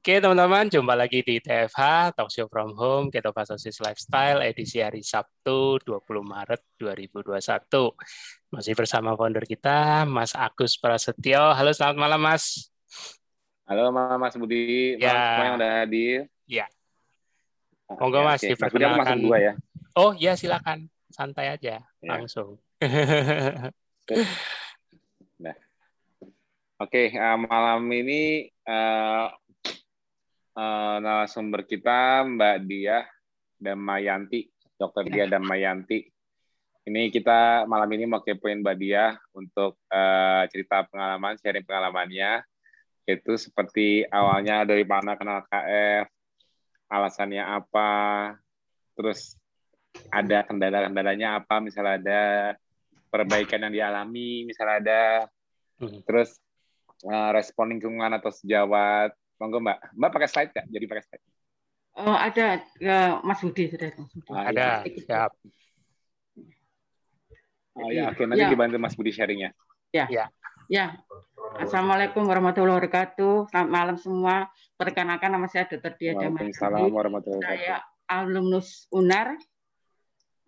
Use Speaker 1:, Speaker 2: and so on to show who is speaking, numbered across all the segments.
Speaker 1: Oke teman-teman, jumpa lagi di TFH, Talk Show From Home, Ketofastosis Lifestyle, edisi hari Sabtu 20 Maret 2021. Masih bersama founder kita, Mas Agus Prasetyo. Halo, selamat malam Mas.
Speaker 2: Halo Mas Budi, ya. Semua yang udah hadir.
Speaker 1: Ya. Monggo Mas,
Speaker 2: okay.
Speaker 1: diperkenalkan.
Speaker 2: Mas dua ya?
Speaker 1: Oh ya silakan, santai aja, ya. langsung.
Speaker 2: nah. Oke, okay, uh, malam ini uh, uh, narasumber kita Mbak Dia Damayanti, Dokter Dia Damayanti. Ini kita malam ini mau kepoin Mbak Dia untuk uh, cerita pengalaman, sharing pengalamannya. Itu seperti awalnya dari mana kenal KF, alasannya apa, terus ada kendala-kendalanya apa, misalnya ada perbaikan yang dialami, misalnya ada, hmm. terus uh, respon lingkungan atau sejawat, Monggo Mbak. Mbak pakai slide nggak? Jadi pakai slide.
Speaker 3: Oh ada ya, Mas Budi sudah.
Speaker 1: Ah, ada. Siap.
Speaker 2: Oh ya, oke nanti ya. dibantu Mas Budi sharingnya.
Speaker 3: Ya. Ya. Ya. Assalamualaikum warahmatullahi wabarakatuh. Selamat malam semua. Perkenalkan nama saya Dr. Dia
Speaker 2: Waalaikumsalam warahmatullahi wabarakatuh.
Speaker 3: Saya alumnus UNAR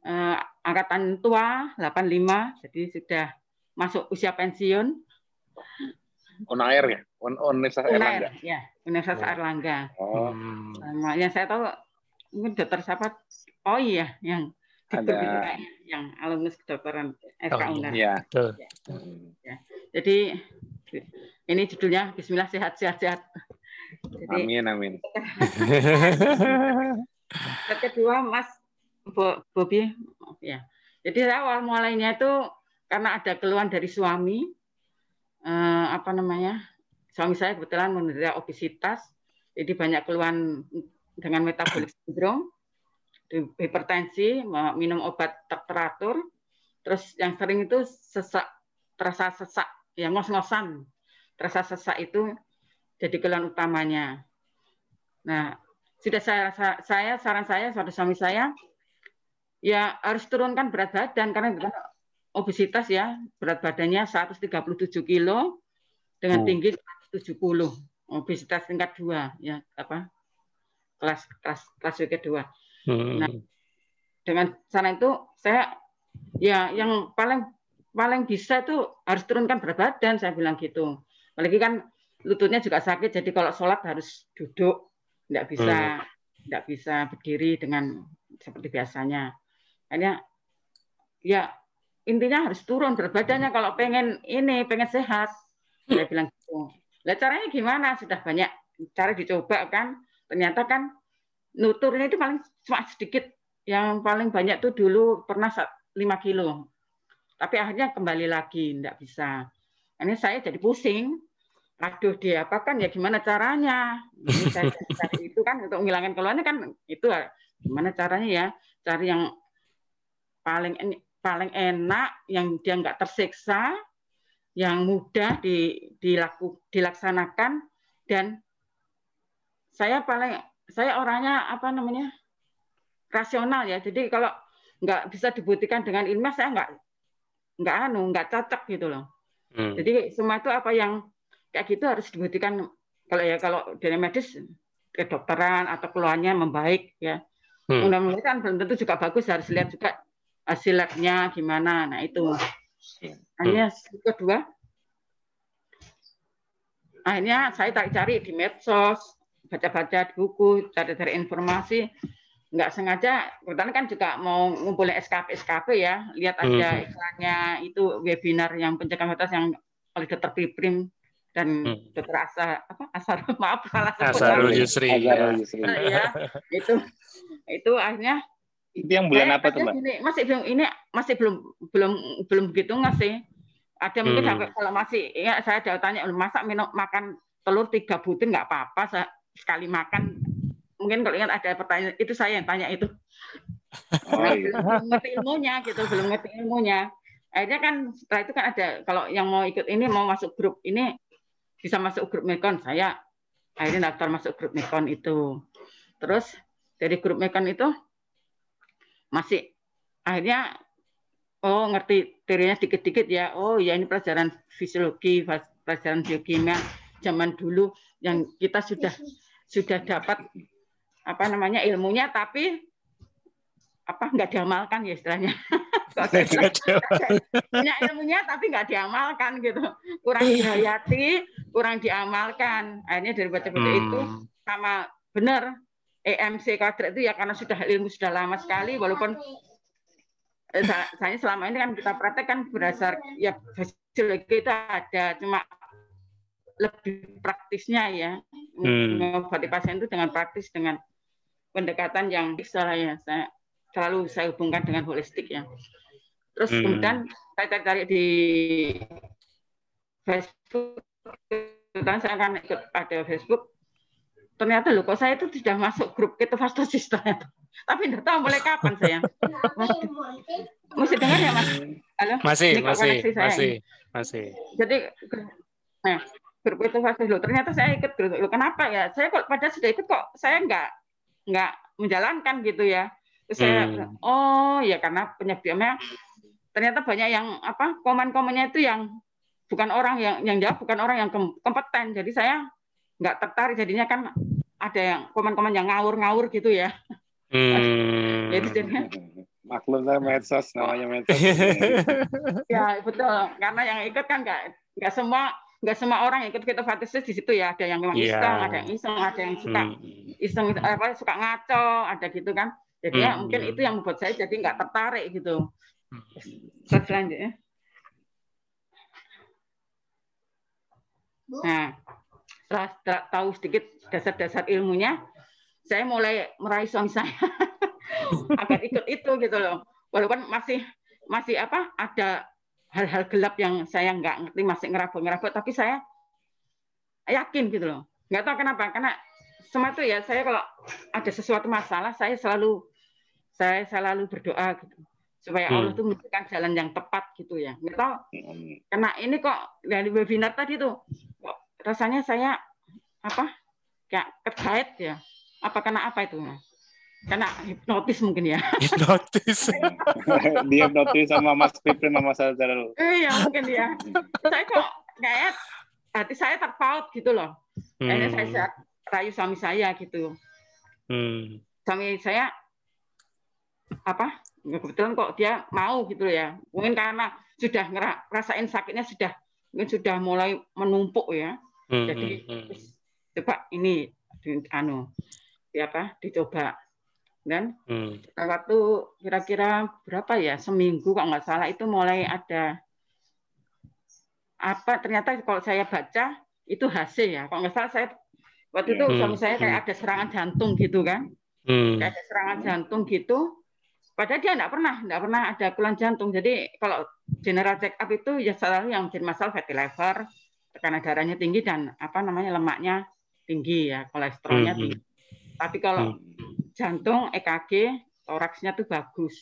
Speaker 3: eh, angkatan tua 85 jadi sudah masuk usia pensiun.
Speaker 2: Unair ya? Un Universitas Unair, Erlangga.
Speaker 3: Ya, Universitas oh. Erlangga. Oh. Hmm. Yang saya tahu mungkin dokter siapa? Oh iya, yang
Speaker 2: ada
Speaker 3: yang alumnus kedokteran FK
Speaker 2: oh, Unair. Iya.
Speaker 3: Ya. ya. Jadi ini judulnya Bismillah sehat sehat sehat.
Speaker 2: Jadi, amin amin.
Speaker 3: kedua Mas Bobi ya. Jadi saya awal mulainya itu karena ada keluhan dari suami eh, apa namanya suami saya kebetulan menderita obesitas, jadi banyak keluhan dengan metabolik sindrom, hipertensi, minum obat teratur, terus yang sering itu sesak, terasa sesak, ya ngos-ngosan, terasa sesak itu jadi keluhan utamanya. Nah, sudah saya, saya saran saya, suami saya, ya harus turunkan berat badan karena obesitas ya, berat badannya 137 kilo dengan oh. tinggi 170. Obesitas tingkat dua ya apa? Kelas kelas kelas kedua. Hmm. Nah, dengan sana itu saya ya yang paling paling bisa itu harus turunkan berat badan saya bilang gitu. Apalagi kan lututnya juga sakit jadi kalau sholat harus duduk, tidak bisa tidak hmm. bisa berdiri dengan seperti biasanya. Hanya ya intinya harus turun berat badannya kalau pengen ini pengen sehat. Saya bilang gitu. Lah caranya gimana? Sudah banyak cara dicoba kan. Ternyata kan nuturnya itu paling cuma sedikit. Yang paling banyak tuh dulu pernah 5 kilo. Tapi akhirnya kembali lagi tidak bisa. Ini saya jadi pusing. Aduh dia apa kan? Ya gimana caranya? Ini saya cari itu kan untuk menghilangkan keluarnya kan itu. Gimana caranya ya? Cari yang paling paling enak, yang dia nggak tersiksa, yang mudah di, dilaku, dilaksanakan, dan saya paling saya orangnya apa namanya rasional ya. Jadi kalau nggak bisa dibuktikan dengan ilmiah saya nggak nggak anu nggak cocok gitu loh. Hmm. Jadi semua itu apa yang kayak gitu harus dibuktikan kalau ya kalau dari medis kedokteran atau keluarnya membaik ya. Hmm. Mudah-mudahan kan belum tentu juga bagus harus lihat juga hasil labnya gimana. Nah itu. Akhirnya kedua, akhirnya saya cari-cari di medsos, baca-baca di buku, cari-cari informasi. Nggak sengaja, kebetulan kan juga mau ngumpulin SKP SKP ya, lihat aja hmm. iklannya itu webinar yang pencegahan batas yang oleh dokter Piprim dan hmm. dokter Asa apa Asar maaf salah
Speaker 1: sebut Asarul Yusri
Speaker 3: ya. ya itu itu akhirnya
Speaker 2: itu yang bulan eh, apa tuh, Mbak?
Speaker 3: Ini, masih belum ini masih belum belum belum begitu ngasih. Ada mungkin hmm. kalau masih ya saya ada tanya masak minum makan telur tiga butir nggak apa-apa sekali makan. Mungkin kalau ingat ada pertanyaan itu saya yang tanya itu. Oh, iya. belum ngerti ilmunya gitu, belum ngerti ilmunya. Akhirnya kan setelah itu kan ada kalau yang mau ikut ini mau masuk grup ini bisa masuk grup Mekon saya akhirnya daftar masuk grup Mekon itu. Terus dari grup Mekon itu masih akhirnya oh ngerti teorinya dikit-dikit ya oh ya ini pelajaran fisiologi pelajaran biokimia zaman dulu yang kita sudah sudah dapat apa namanya ilmunya tapi apa nggak diamalkan ya istilahnya. punya ilmunya tapi nggak diamalkan gitu, kurang dihayati, kurang diamalkan. Akhirnya dari baca-baca hmm. itu sama benar EMC kadret itu ya karena sudah ilmu sudah lama sekali walaupun eh, saya selama ini kan kita praktek kan berdasar ya hasil kita ada cuma lebih praktisnya ya hmm. mengobati pasien itu dengan praktis dengan pendekatan yang salah ya saya selalu saya hubungkan dengan holistik ya. Terus hmm. kemudian saya cari di Facebook, dan saya akan ikut ada Facebook. Ternyata loh kok saya itu sudah masuk grup ketofastosis ternyata. Tapi tidak tahu mulai kapan saya. Masih dengar ya Mas?
Speaker 1: Halo? Masih, Ini masih, saya masih, masih.
Speaker 3: Jadi, nah, grup ketofastosis loh. Ternyata saya ikut grup. Loh, kenapa ya? Saya kok pada sudah ikut kok saya nggak nggak menjalankan gitu ya. Terus saya hmm. oh ya karena penyebabnya ternyata banyak yang apa komen-komennya itu yang bukan orang yang yang jawab bukan orang yang kompeten. Jadi saya nggak tertarik jadinya kan ada yang komen-komen yang ngawur-ngawur gitu ya.
Speaker 2: Hmm. Jadi jadinya maklum saya medsos namanya medsos.
Speaker 3: ya betul karena yang ikut kan nggak nggak semua nggak semua orang ikut keto fantasi di situ ya ada yang memang yeah. iseng ada yang iseng ada yang suka hmm. iseng apa suka ngaco ada gitu kan jadi ya hmm. mungkin itu yang membuat saya jadi nggak tertarik gitu. Terus selanjutnya. Nah, setelah, setelah tahu sedikit dasar-dasar ilmunya, saya mulai meraih suami saya agar ikut itu gitu loh. Walaupun masih masih apa ada hal-hal gelap yang saya nggak ngerti masih ngerabut-ngerabut, tapi saya yakin gitu loh. Nggak tahu kenapa, karena semua itu ya saya kalau ada sesuatu masalah saya selalu saya selalu berdoa gitu supaya hmm. Allah tuh memberikan jalan yang tepat gitu ya. Nggak tahu karena ini kok dari webinar tadi tuh kok rasanya saya apa kayak terkait ya. Apa karena apa itu? Karena hipnotis mungkin ya.
Speaker 1: Hipnotis.
Speaker 2: Dia hipnotis sama Mas Pipin sama Mas Azharul.
Speaker 3: Iya mungkin ya. Saya kok kayak hati saya terpaut gitu loh. Hmm. Akhirnya saya rayu suami saya gitu. Hmm. Suami saya apa ya kebetulan kok dia mau gitu ya mungkin karena sudah ngerasain sakitnya sudah mungkin sudah mulai menumpuk ya hmm, jadi hmm, hmm. coba ini anu apa dicoba dan hmm. waktu kira-kira berapa ya seminggu kok nggak salah itu mulai ada apa ternyata kalau saya baca itu hasil ya kalau nggak salah saya waktu itu hmm. suami saya kayak ada serangan jantung gitu kan hmm. kayak ada serangan jantung gitu Padahal dia tidak pernah, tidak pernah ada keluhan jantung. Jadi kalau general check up itu ya selalu yang jadi masalah fatty liver, tekanan darahnya tinggi dan apa namanya lemaknya tinggi ya, kolesterolnya tinggi. Mm -hmm. Tapi kalau hmm. jantung, EKG, toraksnya tuh bagus,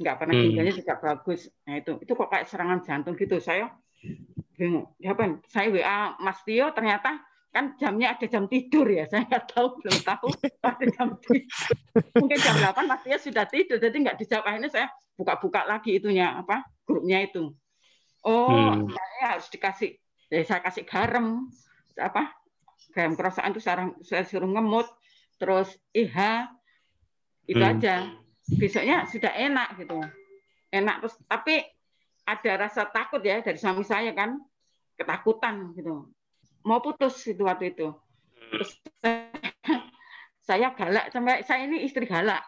Speaker 3: nggak pernah ginjalnya juga bagus. Nah itu, itu kok kayak serangan jantung gitu. Saya bingung. Ya? Saya WA Mas Tio ternyata kan jamnya ada jam tidur ya saya nggak tahu belum tahu ada jam tidur mungkin jam 8 pastinya sudah tidur jadi nggak dijawab akhirnya saya buka-buka lagi itunya apa grupnya itu oh hmm. saya harus dikasih ya saya kasih garam apa garam kerasaan itu sekarang saya suruh ngemut terus IH itu hmm. aja besoknya sudah enak gitu enak terus tapi ada rasa takut ya dari suami saya kan ketakutan gitu mau putus itu waktu itu. Terus saya galak sampai saya ini istri galak.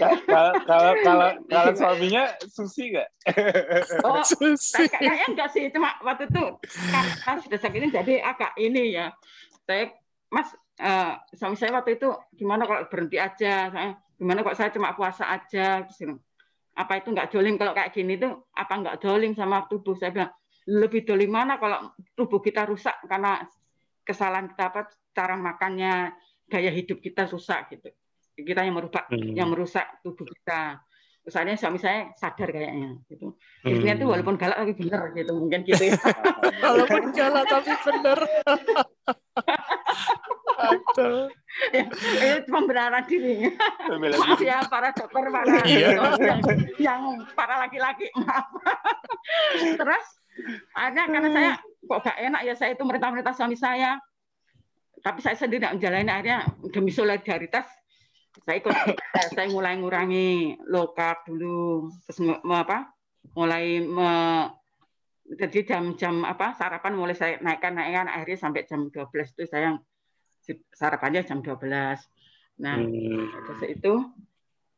Speaker 2: kalau kalau kalau kalau suaminya susi nggak?
Speaker 3: oh, susi. kayaknya enggak sih, cuma waktu itu kan, kan sudah sakit ini jadi agak ini ya. Saya Mas uh, suami saya waktu itu gimana kalau berhenti aja saya gimana kok saya cuma puasa aja apa itu nggak joling kalau kayak gini tuh apa nggak joling sama tubuh saya bilang lebih dari mana kalau tubuh kita rusak karena kesalahan kita apa cara makannya gaya hidup kita rusak gitu kita yang merubah hmm. yang merusak tubuh kita misalnya suami saya sadar kayaknya gitu istrinya hmm. tuh walaupun galak tapi benar gitu mungkin gitu ya
Speaker 1: walaupun galak tapi benar
Speaker 3: ya, itu pembenaran diri. Maaf ya para dokter, para iya. yang, yang para laki-laki, maaf. Terus ada karena saya kok gak enak ya saya itu merintah-merintah suami saya. Tapi saya sendiri tidak menjalani akhirnya demi solidaritas saya ikut saya mulai ngurangi low carb dulu terus apa mulai me, jadi jam-jam apa sarapan mulai saya naikkan naikkan akhirnya sampai jam 12 itu saya sarapannya jam 12 nah hmm. terus itu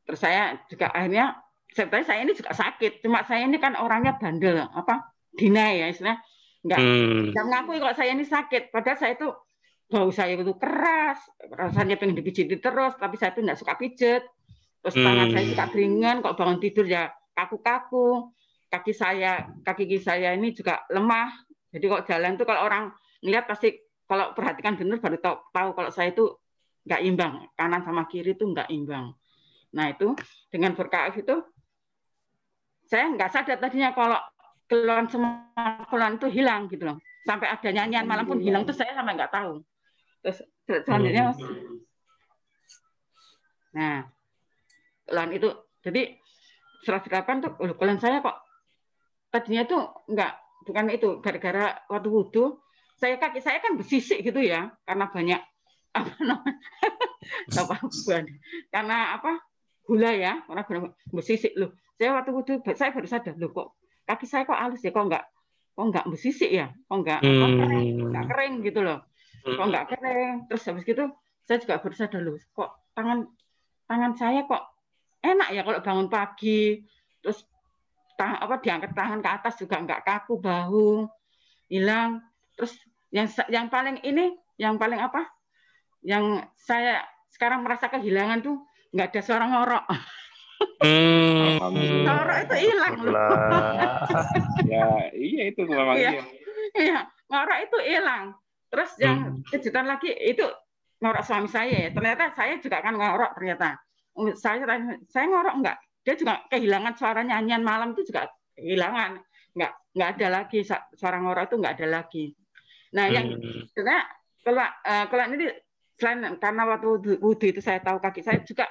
Speaker 3: terus saya juga akhirnya sebenarnya saya ini juga sakit cuma saya ini kan orangnya bandel apa dina ya istilah nggak. Hmm. nggak mengakui kalau saya ini sakit. Padahal saya itu bau saya itu keras rasanya pengen dipijit terus tapi saya itu nggak suka pijet. Terus hmm. tangan saya suka keringan kok bangun tidur ya kaku-kaku. Kaki saya kaki kaki saya ini juga lemah. Jadi kok jalan tuh kalau orang melihat pasti kalau perhatikan benar baru tahu, tahu kalau saya itu nggak imbang. Kanan sama kiri itu nggak imbang. Nah itu dengan berkaf itu saya nggak sadar tadinya kalau keluhan semua keluhan itu hilang gitu loh. Sampai ada nyanyian malam pun hilang tuh saya sampai nggak tahu. Terus selanjutnya mas, nah keluhan itu. Jadi 108 tuh oh, keluhan saya kok tadinya tuh nggak bukan itu gara-gara waktu wudhu saya kaki saya kan bersisik gitu ya karena banyak apa namanya apa karena apa gula ya karena bersisik. Loh saya waktu wudhu saya baru sadar loh kok kaki saya kok halus ya? Kok nggak kok nggak bersisik ya? Kok nggak hmm. kering? Nggak kering gitu loh. Kok hmm. nggak kering? Terus habis gitu saya juga berusaha dulu kok tangan tangan saya kok enak ya kalau bangun pagi? Terus tang, apa diangkat tangan ke atas juga nggak kaku bahu hilang. Terus yang yang paling ini yang paling apa? Yang saya sekarang merasa kehilangan tuh nggak ada suara ngorok
Speaker 2: Hmm.
Speaker 3: Ngorok itu hilang loh.
Speaker 2: ya, iya itu memang iya. iya.
Speaker 3: Iya, ngorok itu hilang. Terus yang hmm. kejutan lagi itu ngorok suami saya. Ternyata saya juga kan ngorok ternyata. Saya saya ngorok enggak? Dia juga kehilangan suara nyanyian malam itu juga kehilangan. Enggak enggak ada lagi suara ngorok itu enggak ada lagi. Nah, yang hmm. karena kalau uh, kalau ini selain karena waktu wudhu itu saya tahu kaki saya juga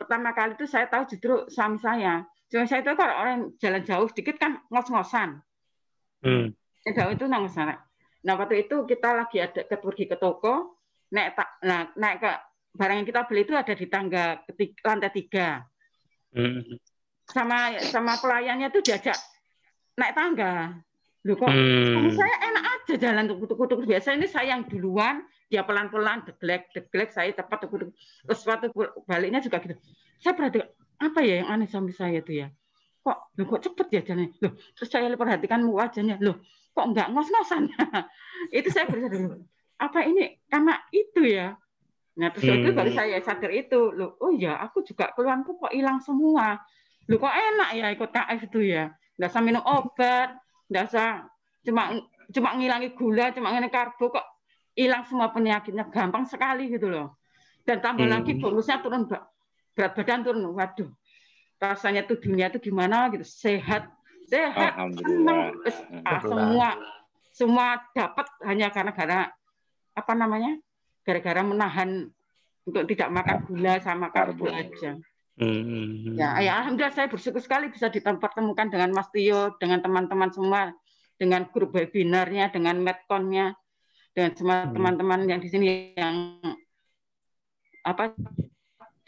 Speaker 3: pertama kali itu saya tahu justru suami saya. Cuma saya itu kalau orang jalan jauh sedikit kan ngos-ngosan. Hmm. Jauh itu ngos-ngosan. Nah waktu itu kita lagi ada ke pergi ke toko, naik tak, nah, naik ke barang yang kita beli itu ada di tangga ketiga, lantai tiga. Hmm. Sama sama pelayannya itu diajak naik tangga. Loh kok hmm. saya enak aja jalan tuku-tuku. Biasa ini saya yang duluan, dia pelan-pelan deglek deglek saya tepat terus waktu baliknya juga gitu. Saya perhatikan apa ya yang aneh sama saya itu ya? Kok loh, kok cepet ya jalannya? Loh terus saya perhatikan wajahnya loh kok nggak ngos-ngosan? Itu saya berusaha dulu apa ini karena itu ya? Nah terus hmm. itu baru saya sadar itu. Loh oh ya aku juga keluarku kok hilang semua. Loh kok enak ya ikut KF itu ya? Nggak usah minum obat nggak usah cuma cuma ngilangi gula cuma ngilangi karbo kok hilang semua penyakitnya gampang sekali gitu loh. Dan tambah hmm. lagi bonusnya turun berat badan turun. Waduh, rasanya tuh dunia itu gimana gitu, sehat, sehat, senang, ah, semua semua dapat hanya karena gara apa namanya, gara-gara menahan untuk tidak makan gula sama karbo aja. Hmm. Ya, ya, alhamdulillah saya bersyukur sekali bisa dipertemukan dengan Mas Tio, dengan teman-teman semua, dengan grup webinarnya, dengan medconnya dengan semua hmm. teman-teman yang di sini yang apa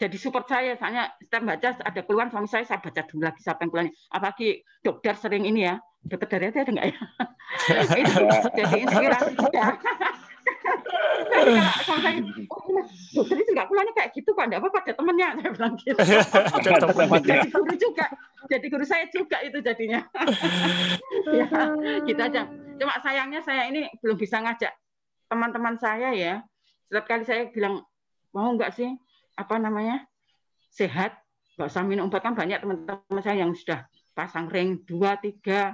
Speaker 3: jadi support saya. Soalnya setiap baca ada keluhan suami saya saya baca dulu lagi siapa yang keluhannya apalagi dokter sering ini ya. Dokter dari itu ada nggak ya? Jadi inspirasi ya. saya oh, dokter itu nggak keluhannya kayak gitu kok enggak apa pada temennya saya bilang gitu. Jadi guru juga. Jadi guru saya juga itu jadinya. Ya gitu aja. Cuma sayangnya saya ini belum bisa ngajak teman-teman saya ya, setiap kali saya bilang mau nggak sih apa namanya sehat, nggak usah minum obat kan banyak teman-teman saya yang sudah pasang ring dua tiga,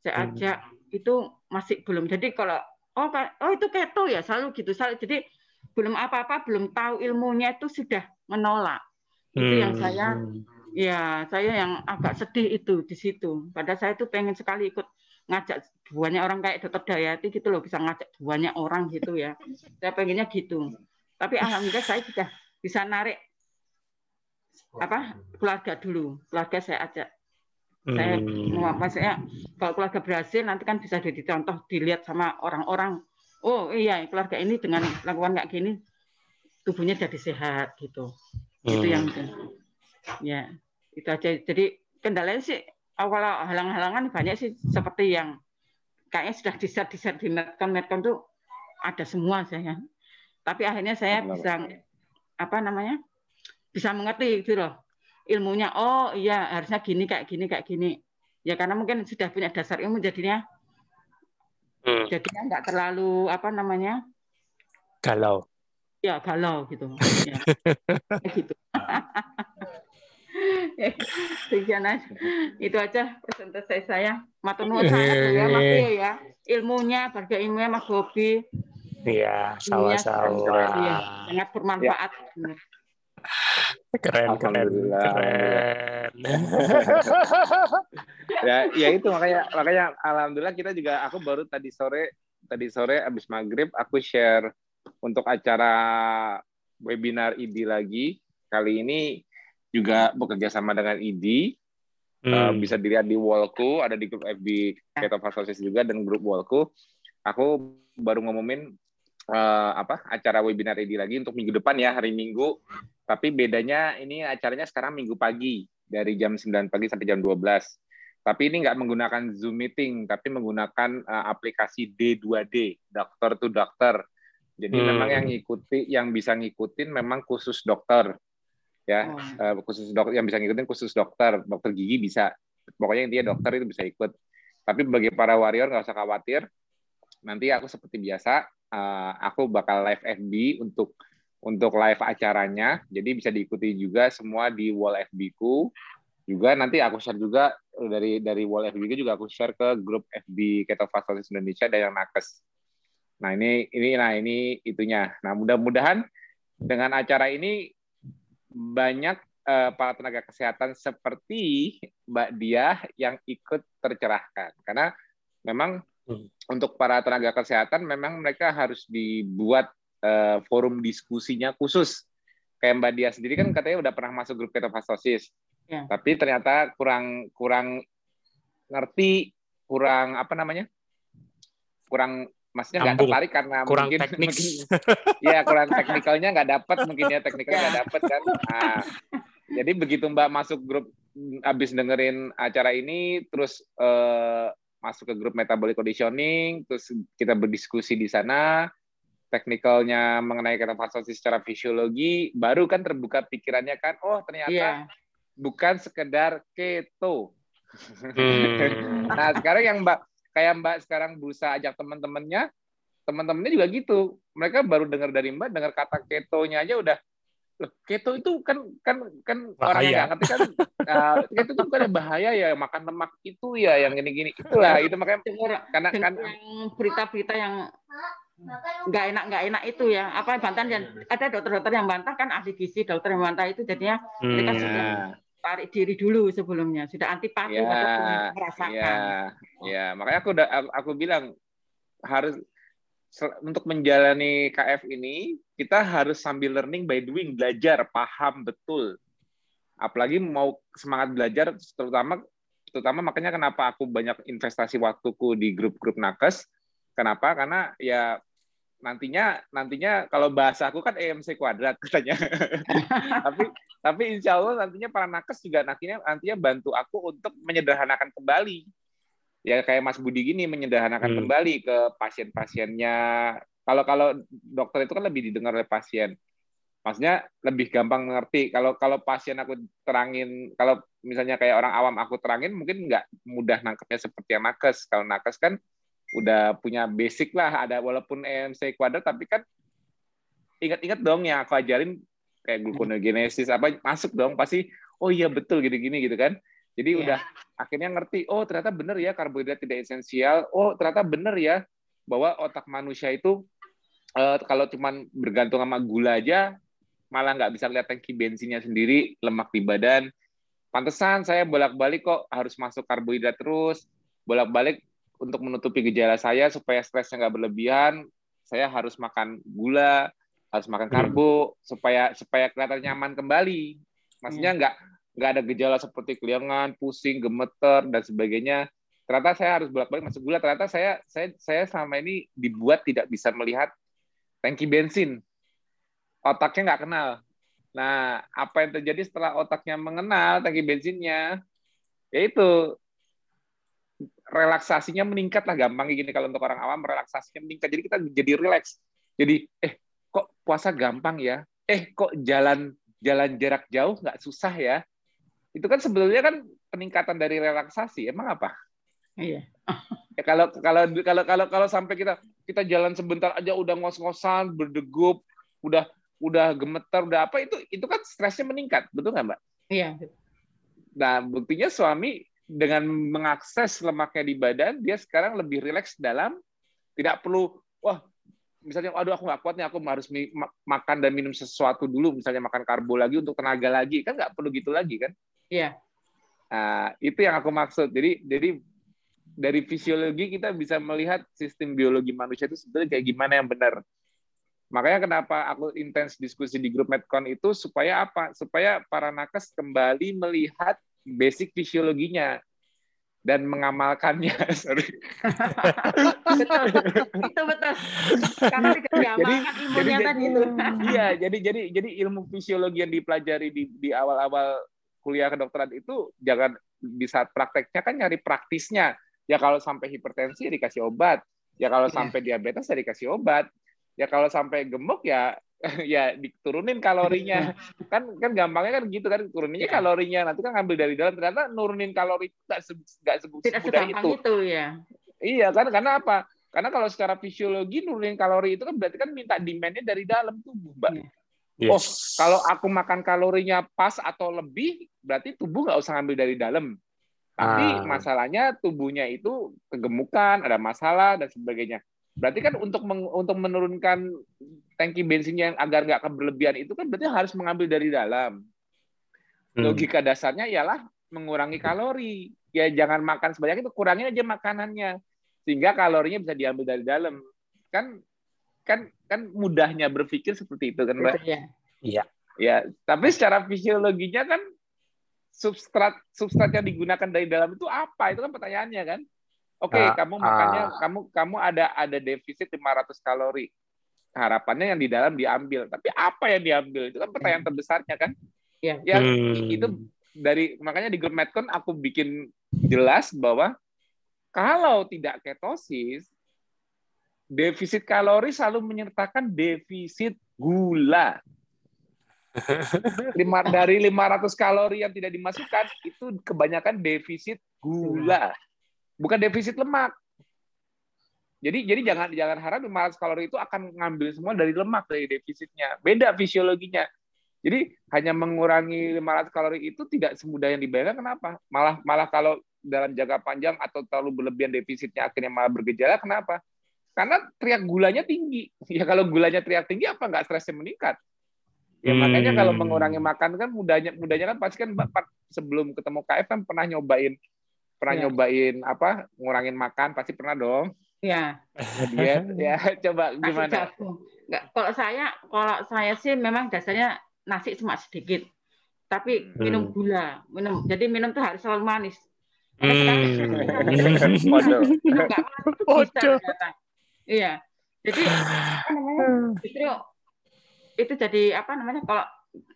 Speaker 3: saya hmm. ajak hmm. itu masih belum. Jadi kalau oh oh itu keto ya selalu gitu selalu jadi belum apa-apa belum tahu ilmunya itu sudah menolak. Itu hmm. yang saya ya saya yang agak sedih itu di situ. Pada saya itu pengen sekali ikut ngajak banyak orang kayak dokter Dayati gitu loh bisa ngajak banyak orang gitu ya saya pengennya gitu tapi alhamdulillah saya sudah bisa narik apa keluarga dulu keluarga saya ajak Saya mau apa saya kalau keluarga berhasil nanti kan bisa jadi contoh dilihat sama orang-orang. Oh iya keluarga ini dengan lakukan kayak gini tubuhnya jadi sehat gitu. Hmm. Itu yang ya itu aja. Jadi kendalanya sih awal halang-halangan banyak sih seperti yang kayaknya sudah di-share di-share di netcom netcom tuh ada semua saya. Tapi akhirnya saya bisa apa namanya bisa mengerti gitu loh ilmunya oh iya harusnya gini kayak gini kayak gini ya karena mungkin sudah punya dasar ilmu jadinya hmm. jadinya nggak terlalu apa namanya
Speaker 1: galau
Speaker 3: ya galau gitu ya. gitu Sekian aja. Itu aja presentasi saya. Matur nuwun sangat ya Mas ya. Ilmunya, harga ilmunya Mas Bobi.
Speaker 1: Iya, sama-sama.
Speaker 3: Iya, sangat bermanfaat. Ya.
Speaker 1: Keren, keren, keren.
Speaker 2: ya, ya itu makanya makanya alhamdulillah kita juga aku baru tadi sore tadi sore abis maghrib aku share untuk acara webinar ID lagi kali ini juga bekerja sama dengan ID hmm. uh, bisa dilihat di wallku ada di grup FB Keto Fasosis juga dan grup wallku aku baru ngumumin uh, apa acara webinar ID lagi untuk minggu depan ya hari Minggu tapi bedanya ini acaranya sekarang minggu pagi dari jam 9 pagi sampai jam 12. Tapi ini nggak menggunakan Zoom meeting, tapi menggunakan uh, aplikasi D2D, dokter to dokter. Jadi hmm. memang yang ngikuti, yang bisa ngikutin memang khusus dokter, ya oh. uh, khusus dokter yang bisa ngikutin khusus dokter, dokter gigi bisa. Pokoknya intinya dokter itu bisa ikut. Tapi bagi para warrior nggak usah khawatir. Nanti aku seperti biasa, uh, aku bakal live FB untuk untuk live acaranya. Jadi bisa diikuti juga semua di wall FB ku. Juga nanti aku share juga dari dari wall FB ku juga aku share ke grup FB Keto Fakultas Indonesia dan yang nakes. Nah ini ini nah ini itunya. Nah mudah-mudahan dengan acara ini banyak uh, para tenaga kesehatan seperti Mbak Dia yang ikut tercerahkan karena memang hmm. untuk para tenaga kesehatan memang mereka harus dibuat uh, forum diskusinya khusus. Kayak Mbak Dia sendiri kan katanya udah pernah masuk grup ketofastosis. Ya. Tapi ternyata kurang kurang ngerti, kurang apa namanya? Kurang maksudnya nggak tertarik karena
Speaker 1: kurang
Speaker 2: mungkin
Speaker 1: teknik.
Speaker 2: mungkin ya kurang teknikalnya nggak dapat mungkin ya teknikalnya nggak dapat kan. Nah, jadi begitu Mbak masuk grup habis dengerin acara ini terus eh, masuk ke grup metabolic conditioning terus kita berdiskusi di sana teknikalnya mengenai ketofastosis secara fisiologi, baru kan terbuka pikirannya kan, oh ternyata yeah. bukan sekedar keto. Hmm. nah sekarang yang mbak kayak mbak sekarang berusaha ajak teman-temannya, teman-temannya juga gitu. Mereka baru dengar dari mbak, dengar kata ketonya aja udah keto itu kan kan kan bahaya. orang yang ngerti kan? Uh, keto itu bukan bahaya ya makan lemak itu ya yang gini-gini. Itulah itu makanya karena kan
Speaker 3: berita-berita yang nggak enak nggak enak itu ya. Apa bantahan dan ada dokter-dokter yang bantah kan ahli gizi dokter yang bantah itu jadinya hmm, mereka sudah tarik diri dulu sebelumnya. Sudah antipati yeah, atau merasakan.
Speaker 2: ya yeah, makanya aku udah aku, aku bilang harus untuk menjalani KF ini kita harus sambil learning by doing belajar paham betul. Apalagi mau semangat belajar terutama terutama makanya kenapa aku banyak investasi waktuku di grup-grup nakes. Kenapa? Karena ya nantinya nantinya kalau bahasa aku kan EMC kuadrat katanya. tapi tapi insya Allah nantinya para nakes juga nantinya nantinya bantu aku untuk menyederhanakan kembali. Ya kayak Mas Budi gini menyederhanakan hmm. kembali ke pasien-pasiennya. Kalau kalau dokter itu kan lebih didengar oleh pasien. Maksudnya lebih gampang ngerti. Kalau kalau pasien aku terangin, kalau misalnya kayak orang awam aku terangin, mungkin nggak mudah nangkepnya seperti yang nakes. Kalau nakes kan udah punya basic lah ada walaupun EMC kuadrat tapi kan ingat-ingat dong yang aku ajarin kayak gluconeogenesis apa masuk dong pasti oh iya betul gini-gini gitu kan. Jadi yeah. udah akhirnya ngerti oh ternyata benar ya karbohidrat tidak esensial. Oh ternyata benar ya bahwa otak manusia itu uh, kalau cuma bergantung sama gula aja malah nggak bisa lihat tangki bensinnya sendiri lemak di badan. Pantesan saya bolak-balik kok harus masuk karbohidrat terus. Bolak-balik untuk menutupi gejala saya supaya stresnya nggak berlebihan, saya harus makan gula, harus makan hmm. karbo hmm. supaya supaya kelihatan nyaman kembali. Maksudnya hmm. nggak nggak ada gejala seperti keliangan, pusing, gemeter dan sebagainya. Ternyata saya harus bolak-balik masuk gula. Ternyata saya saya saya selama ini dibuat tidak bisa melihat tangki bensin. Otaknya nggak kenal. Nah, apa yang terjadi setelah otaknya mengenal tangki bensinnya? Yaitu relaksasinya meningkat lah gampang gini. Kalau untuk orang awam relaksasinya meningkat. Jadi kita jadi relax. Jadi eh kok puasa gampang ya? Eh kok jalan jalan jarak jauh nggak susah ya? Itu kan sebetulnya kan peningkatan dari relaksasi. Emang apa?
Speaker 3: Iya.
Speaker 2: Ya kalau kalau kalau kalau kalau sampai kita kita jalan sebentar aja udah ngos-ngosan berdegup udah udah gemeter udah apa itu itu kan stresnya meningkat. Betul nggak mbak?
Speaker 3: Iya.
Speaker 2: Nah buktinya suami dengan mengakses lemaknya di badan dia sekarang lebih rileks dalam tidak perlu wah misalnya aduh aku nggak kuat nih aku harus makan dan minum sesuatu dulu misalnya makan karbo lagi untuk tenaga lagi kan nggak perlu gitu lagi kan
Speaker 3: Iya.
Speaker 2: Nah, itu yang aku maksud. Jadi jadi dari fisiologi kita bisa melihat sistem biologi manusia itu sebenarnya kayak gimana yang benar. Makanya kenapa aku intens diskusi di grup Medcon itu supaya apa? Supaya para nakes kembali melihat basic fisiologinya dan mengamalkannya. Sorry.
Speaker 3: betul, itu betul. Karena diamalkan ilmunya
Speaker 2: jadi,
Speaker 3: tadi itu.
Speaker 2: Iya, jadi jadi jadi ilmu fisiologi yang dipelajari di di awal-awal kuliah kedokteran itu jangan di saat prakteknya kan nyari praktisnya. Ya kalau sampai hipertensi ya dikasih obat. Ya kalau
Speaker 3: Iya.
Speaker 2: sampai diabetes ya dikasih obat. Ya kalau sampai gemuk ya ya diturunin kalorinya. kan kan gampangnya kan gitu kan turuninnya
Speaker 3: Iya.
Speaker 2: kalorinya nanti kan ngambil dari dalam ternyata nurunin kalori itu nggak se- nggak se-
Speaker 3: Tidak
Speaker 2: semudah
Speaker 3: segampang
Speaker 2: itu.
Speaker 3: itu ya.
Speaker 2: Iya kan karena apa? Karena kalau secara fisiologi nurunin kalori itu kan berarti kan minta demand-nya dari dalam tubuh, Mbak. Oh,
Speaker 1: Yes.
Speaker 2: kalau aku makan kalorinya pas atau lebih, berarti tubuh nggak usah ngambil dari dalam. Tapi
Speaker 1: Ah.
Speaker 2: masalahnya tubuhnya itu kegemukan, ada masalah dan sebagainya. Berarti kan untuk meng- untuk menurunkan tangki bensinnya yang agar nggak keberlebihan itu kan berarti harus mengambil dari dalam.
Speaker 1: Hmm.
Speaker 2: Logika dasarnya ialah mengurangi kalori. Ya jangan makan sebanyak itu, kurangin aja makanannya sehingga kalorinya bisa diambil dari dalam. Kan kan kan mudahnya berpikir seperti itu kan, Mbak.
Speaker 3: Ya.
Speaker 1: Iya.
Speaker 2: Ya, tapi secara fisiologinya kan substrat substrat yang digunakan dari dalam itu apa? Itu kan pertanyaannya kan. Oke,
Speaker 1: Ah,
Speaker 2: kamu makannya
Speaker 1: ah.
Speaker 2: kamu kamu ada ada defisit 500 kalori. Harapannya yang di dalam diambil. Tapi apa yang diambil? Itu kan pertanyaan terbesarnya kan.
Speaker 3: Iya.
Speaker 2: Yang
Speaker 1: Hmm.
Speaker 2: itu dari makanya di grup Medcon aku bikin jelas bahwa kalau tidak ketosis defisit kalori selalu menyertakan defisit gula. Lima, dari 500 kalori yang tidak dimasukkan itu kebanyakan defisit gula. Bukan defisit lemak. Jadi jadi jangan jangan harap 500 kalori itu akan ngambil semua dari lemak dari defisitnya. Beda fisiologinya. Jadi hanya mengurangi 500 kalori itu tidak semudah yang dibayangkan. Kenapa? Malah malah kalau dalam jangka panjang atau terlalu berlebihan defisitnya akhirnya malah bergejala. Kenapa? Karena teriak gulanya tinggi. Ya kalau gulanya teriak tinggi apa nggak stresnya meningkat? Ya makanya
Speaker 1: Hmm.
Speaker 2: kalau mengurangi makan kan mudahnya mudahnya kan pasti kan sebelum ketemu KF kan pernah nyobain pernah
Speaker 3: Ya.
Speaker 2: nyobain apa ngurangin makan pasti pernah dong
Speaker 3: Ya.
Speaker 2: diet ya coba gimana.
Speaker 3: Nggak, kalau saya kalau saya sih memang dasarnya nasi cuma sedikit. Tapi
Speaker 1: Hmm.
Speaker 3: minum gula, minum. Jadi minum tuh harus selalu manis.
Speaker 1: Hmm.
Speaker 3: Nggak manis bisa. Iya. Jadi apa namanya? Justru itu jadi apa namanya kalau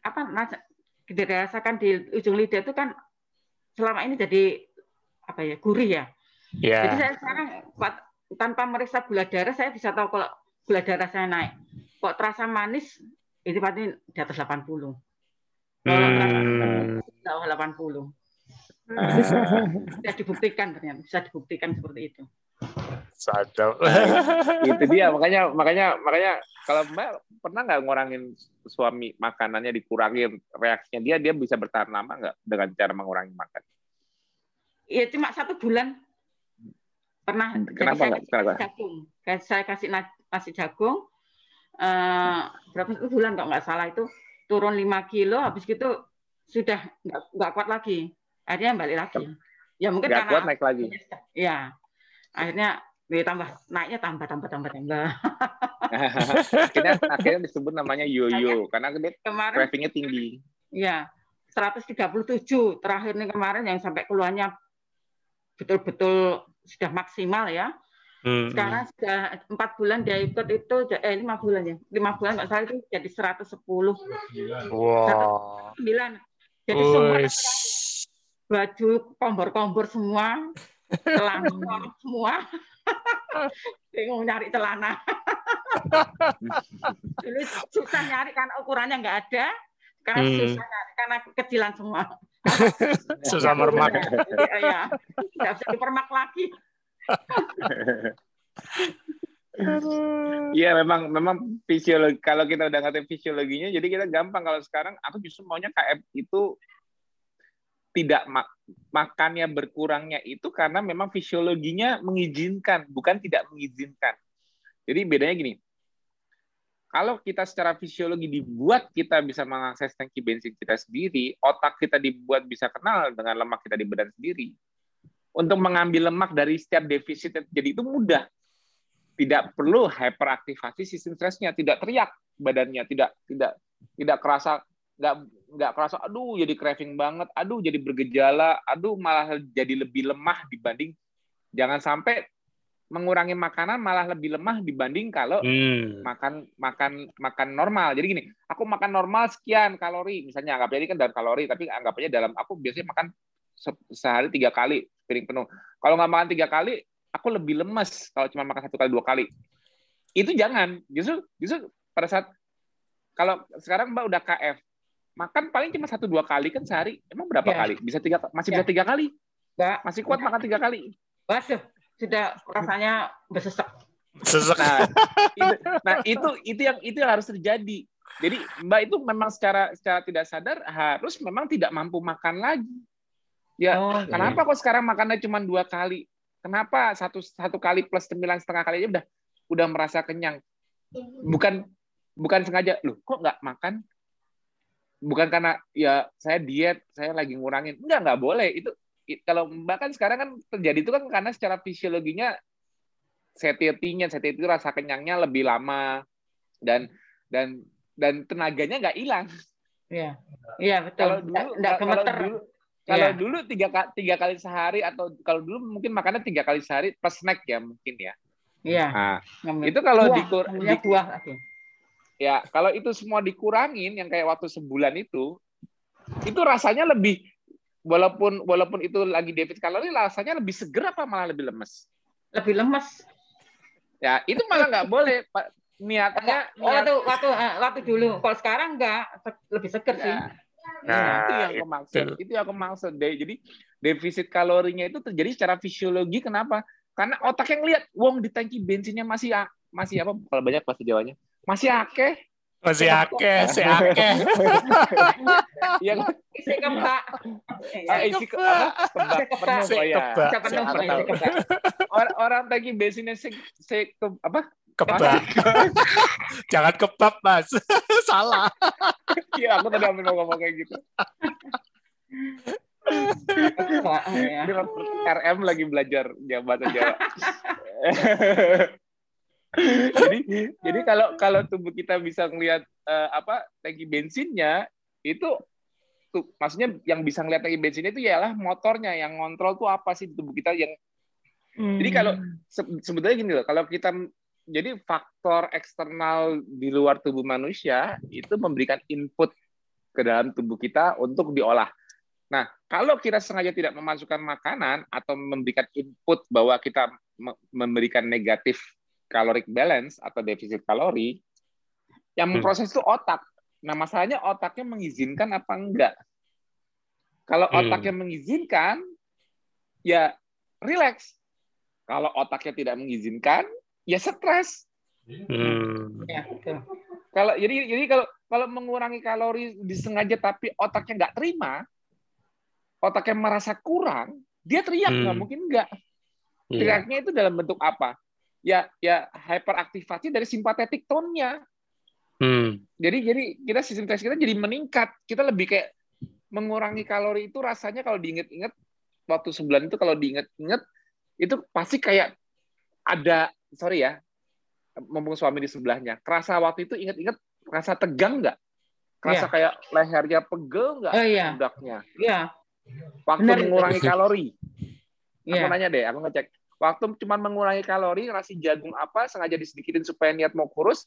Speaker 3: apa mas- dirasakan di ujung lidah itu kan selama ini jadi apa ya gurih ya.
Speaker 1: Ya.
Speaker 3: Jadi saya sekarang tanpa meriksa gula darah saya bisa tahu kalau gula darah saya naik. Kok terasa manis itu pasti di atas 80. Kalau terasa
Speaker 1: Hmm.
Speaker 3: di bawah 80. Bisa dibuktikan ternyata, bisa dibuktikan seperti itu.
Speaker 1: Sadap.
Speaker 2: itu dia makanya makanya makanya kalau Mbak pernah nggak ngurangin suami makanannya dikurangin reaksinya dia dia bisa bertahan lama nggak dengan cara mengurangi makan
Speaker 3: Iya cuma satu bulan pernah. Jadi
Speaker 2: Kenapa
Speaker 3: saya kasih jagung. Saya kasih na- nasi jagung. eh, berapa satu bulan kalau nggak salah itu turun 5 kilo, habis gitu sudah nggak nggak kuat lagi. Akhirnya balik lagi. Ya mungkin
Speaker 2: nggak
Speaker 3: karena
Speaker 2: kuat naik lagi
Speaker 3: ya akhirnya ya, tambah naiknya tambah tambah tambah tambah.
Speaker 2: akhirnya akhirnya disebut namanya yo-yo karena dia
Speaker 3: Kemarin
Speaker 2: cravingnya tinggi
Speaker 3: ya 137 terakhir nih kemarin yang sampai keluarnya betul-betul sudah maksimal ya. Hmm, Sekarang hmm. sudah empat bulan dia ikut itu eh lima bulan ya lima bulan nggak salah itu jadi 110 wow. 109 jadi Uish. semua baju kompor-kompor semua celana semua bingung nyari celana dulu susah nyari karena ukurannya nggak ada karena hmm. susah karena kecilan semua
Speaker 1: susah mermak
Speaker 3: ya nggak bisa dipermak lagi
Speaker 2: Iya memang memang fisiologi kalau kita udah ngerti fisiologinya jadi kita gampang kalau sekarang aku justru maunya KF itu tidak mak makannya berkurangnya itu karena memang fisiologinya mengizinkan bukan tidak mengizinkan. Jadi bedanya gini. Kalau kita secara fisiologi dibuat kita bisa mengakses tangki bensin kita sendiri, otak kita dibuat bisa kenal dengan lemak kita di badan sendiri untuk mengambil lemak dari setiap defisit jadi itu mudah. Tidak perlu hyperaktivasi sistem stresnya, tidak teriak badannya, tidak tidak tidak kerasa nggak nggak kerasa aduh jadi craving banget, aduh jadi bergejala, aduh malah jadi lebih lemah dibanding jangan sampai mengurangi makanan malah lebih lemah dibanding kalau hmm. makan makan makan normal. Jadi gini, aku makan normal sekian kalori, misalnya anggap jadi kan dalam kalori, tapi anggap aja dalam aku biasanya makan sehari tiga kali piring penuh. Kalau nggak makan tiga kali, aku lebih lemes kalau cuma makan satu kali dua kali. Itu jangan. Justru justru pada saat kalau sekarang mbak udah KF, makan paling cuma satu dua kali kan sehari. Emang berapa ya. kali? Bisa tiga masih ya. bisa tiga kali? Mbak. Masih kuat makan tiga kali?
Speaker 3: Waduh, sudah rasanya bersesek.
Speaker 1: Sesek.
Speaker 2: Nah, itu, nah itu itu yang itu yang harus terjadi. Jadi Mbak itu memang secara secara tidak sadar harus memang tidak mampu makan lagi. Ya, oh, kenapa iya. kok sekarang makannya cuma dua kali? Kenapa satu satu kali plus sembilan setengah kali aja udah udah merasa kenyang? Bukan bukan sengaja, loh kok nggak makan? Bukan karena ya saya diet, saya lagi ngurangin. Enggak, nggak boleh. Itu kalau bahkan sekarang kan terjadi itu kan karena secara fisiologinya satiety-nya, satiety itu rasa kenyangnya lebih lama dan dan dan tenaganya nggak hilang.
Speaker 3: Iya, iya betul. Kalau dulu, nggak.
Speaker 2: Kalau dulu, kalau yeah. dulu tiga, tiga kali sehari atau kalau dulu mungkin makannya tiga kali sehari pas snack ya mungkin ya.
Speaker 3: Iya.
Speaker 2: Nah, itu kalau dikur di, buah. Ya, kalau itu semua dikurangin yang kayak waktu sebulan itu, itu rasanya lebih walaupun walaupun itu lagi defisit kalori rasanya lebih seger apa malah lebih lemes?
Speaker 3: Lebih lemes.
Speaker 2: Ya, itu malah nggak boleh. Niatnya,
Speaker 3: oh, niat... waktu waktu eh, waktu dulu. Kalau sekarang nggak lebih seger ya. sih.
Speaker 2: Nah, nah, itu yang aku maksud. Itu. itu yang aku maksud deh. Jadi defisit kalorinya itu terjadi secara fisiologi kenapa? Karena otak yang lihat, wong di tangki bensinnya masih masih apa? Kalau banyak pasti Jawanya. Masih akeh.
Speaker 1: Masih akeh, masih akeh.
Speaker 2: Yang isi kebak. Ah, isi kebak. Kebak penuh. Oh ya. Orang orang tangki bensinnya se, se ke, apa?
Speaker 1: Kebab. Jangan kebab, Mas. Salah.
Speaker 2: Iya, aku tadi ambil ngomong kayak gitu. RM lagi belajar ya bahasa Jawa. jadi jadi kalau kalau tubuh kita bisa ngelihat uh, apa tangki bensinnya itu tuh maksudnya yang bisa ngelihat tangki bensinnya itu ialah motornya yang ngontrol tuh apa sih di tubuh kita yang hmm. jadi kalau se sebetulnya gini loh kalau kita jadi faktor eksternal di luar tubuh manusia itu memberikan input ke dalam tubuh kita untuk diolah. Nah, kalau kita sengaja tidak memasukkan makanan atau memberikan input bahwa kita memberikan negatif caloric balance atau defisit kalori, yang hmm. memproses itu otak. Nah, masalahnya otaknya mengizinkan apa enggak? Kalau hmm. otaknya mengizinkan, ya relax. Kalau otaknya tidak mengizinkan, ya stres. Hmm. Ya, Kalau jadi jadi kalau kalau mengurangi kalori disengaja tapi otaknya nggak terima, otaknya merasa kurang, dia teriak nggak hmm. mungkin nggak. Iya. Teriaknya itu dalam bentuk apa? Ya ya hyperaktivasi dari simpatetik tone-nya. Hmm. Jadi jadi kita sistem stres kita jadi meningkat. Kita lebih kayak mengurangi kalori itu rasanya kalau diinget-inget waktu sebulan itu kalau diinget-inget itu pasti kayak ada sorry ya, mumpung suami di sebelahnya, kerasa waktu itu inget-inget rasa tegang nggak? kerasa
Speaker 3: Iya.
Speaker 2: kayak lehernya pegel nggak
Speaker 3: Oh iya,
Speaker 2: pundaknya
Speaker 3: iya,
Speaker 2: waktu
Speaker 3: Benar itu.
Speaker 2: mengurangi kalori aku
Speaker 3: iya.
Speaker 2: nanya deh aku ngecek waktu cuma mengurangi kalori nasi jagung apa sengaja disedikitin supaya niat mau kurus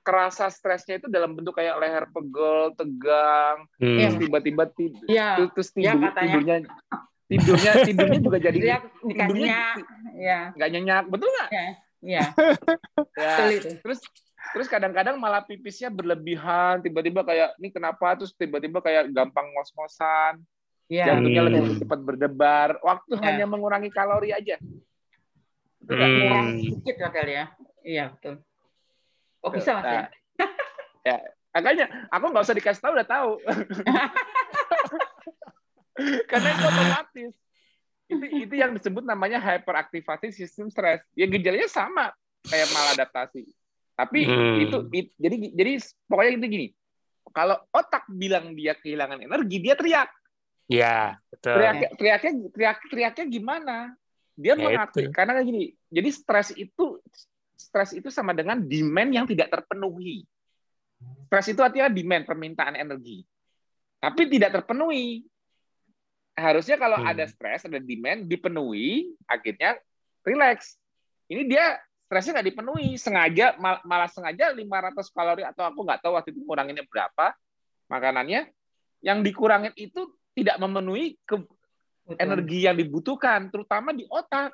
Speaker 2: kerasa stresnya itu dalam bentuk kayak leher pegel tegang
Speaker 1: Hmm.
Speaker 3: Iya.
Speaker 2: terus tiba-tiba tid-
Speaker 3: Iya,
Speaker 2: terus, terus
Speaker 3: Iya,
Speaker 2: tidur,
Speaker 3: katanya.
Speaker 2: tidurnya tidurnya tidurnya juga jadi
Speaker 3: dia
Speaker 2: tidurnya
Speaker 3: ya,
Speaker 2: nggak nyenyak betul nggak
Speaker 3: ya, ya,
Speaker 2: ya
Speaker 3: itu.
Speaker 2: terus terus kadang-kadang malah pipisnya berlebihan tiba-tiba kayak ini kenapa terus tiba-tiba kayak gampang ngos-ngosan
Speaker 3: Ya,
Speaker 2: jantungnya
Speaker 1: Hmm.
Speaker 2: lebih cepat berdebar waktu
Speaker 3: Ya.
Speaker 2: hanya mengurangi kalori aja Betul nggak?
Speaker 1: Hmm.
Speaker 3: kurang sedikit ya kali ya. Iya, betul. Oh bisa mas ya?
Speaker 2: Nah, ya makanya aku nggak usah dikasih tahu udah tahu karena itu otomatis itu itu yang disebut namanya hyperaktivasi sistem stres ya gejalanya sama kayak maladaptasi tapi
Speaker 1: Hmm.
Speaker 2: itu, it- jadi jadi pokoknya itu gini kalau otak bilang dia kehilangan energi dia teriak
Speaker 1: Ya, betul.
Speaker 2: teriak teriaknya teriak teriaknya gimana dia
Speaker 1: Ya,
Speaker 2: mengaktif
Speaker 1: itu.
Speaker 2: karena gini jadi stres itu stres itu sama dengan demand yang tidak terpenuhi. Stres itu artinya demand permintaan energi. Tapi tidak terpenuhi. Harusnya kalau
Speaker 1: Hmm.
Speaker 2: ada stres ada demand dipenuhi akhirnya relax. Ini dia stresnya nggak dipenuhi. Sengaja mal- malah sengaja 500 kalori atau aku nggak tahu waktu itu nguranginnya berapa makanannya yang dikurangin itu tidak memenuhi ke,
Speaker 3: Betul.
Speaker 2: energi yang dibutuhkan, terutama di otak.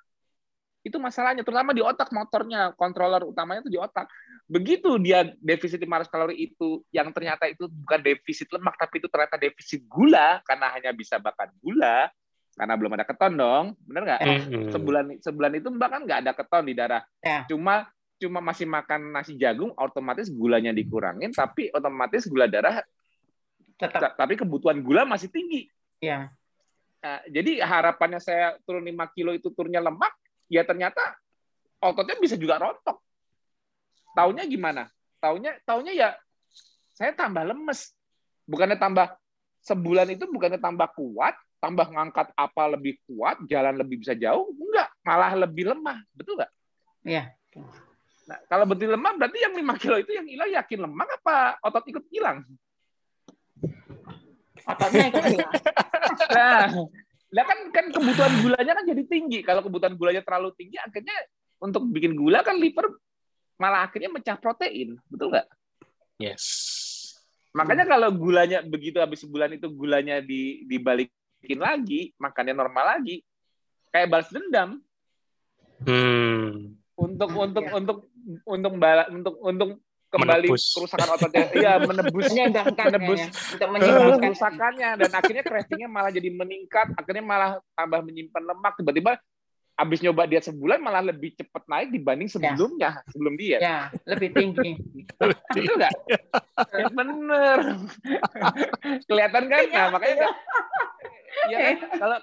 Speaker 2: Itu masalahnya, terutama di otak motornya, controller utamanya itu di otak. Begitu dia defisit 500 kalori itu, yang ternyata itu bukan defisit lemak, tapi itu ternyata defisit gula, karena hanya bisa bakar gula, karena belum ada keton dong, bener nggak?
Speaker 1: Hmm.
Speaker 2: Sebulan sebulan itu bahkan nggak ada keton di darah,
Speaker 3: Ya.
Speaker 2: cuma cuma masih makan nasi jagung, otomatis gulanya dikurangin, tapi otomatis gula darah,
Speaker 3: Tetap,
Speaker 2: tapi kebutuhan gula masih tinggi.
Speaker 3: ya.
Speaker 2: Nah, jadi harapannya saya turun 5 kilo itu turunnya lemak, ya ternyata ototnya bisa juga rontok. Taunya gimana? Taunya taunya ya saya tambah lemes. Bukannya tambah sebulan itu bukannya tambah kuat, tambah ngangkat apa lebih kuat, jalan lebih bisa jauh, enggak, malah lebih lemah. Betul nggak?
Speaker 3: Iya.
Speaker 2: Nah, kalau betul lemah berarti yang 5 kilo itu yang hilang yakin lemak apa otot ikut hilang?
Speaker 3: Ototnya ikut hilang.
Speaker 2: Nah, lah kan kan kebutuhan gulanya kan jadi tinggi. Kalau kebutuhan gulanya terlalu tinggi, akhirnya untuk bikin gula kan liver malah akhirnya mecah protein, betul nggak?
Speaker 1: Yes.
Speaker 2: Makanya kalau gulanya begitu habis sebulan itu gulanya di dibalikin lagi, makannya normal lagi, kayak balas dendam
Speaker 1: Hmm.
Speaker 2: untuk untuk
Speaker 3: ya.
Speaker 2: untuk untuk bala, untuk untuk kembali
Speaker 1: Menebus.
Speaker 2: kerusakan ototnya, iya menebus.
Speaker 3: Menyeimbangkan
Speaker 2: menebus
Speaker 3: ya, ya. Untuk
Speaker 2: kerusakannya. Dan akhirnya cravingnya malah jadi meningkat. Akhirnya malah tambah menyimpan lemak. Tiba-tiba habis nyoba diet sebulan malah lebih cepat naik dibanding sebelumnya sebelum diet.
Speaker 3: Ya, lebih tinggi.
Speaker 2: betul nggak? Ya, bener. Kelihatan kan? Nah makanya ya kan? Kalau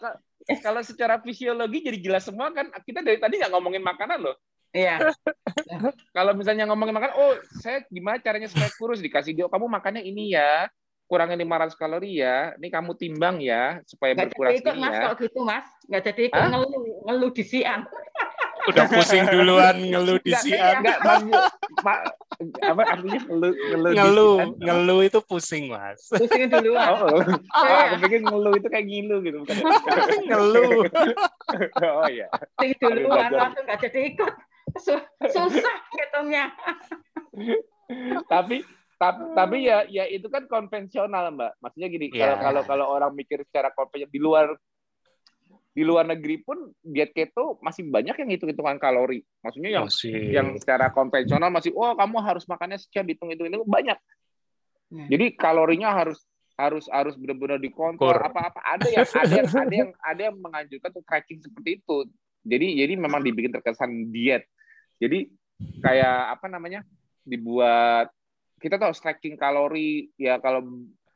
Speaker 2: kalau secara fisiologi jadi jelas semua kan kita dari tadi nggak ngomongin makanan loh
Speaker 3: Iya.
Speaker 2: kalau misalnya ngomongin makan, oh saya gimana caranya supaya kurus dikasih dia, kamu makannya ini ya, kurangin 500 kalori ya, ini kamu timbang ya supaya
Speaker 3: Nggak
Speaker 2: berkurang
Speaker 3: jadi ikut mas
Speaker 2: ya.
Speaker 3: kalau gitu mas. Nggak jadi ikut
Speaker 2: Hah?
Speaker 3: ngeluh, ngeluh di siang.
Speaker 1: Udah pusing duluan ngeluh di siang.
Speaker 2: nggak, maksud- ma- apa artinya ngeluh ngeluh, di
Speaker 1: Ngeluh,
Speaker 2: siang?
Speaker 1: ngeluh itu pusing, Mas.
Speaker 3: Pusing duluan.
Speaker 2: Oh, oh. Oh,
Speaker 3: Iya.
Speaker 2: aku pikir ngeluh itu kayak ngilu gitu bukan?
Speaker 1: ngeluh.
Speaker 2: Oh iya.
Speaker 3: Pusing duluan langsung nggak jadi ikut. Su- Susah hitungnya.
Speaker 2: tapi tapi tapi ya ya itu kan konvensional mbak maksudnya gini kalau
Speaker 1: Iya.
Speaker 2: kalau kalau orang mikir secara konvensional di luar di luar negeri pun diet keto masih banyak yang hitung hitungan kalori maksudnya yang
Speaker 1: Masih.
Speaker 2: yang secara konvensional masih oh kamu harus makannya sekian hitung hitung itu banyak
Speaker 3: Ya.
Speaker 2: jadi kalorinya harus harus harus benar-benar dikontrol
Speaker 1: Kur.
Speaker 2: apa apa ada yang ada yang ada yang ada yang menganjurkan tuh tracking seperti itu jadi jadi memang dibikin terkesan diet jadi kayak apa namanya dibuat kita tuh harus tracking kalori ya kalau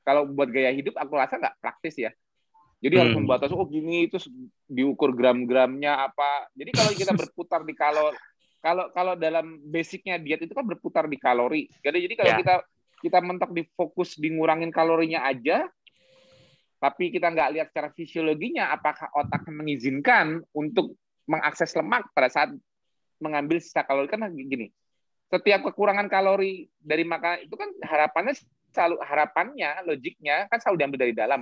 Speaker 2: kalau buat gaya hidup aku rasa nggak praktis ya jadi harus
Speaker 1: Hmm.
Speaker 2: membatasi oh gini itu diukur gram-gramnya apa jadi kalau kita berputar di kalori kalau kalau dalam basicnya diet itu kan berputar di kalori jadi jadi kalau
Speaker 1: Ya.
Speaker 2: kita kita mentok di fokus di ngurangin kalorinya aja tapi kita nggak lihat secara fisiologinya apakah otak mengizinkan untuk mengakses lemak pada saat mengambil sisa kalori kan gini setiap kekurangan kalori dari makanan itu kan harapannya selalu harapannya, logiknya kan selalu diambil dari dalam.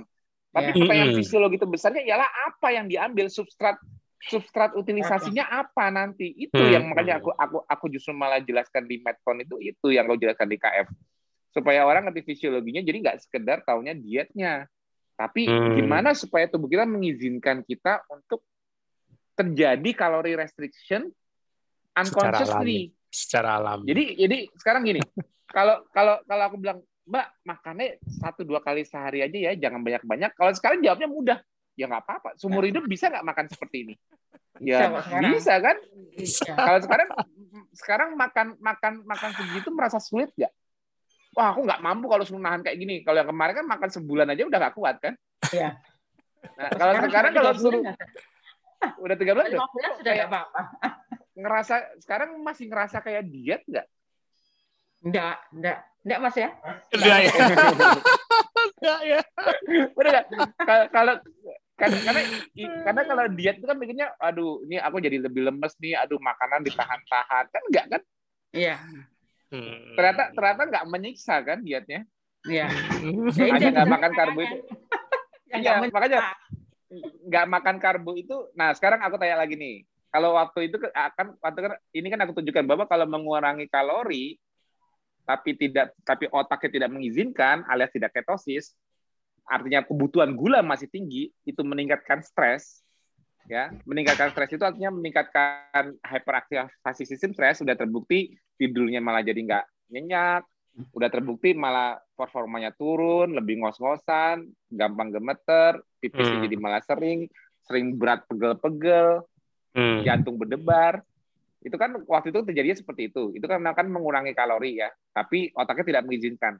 Speaker 2: Tapi
Speaker 3: Ya.
Speaker 2: pertanyaan fisiologi terbesarnya ialah apa yang diambil substrat substrat utilisasinya apa nanti itu
Speaker 1: Hmm.
Speaker 2: yang makanya aku aku aku justru malah jelaskan di Medcon itu itu yang kau jelaskan di KF supaya orang ngerti fisiologinya jadi nggak sekedar taunya dietnya tapi
Speaker 1: Hmm.
Speaker 2: gimana supaya tubuh kita mengizinkan kita untuk terjadi kalori restriction unconsciously
Speaker 1: secara alami.
Speaker 2: jadi jadi sekarang gini, kalau kalau kalau aku bilang, Mbak, makannya satu dua kali sehari aja ya, jangan banyak banyak. Kalau sekarang jawabnya mudah, ya nggak apa-apa. Seumur hidup bisa nggak makan seperti ini?
Speaker 3: Bisa,
Speaker 2: Ya
Speaker 3: sekarang.
Speaker 2: bisa kan?
Speaker 3: Iya.
Speaker 2: Kalau sekarang sekarang makan makan makan segitu merasa sulit nggak? Wah, aku nggak mampu kalau suruh nahan kayak gini. Kalau yang kemarin kan makan sebulan aja udah nggak kuat kan?
Speaker 3: Iya.
Speaker 2: Nah, kalau sekarang
Speaker 3: sudah
Speaker 2: kalau suruh
Speaker 3: bulan,
Speaker 2: udah tiga bulan udah
Speaker 3: nggak apa-apa.
Speaker 2: Ngerasa sekarang masih ngerasa kayak diet nggak?
Speaker 3: Enggak, enggak. Enggak, Mas ya?
Speaker 1: Udah ya. Udah ya.
Speaker 2: Udah nggak? Kalau kalau kan karena karena kalau diet itu kan bikinnya aduh ini aku jadi lebih lemes nih aduh makanan ditahan-tahan kan enggak kan
Speaker 3: Iya,
Speaker 1: Hmm.
Speaker 2: ternyata ternyata nggak menyiksa kan dietnya
Speaker 3: iya.
Speaker 2: hanya nggak makan karbo itu
Speaker 3: Ya,
Speaker 2: Iya,
Speaker 3: nggak
Speaker 2: makanya nggak makan karbo itu nah sekarang aku tanya lagi nih kalau waktu itu akan waktu kan ini kan aku tunjukkan bahwa kalau mengurangi kalori tapi tidak tapi otaknya tidak mengizinkan alias tidak ketosis artinya kebutuhan gula masih tinggi itu meningkatkan stres ya meningkatkan stres itu artinya meningkatkan hyperaktivasi sistem stres sudah terbukti tidurnya malah jadi nggak nyenyak udah terbukti malah performanya turun lebih ngos-ngosan gampang gemeter pipisnya
Speaker 1: Hmm.
Speaker 2: jadi malah sering sering berat pegel-pegel
Speaker 1: Hmm.
Speaker 2: jantung berdebar. Itu kan waktu itu terjadinya seperti itu. Itu kan akan mengurangi kalori ya tapi otaknya tidak mengizinkan.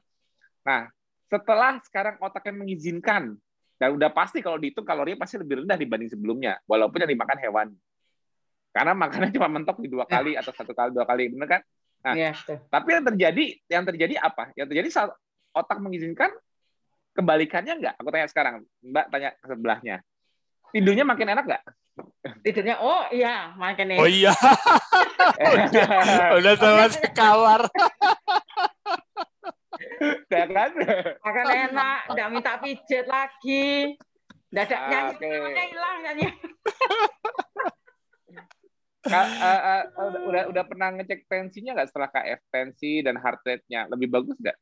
Speaker 2: Nah setelah sekarang otaknya mengizinkan dan udah pasti kalau dihitung kalorinya pasti lebih rendah dibanding sebelumnya walaupun yang dimakan hewan. Karena makannya cuma mentok di dua kali atau satu kali dua kali bener kan? Nah.
Speaker 3: Betul.
Speaker 2: tapi yang terjadi yang terjadi apa? Yang terjadi saat otak mengizinkan kebalikannya enggak aku tanya sekarang mbak tanya ke sebelahnya. Tidurnya makin enak nggak
Speaker 3: Tidurnya, oh iya, makan
Speaker 1: Oh iya, udah sama sekawar.
Speaker 2: ya kan
Speaker 3: Makan enak, enggak minta pijet lagi. Enggak ada
Speaker 2: Ah,
Speaker 3: nyanyi,
Speaker 2: oke.
Speaker 3: namanya hilang nyanyi.
Speaker 2: Ka- eh, eh, udah, udah udah pernah ngecek tensinya nggak setelah KF tensi dan heart rate-nya lebih bagus nggak?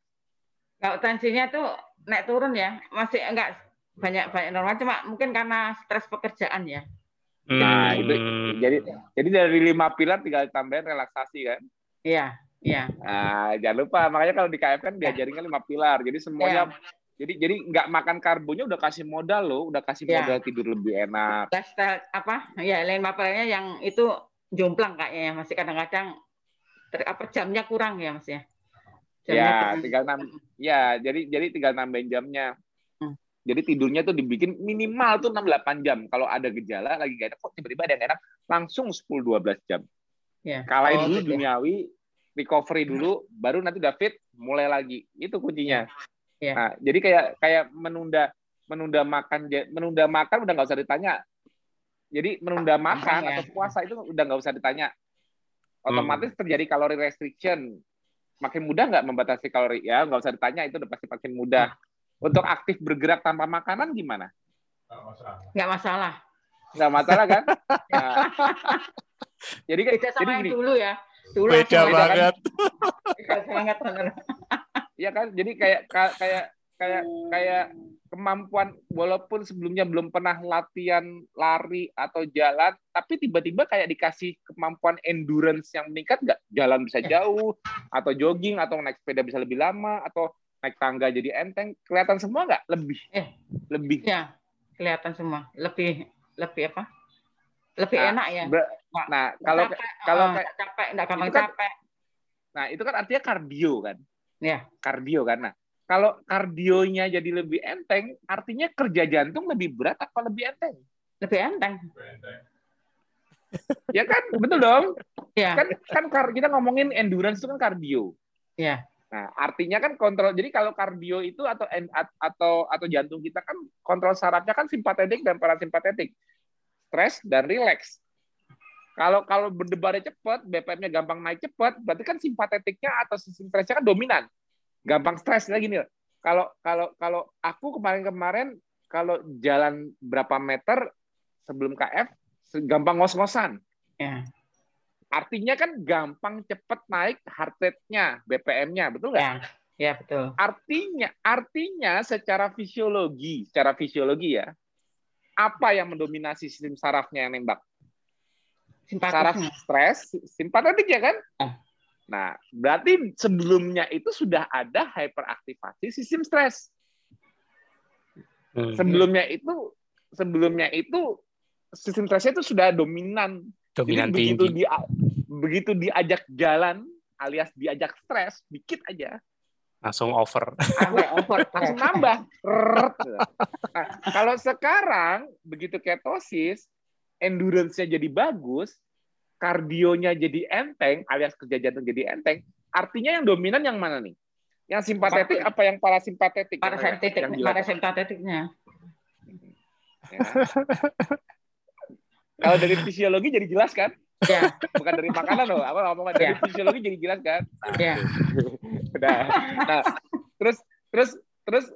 Speaker 3: Kalau tensinya tuh naik turun ya, masih enggak banyak banyak normal cuma mungkin karena stres pekerjaan ya.
Speaker 2: Nah, itu
Speaker 1: Hmm.
Speaker 2: jadi jadi dari lima pilar tinggal tambahin relaksasi kan.
Speaker 3: Iya, iya.
Speaker 2: Nah, jangan lupa makanya kalau di KF kan diajarin kan lima pilar. Jadi semuanya jadi jadi nggak makan karbonya udah kasih modal loh, udah kasih
Speaker 3: Ya.
Speaker 2: modal tidur lebih enak.
Speaker 3: Lifestyle apa? Ya, lain mapelnya yang itu jomplang kayaknya ya, masih kadang-kadang ter, apa jamnya kurang ya, Mas ya. Jamnya
Speaker 2: Ya,
Speaker 3: kurang.
Speaker 2: tinggal nam ya, jadi jadi tinggal nambahin jamnya.
Speaker 3: Hmm.
Speaker 2: Jadi tidurnya tuh dibikin minimal tuh 6 8 jam. Kalau ada gejala lagi gak enak kok tiba-tiba ada yang enak langsung 10 12 jam.
Speaker 3: Ya.
Speaker 2: Kalahin
Speaker 3: Oh,
Speaker 2: dulu
Speaker 3: gitu ya.
Speaker 2: duniawi, recovery dulu, baru nanti udah fit, mulai lagi. Itu kuncinya.
Speaker 3: Iya.
Speaker 2: Nah, jadi kayak kayak menunda menunda makan menunda makan udah nggak usah ditanya. Jadi menunda makan
Speaker 3: ya.
Speaker 2: atau puasa itu udah nggak usah ditanya. Otomatis
Speaker 3: Hmm.
Speaker 2: terjadi kalori restriction. Makin mudah nggak membatasi kalori? Ya nggak usah ditanya itu udah pasti makin mudah. Untuk aktif bergerak tanpa makanan gimana?
Speaker 3: Nggak masalah.
Speaker 2: Nggak masalah kan? Nah, jadi kan-
Speaker 3: sama
Speaker 2: jadi gini,
Speaker 3: dulu ya. Dulu
Speaker 1: Beda
Speaker 2: kan?
Speaker 1: banget.
Speaker 3: bener.
Speaker 2: Iya kan? Jadi kayak ka- kayak kayak kayak kemampuan walaupun sebelumnya belum pernah latihan lari atau jalan, tapi tiba-tiba kayak dikasih kemampuan endurance yang meningkat nggak? Jalan bisa
Speaker 3: Ya.
Speaker 2: jauh, atau jogging, atau naik sepeda bisa lebih lama, atau naik tangga jadi enteng, kelihatan semua nggak? Lebih,
Speaker 3: Eh.
Speaker 2: lebih.
Speaker 3: Ya, kelihatan semua. Lebih lebih apa? Lebih
Speaker 2: Nah,
Speaker 3: enak ya.
Speaker 2: Ber- Nah, kalau
Speaker 3: capek,
Speaker 2: kalau kayak-
Speaker 3: nggak capek, nggak gampang
Speaker 2: kan-
Speaker 3: capek.
Speaker 2: nah itu kan artinya kardio kan?
Speaker 3: Ya.
Speaker 2: Kardio kan. Nah, kalau kardionya jadi lebih enteng, artinya kerja jantung lebih berat apa lebih enteng?
Speaker 3: Lebih enteng.
Speaker 2: Ya kan, betul dong.
Speaker 3: Ya.
Speaker 2: Kan kan kita ngomongin endurance itu kan kardio.
Speaker 3: Ya.
Speaker 2: Nah, artinya kan kontrol. Jadi kalau kardio itu atau atau atau jantung kita kan kontrol sarafnya kan simpatetik dan parasimpatetik. Stres dan rileks. Kalau kalau berdebarnya cepat, BPM-nya gampang naik cepat, berarti kan simpatetiknya atau sistem stresnya kan dominan. Gampang stres lagi nih. kalau kalau kalau aku kemarin-kemarin kalau jalan berapa meter sebelum KF gampang ngos-ngosan.
Speaker 3: Ya.
Speaker 2: Artinya kan gampang cepet naik heart rate-nya, BPM-nya, betul nggak?
Speaker 3: Ya. Ya betul.
Speaker 2: Artinya, artinya secara fisiologi, secara fisiologi ya, apa yang mendominasi sistem sarafnya yang nembak? Saraf stres, simpatetik ya kan?
Speaker 3: Ah.
Speaker 2: Nah, berarti sebelumnya itu sudah ada hyperaktivasi sistem stres.
Speaker 1: Hmm.
Speaker 2: Sebelumnya itu, sebelumnya itu sistem stresnya itu sudah dominan.
Speaker 1: Dominan
Speaker 2: Jadi begitu
Speaker 1: tinggi.
Speaker 2: dia begitu diajak jalan alias diajak stres dikit aja
Speaker 1: Langsung over.
Speaker 3: Sampai over.
Speaker 2: langsung nambah. Nah, kalau sekarang begitu ketosis, endurance-nya jadi bagus, kardionya jadi enteng, alias kerja jantung jadi enteng, artinya yang dominan yang mana nih? Yang simpatetik apa yang parasimpatetik? Dilakukan?
Speaker 3: parasimpatetiknya.
Speaker 2: Ya. Kalau dari fisiologi jadi jelas kan?
Speaker 3: Ya,
Speaker 2: Bukan dari makanan loh. Apa ngomong dari
Speaker 3: Ya.
Speaker 2: fisiologi jadi jelas kan?
Speaker 3: ya.
Speaker 2: Udah. Nah, terus terus terus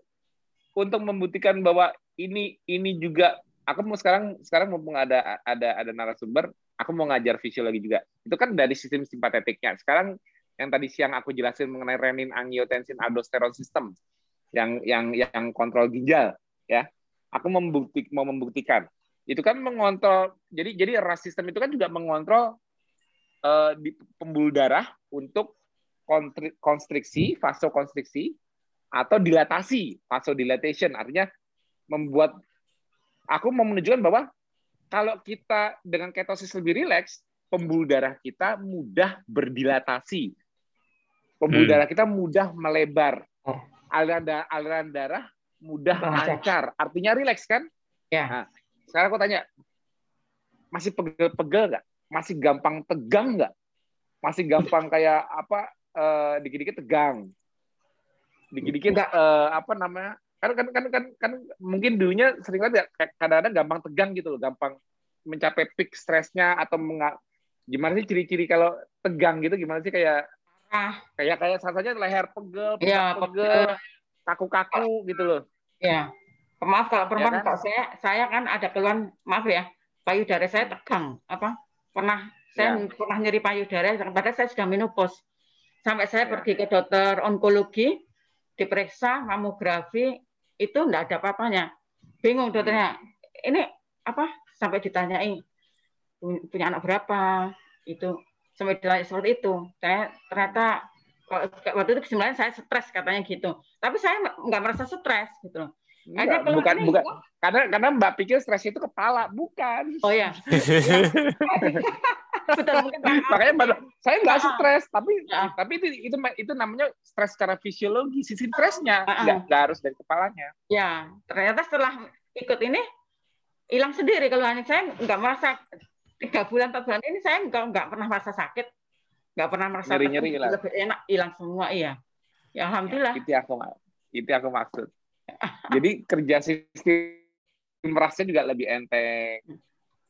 Speaker 2: untuk membuktikan bahwa ini ini juga aku mau sekarang sekarang mumpung ada ada ada narasumber, aku mau ngajar fisiologi juga. Itu kan dari sistem simpatetiknya. Sekarang yang tadi siang aku jelasin mengenai renin, angiotensin, aldosteron system yang yang yang kontrol ginjal ya. Aku membukti, mau membuktikan itu kan mengontrol jadi jadi ras sistem itu kan juga mengontrol eh, di pembuluh darah untuk konstriksi, vasokonstriksi atau dilatasi, vasodilatation artinya membuat aku mau menunjukkan bahwa kalau kita dengan ketosis lebih rileks, pembuluh darah kita mudah berdilatasi. Pembuluh
Speaker 1: Hmm.
Speaker 2: darah kita mudah melebar.
Speaker 3: Oh.
Speaker 2: Aliran, da- aliran darah mudah
Speaker 3: Lancar.
Speaker 2: lancar. Artinya rileks kan?
Speaker 3: Ya.
Speaker 2: Nah, sekarang aku tanya, masih pegel-pegel nggak? Masih gampang tegang nggak? Masih gampang kayak apa? eh, dikit-dikit tegang, dikit-dikit eh, apa namanya? Kan kan kan kan kan mungkin dulunya sering banget ya kadang-kadang gampang tegang gitu loh, gampang mencapai peak stresnya atau menga- gimana sih ciri-ciri kalau tegang gitu gimana sih kayak
Speaker 3: Ah,
Speaker 2: kayak kayak rasanya leher pegel,
Speaker 3: Iya,
Speaker 2: pundak pegel, kaku-kaku gitu loh.
Speaker 3: ya. Maaf kalau perempuan,
Speaker 2: Ya kan?
Speaker 3: kalau saya saya kan ada keluhan, maaf ya, payudara saya tegang. Apa? Pernah saya
Speaker 2: Ya.
Speaker 3: pernah nyeri payudara, padahal saya sudah menopause. Sampai saya
Speaker 2: Ya.
Speaker 3: pergi ke dokter onkologi, diperiksa mamografi, itu enggak ada apa-apanya. Bingung dokternya. Ini apa? Sampai ditanyai "Pu- punya anak berapa? Itu sampai ditanya seperti itu. Saya ternyata waktu itu kesimpulannya saya stres katanya gitu. Tapi saya nggak merasa stres gitu. loh.
Speaker 2: Enggak, bukan bukan karena karena Mbak pikir stres itu kepala, bukan.
Speaker 3: Oh ya. Betul Pak.
Speaker 2: Makanya saya nggak stres, tapi
Speaker 3: Ah.
Speaker 2: tapi itu itu itu namanya stres secara fisiologi, sisi stresnya nggak nggak harus dari kepalanya.
Speaker 3: Ya, ternyata setelah ikut ini hilang sendiri keluhannya. Saya nggak merasa tiga bulan empat bulan ini saya nggak nggak pernah merasa sakit, nggak pernah merasa tegang,
Speaker 2: hilang.
Speaker 3: lebih enak hilang semua iya. Ya alhamdulillah.
Speaker 2: Itu yang aku itu aku maksud. Jadi kerja sistem rasnya juga lebih enteng.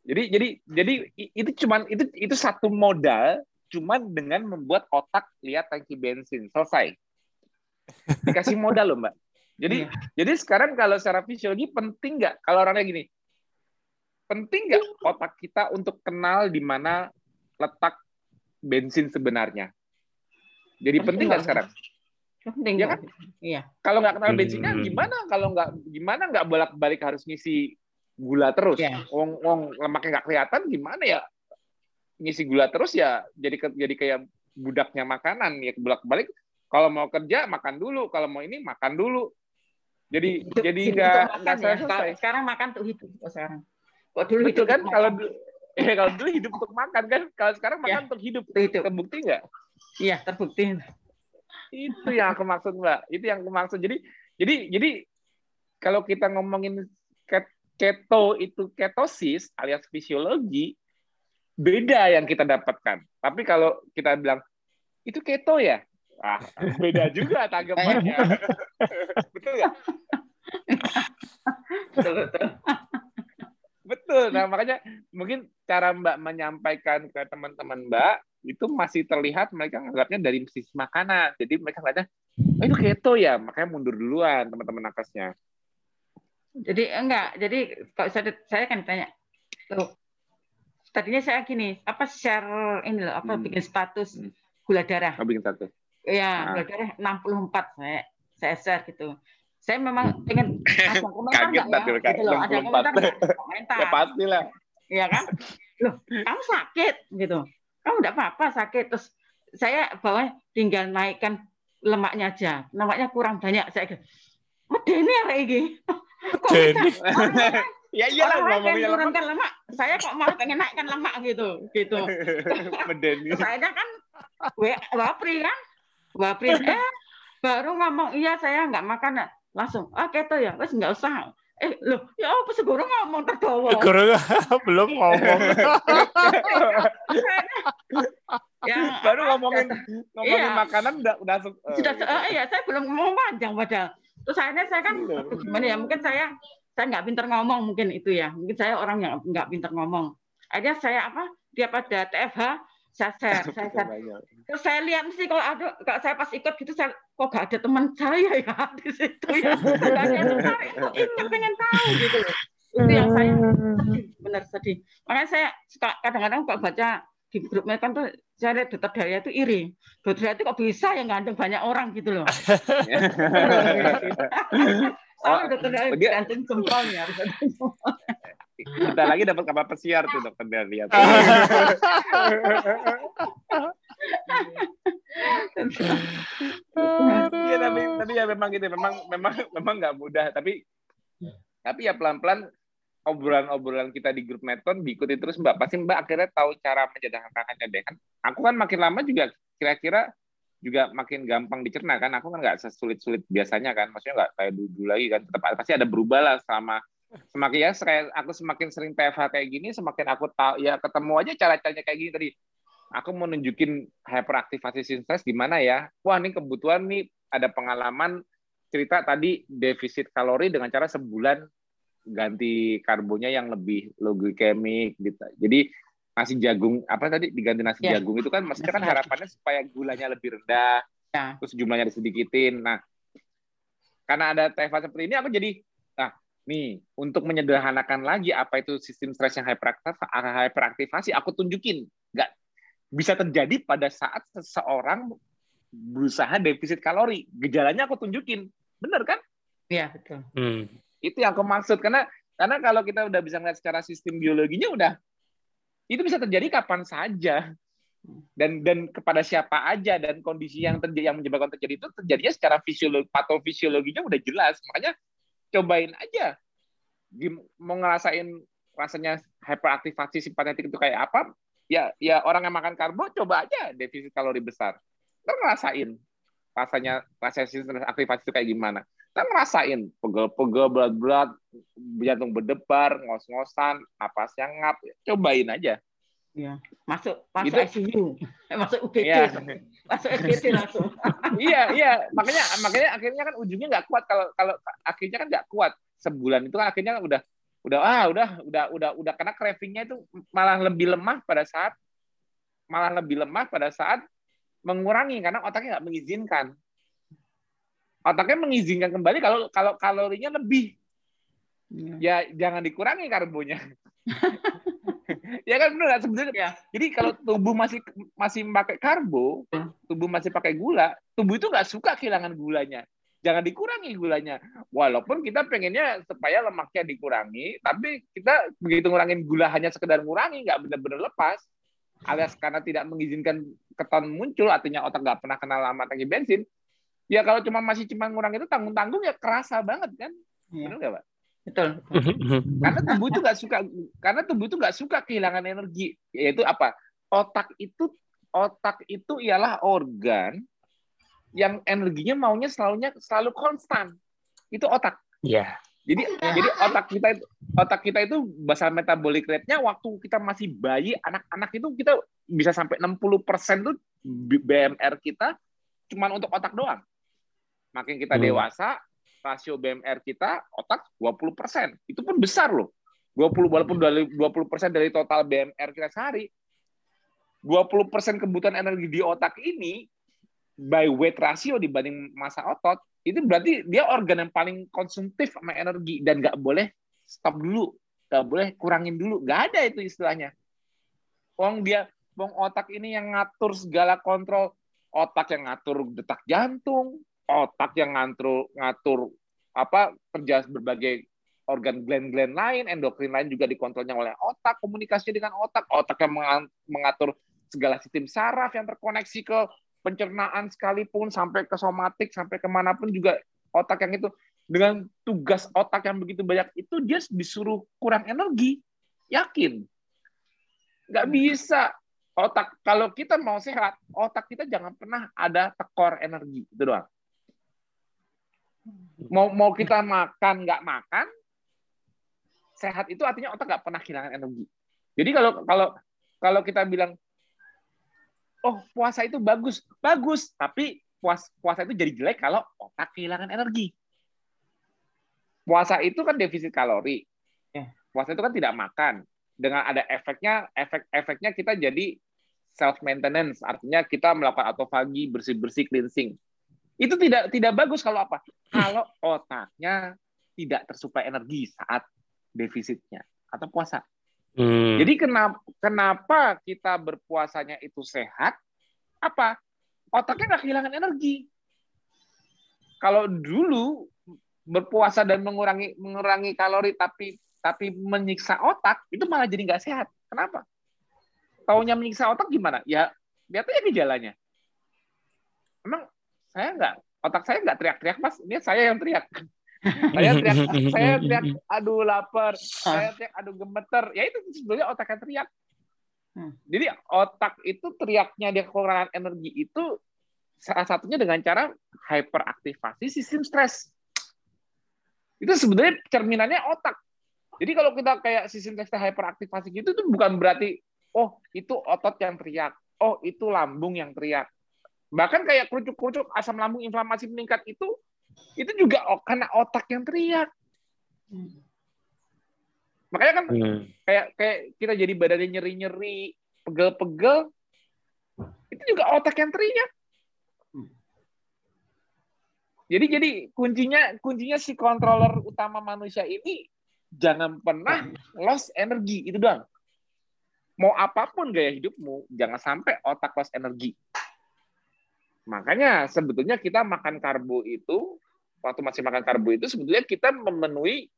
Speaker 2: Jadi jadi jadi itu cuman itu itu satu modal cuman dengan membuat otak lihat tangki bensin selesai. Dikasih modal loh mbak. Jadi
Speaker 3: Iya.
Speaker 2: jadi sekarang kalau secara fisiologi penting nggak kalau orangnya gini penting nggak otak kita untuk kenal di mana letak bensin sebenarnya. Jadi penting nggak sekarang?
Speaker 3: Penting
Speaker 2: Ya kan?
Speaker 3: Iya.
Speaker 2: Kalau nggak kenal
Speaker 1: Hmm.
Speaker 2: bensinnya gimana? Kalau nggak gimana nggak bolak-balik harus ngisi gula terus?
Speaker 3: Iya.
Speaker 2: Wong wong lemaknya nggak kelihatan gimana ya? Ngisi gula terus ya jadi jadi kayak budaknya makanan ya bolak-balik. Kalau mau kerja makan dulu, kalau mau ini makan dulu. Jadi
Speaker 3: Hidup-
Speaker 2: jadi nggak nggak
Speaker 3: makan ya.
Speaker 2: selesai.
Speaker 3: Sekarang makan tuh hidup kok sekarang. Kok dulu
Speaker 2: Betul
Speaker 3: hidup
Speaker 2: kan? Kalau eh, kalau dulu hidup untuk makan kan, kalau sekarang
Speaker 3: Ya.
Speaker 2: makan untuk hidup.
Speaker 3: Itu hidup.
Speaker 2: Terbukti nggak?
Speaker 3: Iya, terbukti.
Speaker 2: Itu yang aku maksud mbak. Itu yang aku maksud. Jadi jadi jadi kalau kita ngomongin ket- keto itu ketosis alias fisiologi beda yang kita dapatkan. Tapi kalau kita bilang itu keto ya, ah beda juga tanggapannya. Betul
Speaker 3: betul. Betul.
Speaker 2: Nah, makanya mungkin cara Mbak menyampaikan ke teman-teman Mbak itu masih terlihat mereka nganggapnya dari sisi makanan. Jadi mereka nganggapnya oh, itu keto ya, makanya mundur duluan teman-teman nakesnya.
Speaker 3: Jadi enggak, jadi kalau saya, saya kan tanya, loh, tadinya saya gini, apa share ini loh, apa hmm. bikin status hmm. gula darah.
Speaker 2: Oh, bikin status.
Speaker 3: Iya, nah. gula darah 64 saya saya share gitu. Saya memang pengen ada komentar
Speaker 2: Kaget
Speaker 3: enggak ya? Gitu loh, ada komentar? Komentar.
Speaker 2: ya pasti lah.
Speaker 3: Iya kan? Loh, kamu sakit gitu. Kamu enggak apa-apa sakit. Terus saya bawa tinggal naikkan lemaknya aja. Lemaknya kurang banyak. Saya medeni ya ini. Kok
Speaker 2: ya iyalah
Speaker 3: ngomongnya lemak. lemak. Saya kok malah pengen naikkan lemak gitu, gitu.
Speaker 2: Medeni.
Speaker 3: Saya kan wapri kan, wapri eh baru ngomong iya saya nggak makan langsung ah keto ya? Wes nggak usah. Eh loh ya apa segoro ngomong tertawa
Speaker 1: segoro belum ngomong.
Speaker 3: Ya,
Speaker 2: baru ngomongin ngomongin iya. makanan udah udah
Speaker 3: uh, sudah uh, iya saya belum ngomong panjang padahal. Terus akhirnya saya kan iya. gimana ya mungkin saya saya nggak pintar ngomong mungkin itu ya. Mungkin saya orang yang nggak pintar ngomong. Akhirnya saya apa dia pada TFH saya share, saya share. Terus saya lihat sih kalau ada, kalau saya pas ikut gitu, saya kok gak ada teman saya ya di situ ya. Gak ada yang ingat pengen tahu gitu loh. Itu yang saya sedih, benar sedih. Makanya saya suka kadang-kadang kok baca di grup mereka tuh saya lihat dokter Dalia itu iri. Dokter Dalia itu kok bisa yang ganteng banyak orang gitu loh. oh, dokter Dalia ganteng sempolnya.
Speaker 2: Kita lagi dapat kapal pesiar tuh dokter Dalia. Iya tapi tapi ya memang gitu memang memang memang nggak mudah tapi tapi ya pelan pelan obrolan-obrolan kita di grup Meton diikuti terus Mbak. Pasti Mbak akhirnya tahu cara menyederhanakannya deh kan aku kan makin lama juga kira-kira juga makin gampang dicerna kan. Aku kan nggak sesulit-sulit biasanya kan. Maksudnya nggak kayak dulu lagi kan. Tetap pasti ada berubah lah selama semakin ya aku semakin sering TFH kayak gini semakin aku tahu ya ketemu aja cara-caranya kayak gini tadi aku mau nunjukin hyperaktivasi stres gimana ya. Wah, ini kebutuhan nih ada pengalaman cerita tadi defisit kalori dengan cara sebulan ganti karbonnya yang lebih low glycemic gitu. Jadi nasi jagung apa tadi diganti nasi yeah. jagung itu kan maksudnya kan harapannya supaya gulanya lebih rendah. Yeah. Terus jumlahnya disedikitin. Nah, karena ada TFA seperti ini aku jadi nih untuk menyederhanakan lagi apa itu sistem stres yang hyperaktivasi aku tunjukin nggak bisa terjadi pada saat seseorang berusaha defisit kalori. Gejalanya aku tunjukin. Benar kan?
Speaker 3: Iya, betul.
Speaker 2: Hmm. Itu yang aku maksud. Karena karena kalau kita udah bisa ngeliat secara sistem biologinya udah itu bisa terjadi kapan saja dan dan kepada siapa aja dan kondisi yang terjadi yang menyebabkan terjadi itu terjadinya secara fisiologi patofisiologinya udah jelas makanya cobain aja. Mau ngerasain rasanya hyperaktivasi simpatetik itu kayak apa ya ya orang yang makan karbo coba aja defisit kalori besar. Kan ngerasain rasanya rasa aktivasi itu kayak gimana. Kan ngerasain pegel-pegel berat-berat jantung berdebar ngos-ngosan napasnya ngap cobain aja
Speaker 3: Ya, masuk masuk itu, ICU, eh, masuk UGD, ya. masuk UGD langsung.
Speaker 2: iya, iya, makanya makanya akhirnya kan ujungnya nggak kuat. Kalau kalau akhirnya kan nggak kuat. Sebulan itu kan akhirnya udah udah ah udah udah udah udah. Karena cravingnya itu malah lebih lemah pada saat malah lebih lemah pada saat mengurangi. Karena otaknya nggak mengizinkan. Otaknya mengizinkan kembali kalau kalau kalorinya lebih. Ya, ya jangan dikurangi karbonya ya kan benar sebenarnya ya. jadi kalau tubuh masih masih pakai karbo tubuh masih pakai gula tubuh itu nggak suka kehilangan gulanya jangan dikurangi gulanya. Walaupun kita pengennya supaya lemaknya dikurangi, tapi kita begitu ngurangin gula hanya sekedar ngurangi, nggak benar-benar lepas. Alias karena tidak mengizinkan keton muncul, artinya otak nggak pernah kenal lama tangki bensin. Ya kalau cuma masih cuma ngurang itu tanggung-tanggung ya kerasa banget kan? Ya. Benar nggak, Pak?
Speaker 3: Betul.
Speaker 2: karena tubuh itu nggak suka, karena tubuh itu nggak suka kehilangan energi. Yaitu apa? Otak itu otak itu ialah organ yang energinya maunya selalunya selalu konstan. Itu otak.
Speaker 1: Iya. Yeah.
Speaker 2: Jadi yeah. jadi otak kita itu otak kita itu basal metabolic rate-nya waktu kita masih bayi, anak-anak itu kita bisa sampai 60% tuh BMR kita cuma untuk otak doang. Makin kita hmm. Rasio BMR kita otak 20%. Itu pun besar loh. 20 walaupun dari 20% dari total BMR kita sehari, 20% kebutuhan energi di otak ini by weight ratio dibanding massa otot, itu berarti dia organ yang paling konsumtif sama energi dan nggak boleh stop dulu, nggak boleh kurangin dulu, nggak ada itu istilahnya. Wong dia, wong otak ini yang ngatur segala kontrol, otak yang ngatur detak jantung, otak yang ngatur ngatur apa kerja berbagai organ gland-gland lain, endokrin lain juga dikontrolnya oleh otak, komunikasinya dengan otak, otak yang mengatur segala sistem saraf yang terkoneksi ke pencernaan sekalipun sampai ke somatik sampai ke mana pun juga otak yang itu dengan tugas otak yang begitu banyak itu dia disuruh kurang energi. Yakin? Nggak bisa. Otak kalau kita mau sehat otak kita jangan pernah ada tekor energi. Itu doang mau mau kita makan nggak makan sehat itu artinya otak nggak pernah kehilangan energi jadi kalau kalau kalau kita bilang oh puasa itu bagus, bagus, tapi puas, puasa itu jadi jelek kalau otak kehilangan energi. Puasa itu kan defisit kalori. Ya. Puasa itu kan tidak makan. Dengan ada efeknya, efek-efeknya kita jadi self maintenance, artinya kita melakukan autofagi, bersih-bersih, cleansing. Itu tidak tidak bagus kalau apa? Kalau otaknya tidak tersuplai energi saat defisitnya atau puasa. Hmm. Jadi kenapa kenapa kita berpuasanya itu sehat? Apa? Otaknya nggak kehilangan energi. Kalau dulu berpuasa dan mengurangi mengurangi kalori tapi tapi menyiksa otak itu malah jadi nggak sehat. Kenapa? Taunya menyiksa otak gimana? Ya lihat aja gejalanya. Emang saya nggak otak saya nggak teriak-teriak mas, ini saya yang teriak saya teriak, saya teriak, aduh lapar, saya teriak, aduh gemeter. Ya itu sebenarnya otaknya teriak. Hmm. Jadi otak itu teriaknya dia kekurangan energi itu salah satunya dengan cara hyperaktivasi sistem stres. Itu sebenarnya cerminannya otak. Jadi kalau kita kayak sistem stres hyperaktivasi gitu itu bukan berarti oh itu otot yang teriak, oh itu lambung yang teriak. Bahkan kayak kerucuk-kerucuk asam lambung inflamasi meningkat itu itu juga karena otak yang teriak. Makanya kan hmm. kayak kayak kita jadi badannya nyeri-nyeri, pegel-pegel, itu juga otak yang teriak. Jadi jadi kuncinya kuncinya si controller utama manusia ini jangan pernah lost energi itu doang. Mau apa pun gaya hidupmu, jangan sampai otak lost energi. Makanya sebetulnya kita makan karbo itu waktu masih makan karbo itu sebetulnya kita memenuhi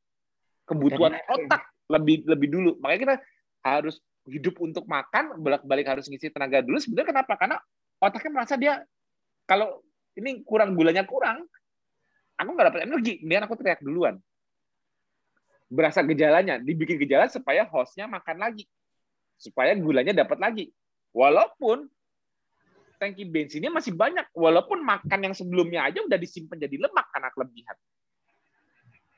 Speaker 2: kebutuhan otak lebih lebih dulu. Makanya kita harus hidup untuk makan, balik-balik harus ngisi tenaga dulu. Sebenarnya kenapa? Karena otaknya merasa dia kalau ini kurang gulanya kurang, aku nggak dapat energi, kemudian aku teriak duluan. Berasa gejalanya, dibikin gejala supaya hostnya makan lagi, supaya gulanya dapat lagi. Walaupun tangki bensinnya masih banyak walaupun makan yang sebelumnya aja udah disimpan jadi lemak karena kelebihan.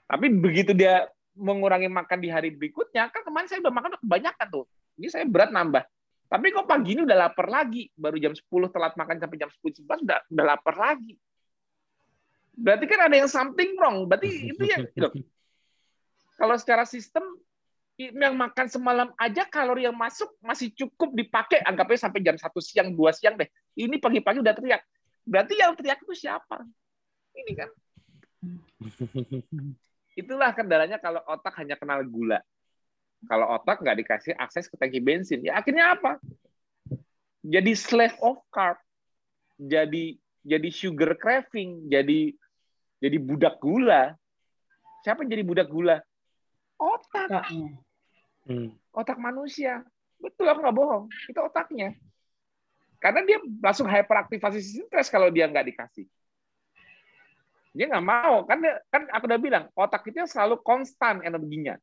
Speaker 2: Tapi begitu dia mengurangi makan di hari berikutnya, kan kemarin saya udah makan udah kebanyakan tuh. Ini saya berat nambah. Tapi kok pagi ini udah lapar lagi. Baru jam 10 telat makan sampai jam 10 11 udah udah lapar lagi. Berarti kan ada yang something wrong. Berarti itu ya gitu. Kalau secara sistem yang makan semalam aja kalori yang masuk masih cukup dipakai anggapnya sampai jam satu siang dua siang deh. Ini pagi-pagi udah teriak. Berarti yang teriak itu siapa? Ini kan. Itulah kendalanya kalau otak hanya kenal gula. Kalau otak nggak dikasih akses ke tangki bensin ya akhirnya apa? Jadi slave of carb. Jadi jadi sugar craving jadi jadi budak gula. Siapa yang jadi budak gula? Otak Hmm. Otak manusia. Betul, aku nggak bohong. Itu otaknya. Karena dia langsung hyperaktivasi stres kalau dia nggak dikasih. Dia nggak mau. Kan, kan aku udah bilang, otak kita selalu konstan energinya.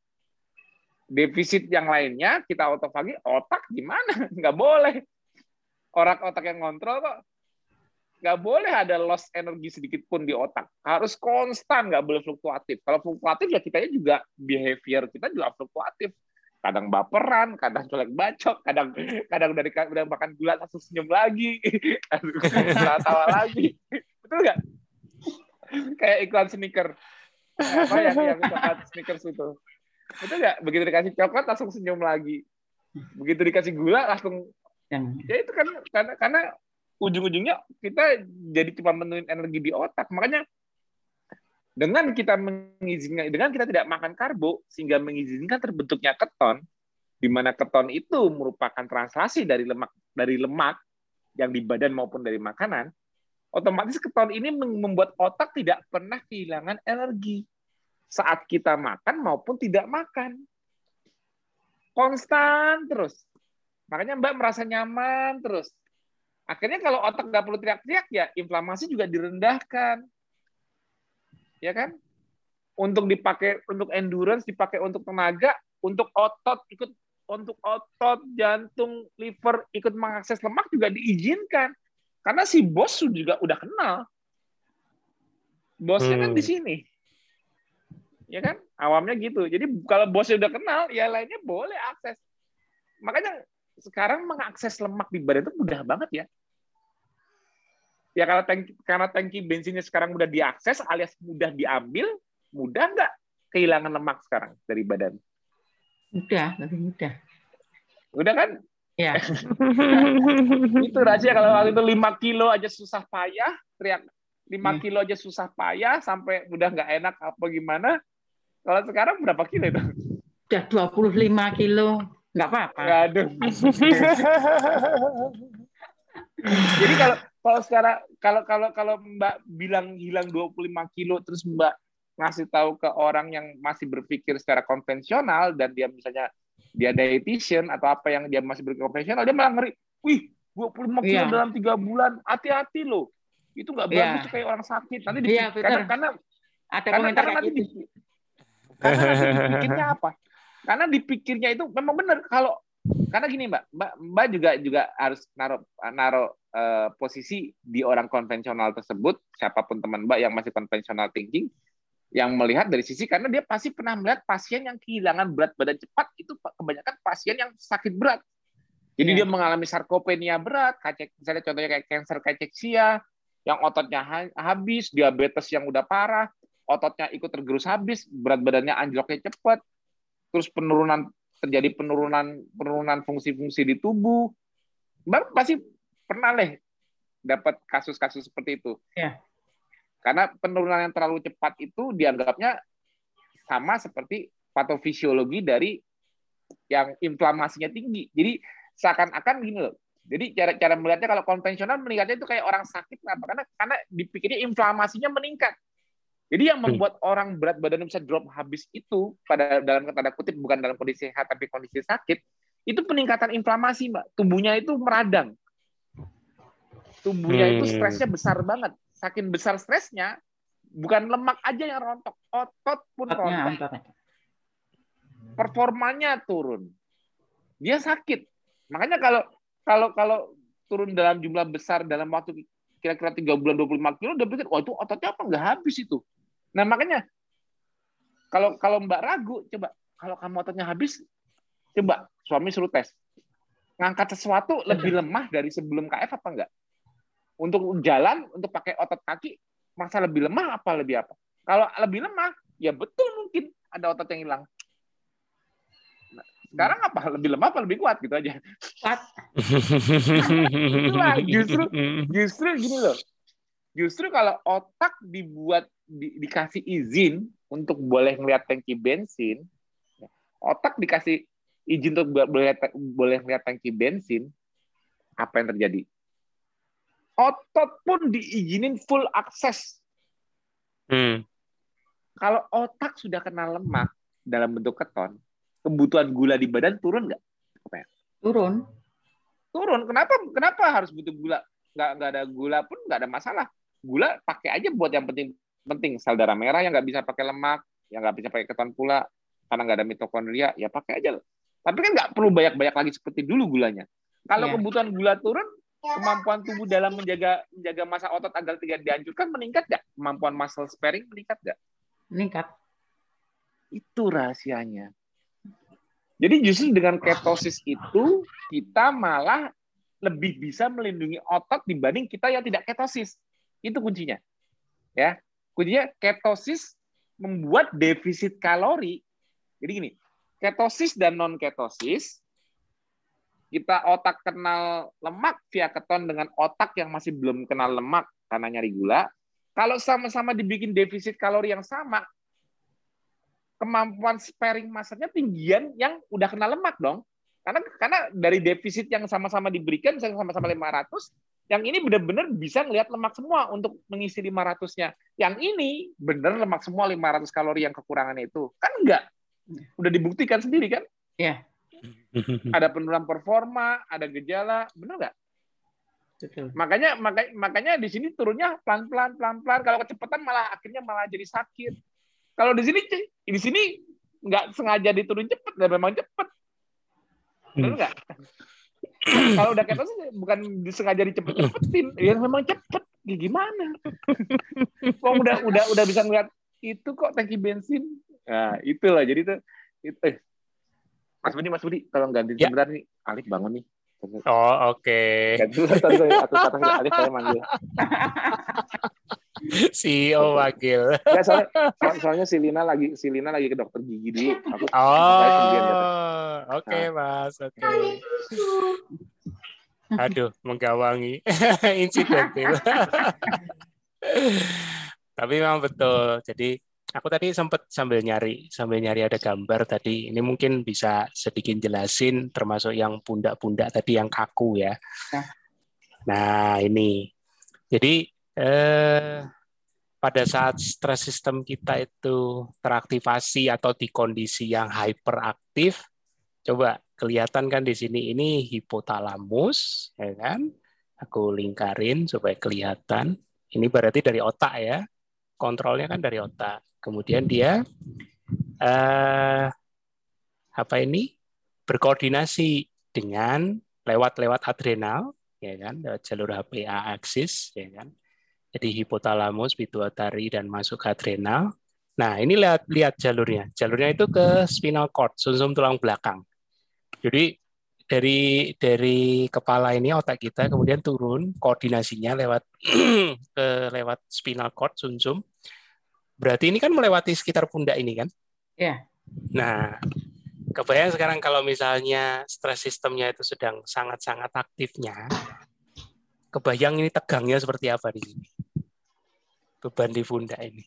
Speaker 2: Defisit yang lainnya, kita autofagi, otak gimana? Nggak boleh. Orang otak yang ngontrol kok nggak boleh ada loss energi sedikit pun di otak. Harus konstan, nggak boleh fluktuatif. Kalau fluktuatif ya kitanya juga behavior kita juga fluktuatif kadang baperan, kadang colek bacok, kadang kadang dari udah makan gula langsung senyum lagi, kadang tawa lagi, betul nggak? Kayak iklan sneaker, apa yang yang coklat sneakers itu, betul nggak? Begitu dikasih coklat langsung senyum lagi, begitu dikasih gula langsung, yang... ya itu kan karena karena ujung-ujungnya kita jadi cuma menuin energi di otak. Makanya dengan kita mengizinkan dengan kita tidak makan karbo sehingga mengizinkan terbentuknya keton di mana keton itu merupakan translasi dari lemak dari lemak yang di badan maupun dari makanan, otomatis keton ini membuat otak tidak pernah kehilangan energi saat kita makan maupun tidak makan. Konstan terus. Makanya Mbak merasa nyaman terus. Akhirnya kalau otak nggak perlu teriak-teriak ya inflamasi juga direndahkan. Ya kan? Untuk dipakai untuk endurance, dipakai untuk tenaga, untuk otot ikut untuk otot, jantung, liver ikut mengakses lemak juga diizinkan. Karena si bos juga udah kenal. Bosnya hmm. kan di hmm. sini. Ya kan? Awamnya gitu. Jadi kalau bosnya udah kenal, ya lainnya boleh akses. Makanya sekarang mengakses lemak di badan itu mudah banget ya. Ya kalau tangki, karena tangki bensinnya sekarang mudah diakses alias mudah diambil, mudah nggak kehilangan lemak sekarang dari badan?
Speaker 3: Mudah, lebih mudah.
Speaker 2: Udah kan?
Speaker 3: Ya.
Speaker 2: itu rahasia kalau waktu itu 5 kilo aja susah payah, teriak 5 hmm. kilo aja susah payah sampai udah nggak enak apa gimana. Kalau sekarang berapa kilo itu?
Speaker 3: Udah 25 kilo. Nggak apa-apa.
Speaker 2: Aduh. Jadi kalau kalau sekarang kalau kalau kalau Mbak bilang hilang 25 kilo terus Mbak ngasih tahu ke orang yang masih berpikir secara konvensional dan dia misalnya dia dietitian atau apa yang dia masih berpikir konvensional dia malah ngeri wih 25 kilo yeah. dalam tiga bulan hati-hati loh itu nggak iya. bagus yeah. kayak orang sakit nanti di, yeah, karena karena
Speaker 3: ada karena, komentar karena nanti
Speaker 2: gitu. di, karena nanti dipikirnya apa karena dipikirnya itu memang benar kalau karena gini mbak mbak mbak juga juga harus naruh naruh uh, posisi di orang konvensional tersebut siapa pun teman mbak yang masih konvensional thinking yang melihat dari sisi karena dia pasti pernah melihat pasien yang kehilangan berat badan cepat itu kebanyakan pasien yang sakit berat. Jadi yeah. dia mengalami sarkopenia berat, kacek, misalnya contohnya kayak kanker kachexia, yang ototnya habis, diabetes yang udah parah, ototnya ikut tergerus habis, berat badannya anjloknya cepat, terus penurunan terjadi penurunan penurunan fungsi-fungsi di tubuh. Mbak pasti pernah deh dapat kasus-kasus seperti itu.
Speaker 3: Yeah.
Speaker 2: Karena penurunan yang terlalu cepat itu dianggapnya sama seperti patofisiologi dari yang inflamasinya tinggi. Jadi seakan-akan gini loh. Jadi cara cara melihatnya kalau konvensional melihatnya itu kayak orang sakit kenapa? Karena karena dipikirnya inflamasinya meningkat. Jadi yang membuat hmm. orang berat badan bisa drop habis itu pada dalam tanda kutip bukan dalam kondisi sehat tapi kondisi sakit, itu peningkatan inflamasi, Mbak. Tubuhnya itu meradang. Tubuhnya hmm. itu stresnya besar banget saking besar stresnya, bukan lemak aja yang rontok, otot pun rontok. Performanya turun. Dia sakit. Makanya kalau kalau kalau turun dalam jumlah besar dalam waktu kira-kira tiga bulan 25 kilo, udah pikir, wah itu ototnya apa nggak habis itu. Nah makanya kalau kalau Mbak ragu, coba kalau kamu ototnya habis, coba suami suruh tes. Ngangkat sesuatu lebih lemah dari sebelum KF apa enggak? Untuk jalan, untuk pakai otot kaki, masa lebih lemah apa lebih apa? Kalau lebih lemah, ya betul mungkin ada otot yang hilang. Nah, sekarang apa? Lebih lemah apa lebih kuat gitu aja? Kuat. Itulah justru justru gini loh. Justru kalau otak dibuat di, dikasih izin untuk boleh ngeliat tangki bensin, otak dikasih izin untuk boleh boleh ngeliat tangki bensin, apa yang terjadi? Otot pun diizinin full akses. Hmm. Kalau otak sudah kena lemak dalam bentuk keton, kebutuhan gula di badan turun nggak?
Speaker 3: Turun.
Speaker 2: Turun. Kenapa? Kenapa harus butuh gula? Nggak nggak ada gula pun nggak ada masalah. Gula pakai aja buat yang penting penting sel darah merah yang nggak bisa pakai lemak, yang nggak bisa pakai keton pula karena nggak ada mitokondria, ya pakai aja. Tapi kan nggak perlu banyak-banyak lagi seperti dulu gulanya. Kalau yeah. kebutuhan gula turun, kemampuan tubuh dalam menjaga menjaga masa otot agar tidak dihancurkan meningkat nggak? Kemampuan muscle sparing meningkat nggak?
Speaker 3: Meningkat.
Speaker 2: Itu rahasianya. Jadi justru dengan ketosis itu kita malah lebih bisa melindungi otot dibanding kita yang tidak ketosis. Itu kuncinya. Ya. Kuncinya ketosis membuat defisit kalori. Jadi gini, ketosis dan non ketosis kita otak kenal lemak via keton dengan otak yang masih belum kenal lemak karena nyari gula, kalau sama-sama dibikin defisit kalori yang sama, kemampuan sparing masanya tinggian yang udah kena lemak dong. Karena karena dari defisit yang sama-sama diberikan misalnya sama-sama 500, yang ini benar-benar bisa ngelihat lemak semua untuk mengisi 500-nya. Yang ini benar lemak semua 500 kalori yang kekurangan itu. Kan enggak. Udah dibuktikan sendiri kan?
Speaker 3: Iya.
Speaker 2: Ada penurunan performa, ada gejala, benar nggak? Makanya makanya makanya di sini turunnya pelan-pelan pelan-pelan. Kalau kecepatan malah akhirnya malah jadi sakit. Kalau di sini di sini nggak sengaja diturun cepat dan memang cepat. Benar nggak? Kalau udah ketos bukan disengaja dicepet-cepetin, ya memang cepet. Ya gimana? Kok udah udah udah bisa ngeliat itu kok tangki bensin. Nah, itulah jadi itu itu eh, Mas Budi, Mas Budi, tolong ganti ya. sebentar nih. Alif bangun nih.
Speaker 1: Oh, oke. Okay.
Speaker 2: Ganti satu kata Alif saya manggil.
Speaker 1: CEO wakil.
Speaker 2: Ya, soalnya, soalnya si Lina lagi si Lina lagi ke dokter gigi dulu.
Speaker 1: Aku, oh, oke okay, nah. mas, oke. Okay. Aduh, menggawangi insidentil. Tapi memang betul. Jadi aku tadi sempat sambil nyari sambil nyari ada gambar tadi ini mungkin bisa sedikit jelasin termasuk yang pundak-pundak tadi yang kaku ya. Nah, nah ini jadi eh, pada saat stres sistem kita itu teraktivasi atau di kondisi yang hyperaktif, coba kelihatan kan di sini ini hipotalamus, ya kan? Aku lingkarin supaya kelihatan. Ini berarti dari otak ya. Kontrolnya kan dari otak. Kemudian dia uh, apa ini berkoordinasi dengan lewat-lewat adrenal, ya kan, lewat jalur HPA aksis, ya kan. Jadi hipotalamus, pituitari dan masuk ke adrenal. Nah, ini lihat lihat jalurnya. Jalurnya itu ke spinal cord, sumsum tulang belakang. Jadi dari dari kepala ini otak kita kemudian turun koordinasinya lewat ke lewat spinal cord sumsum Berarti ini kan melewati sekitar pundak ini kan?
Speaker 3: Iya.
Speaker 1: Nah, kebayang sekarang kalau misalnya stres sistemnya itu sedang sangat-sangat aktifnya, kebayang ini tegangnya seperti apa di sini? Beban di pundak ini.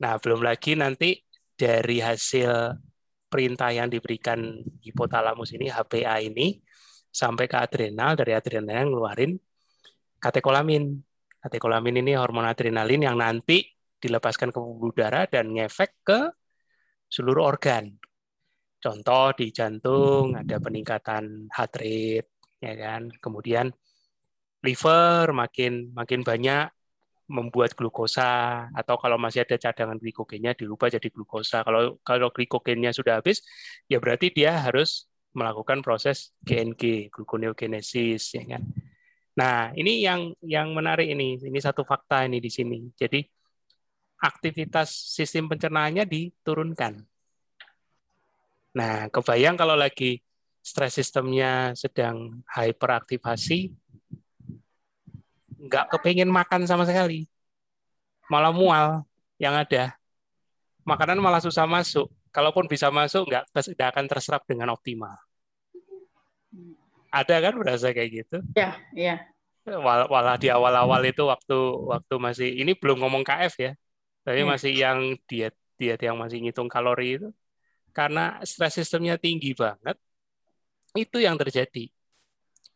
Speaker 1: Nah, belum lagi nanti dari hasil perintah yang diberikan hipotalamus ini, HPA ini, sampai ke adrenal, dari adrenal yang ngeluarin katekolamin. Katekolamin ini hormon adrenalin yang nanti dilepaskan ke pembuluh darah dan ngefek ke seluruh organ. Contoh di jantung ada peningkatan heart rate, ya kan. Kemudian liver makin makin banyak membuat glukosa atau kalau masih ada cadangan glikogennya dirubah jadi glukosa. Kalau kalau glikogennya sudah habis, ya berarti dia harus melakukan proses GNG, gluconeogenesis, ya kan. Nah, ini yang yang menarik ini. Ini satu fakta ini di sini. Jadi aktivitas sistem pencernaannya diturunkan. Nah, kebayang kalau lagi stres sistemnya sedang hyperaktivasi, nggak kepingin makan sama sekali. Malah mual yang ada. Makanan malah susah masuk. Kalaupun bisa masuk, nggak, nggak akan terserap dengan optimal. Ada kan berasa kayak gitu?
Speaker 3: Iya, iya.
Speaker 1: Walau di awal-awal itu waktu waktu masih ini belum ngomong KF ya, tapi hmm. masih yang diet diet yang masih ngitung kalori itu karena stres sistemnya tinggi banget itu yang terjadi.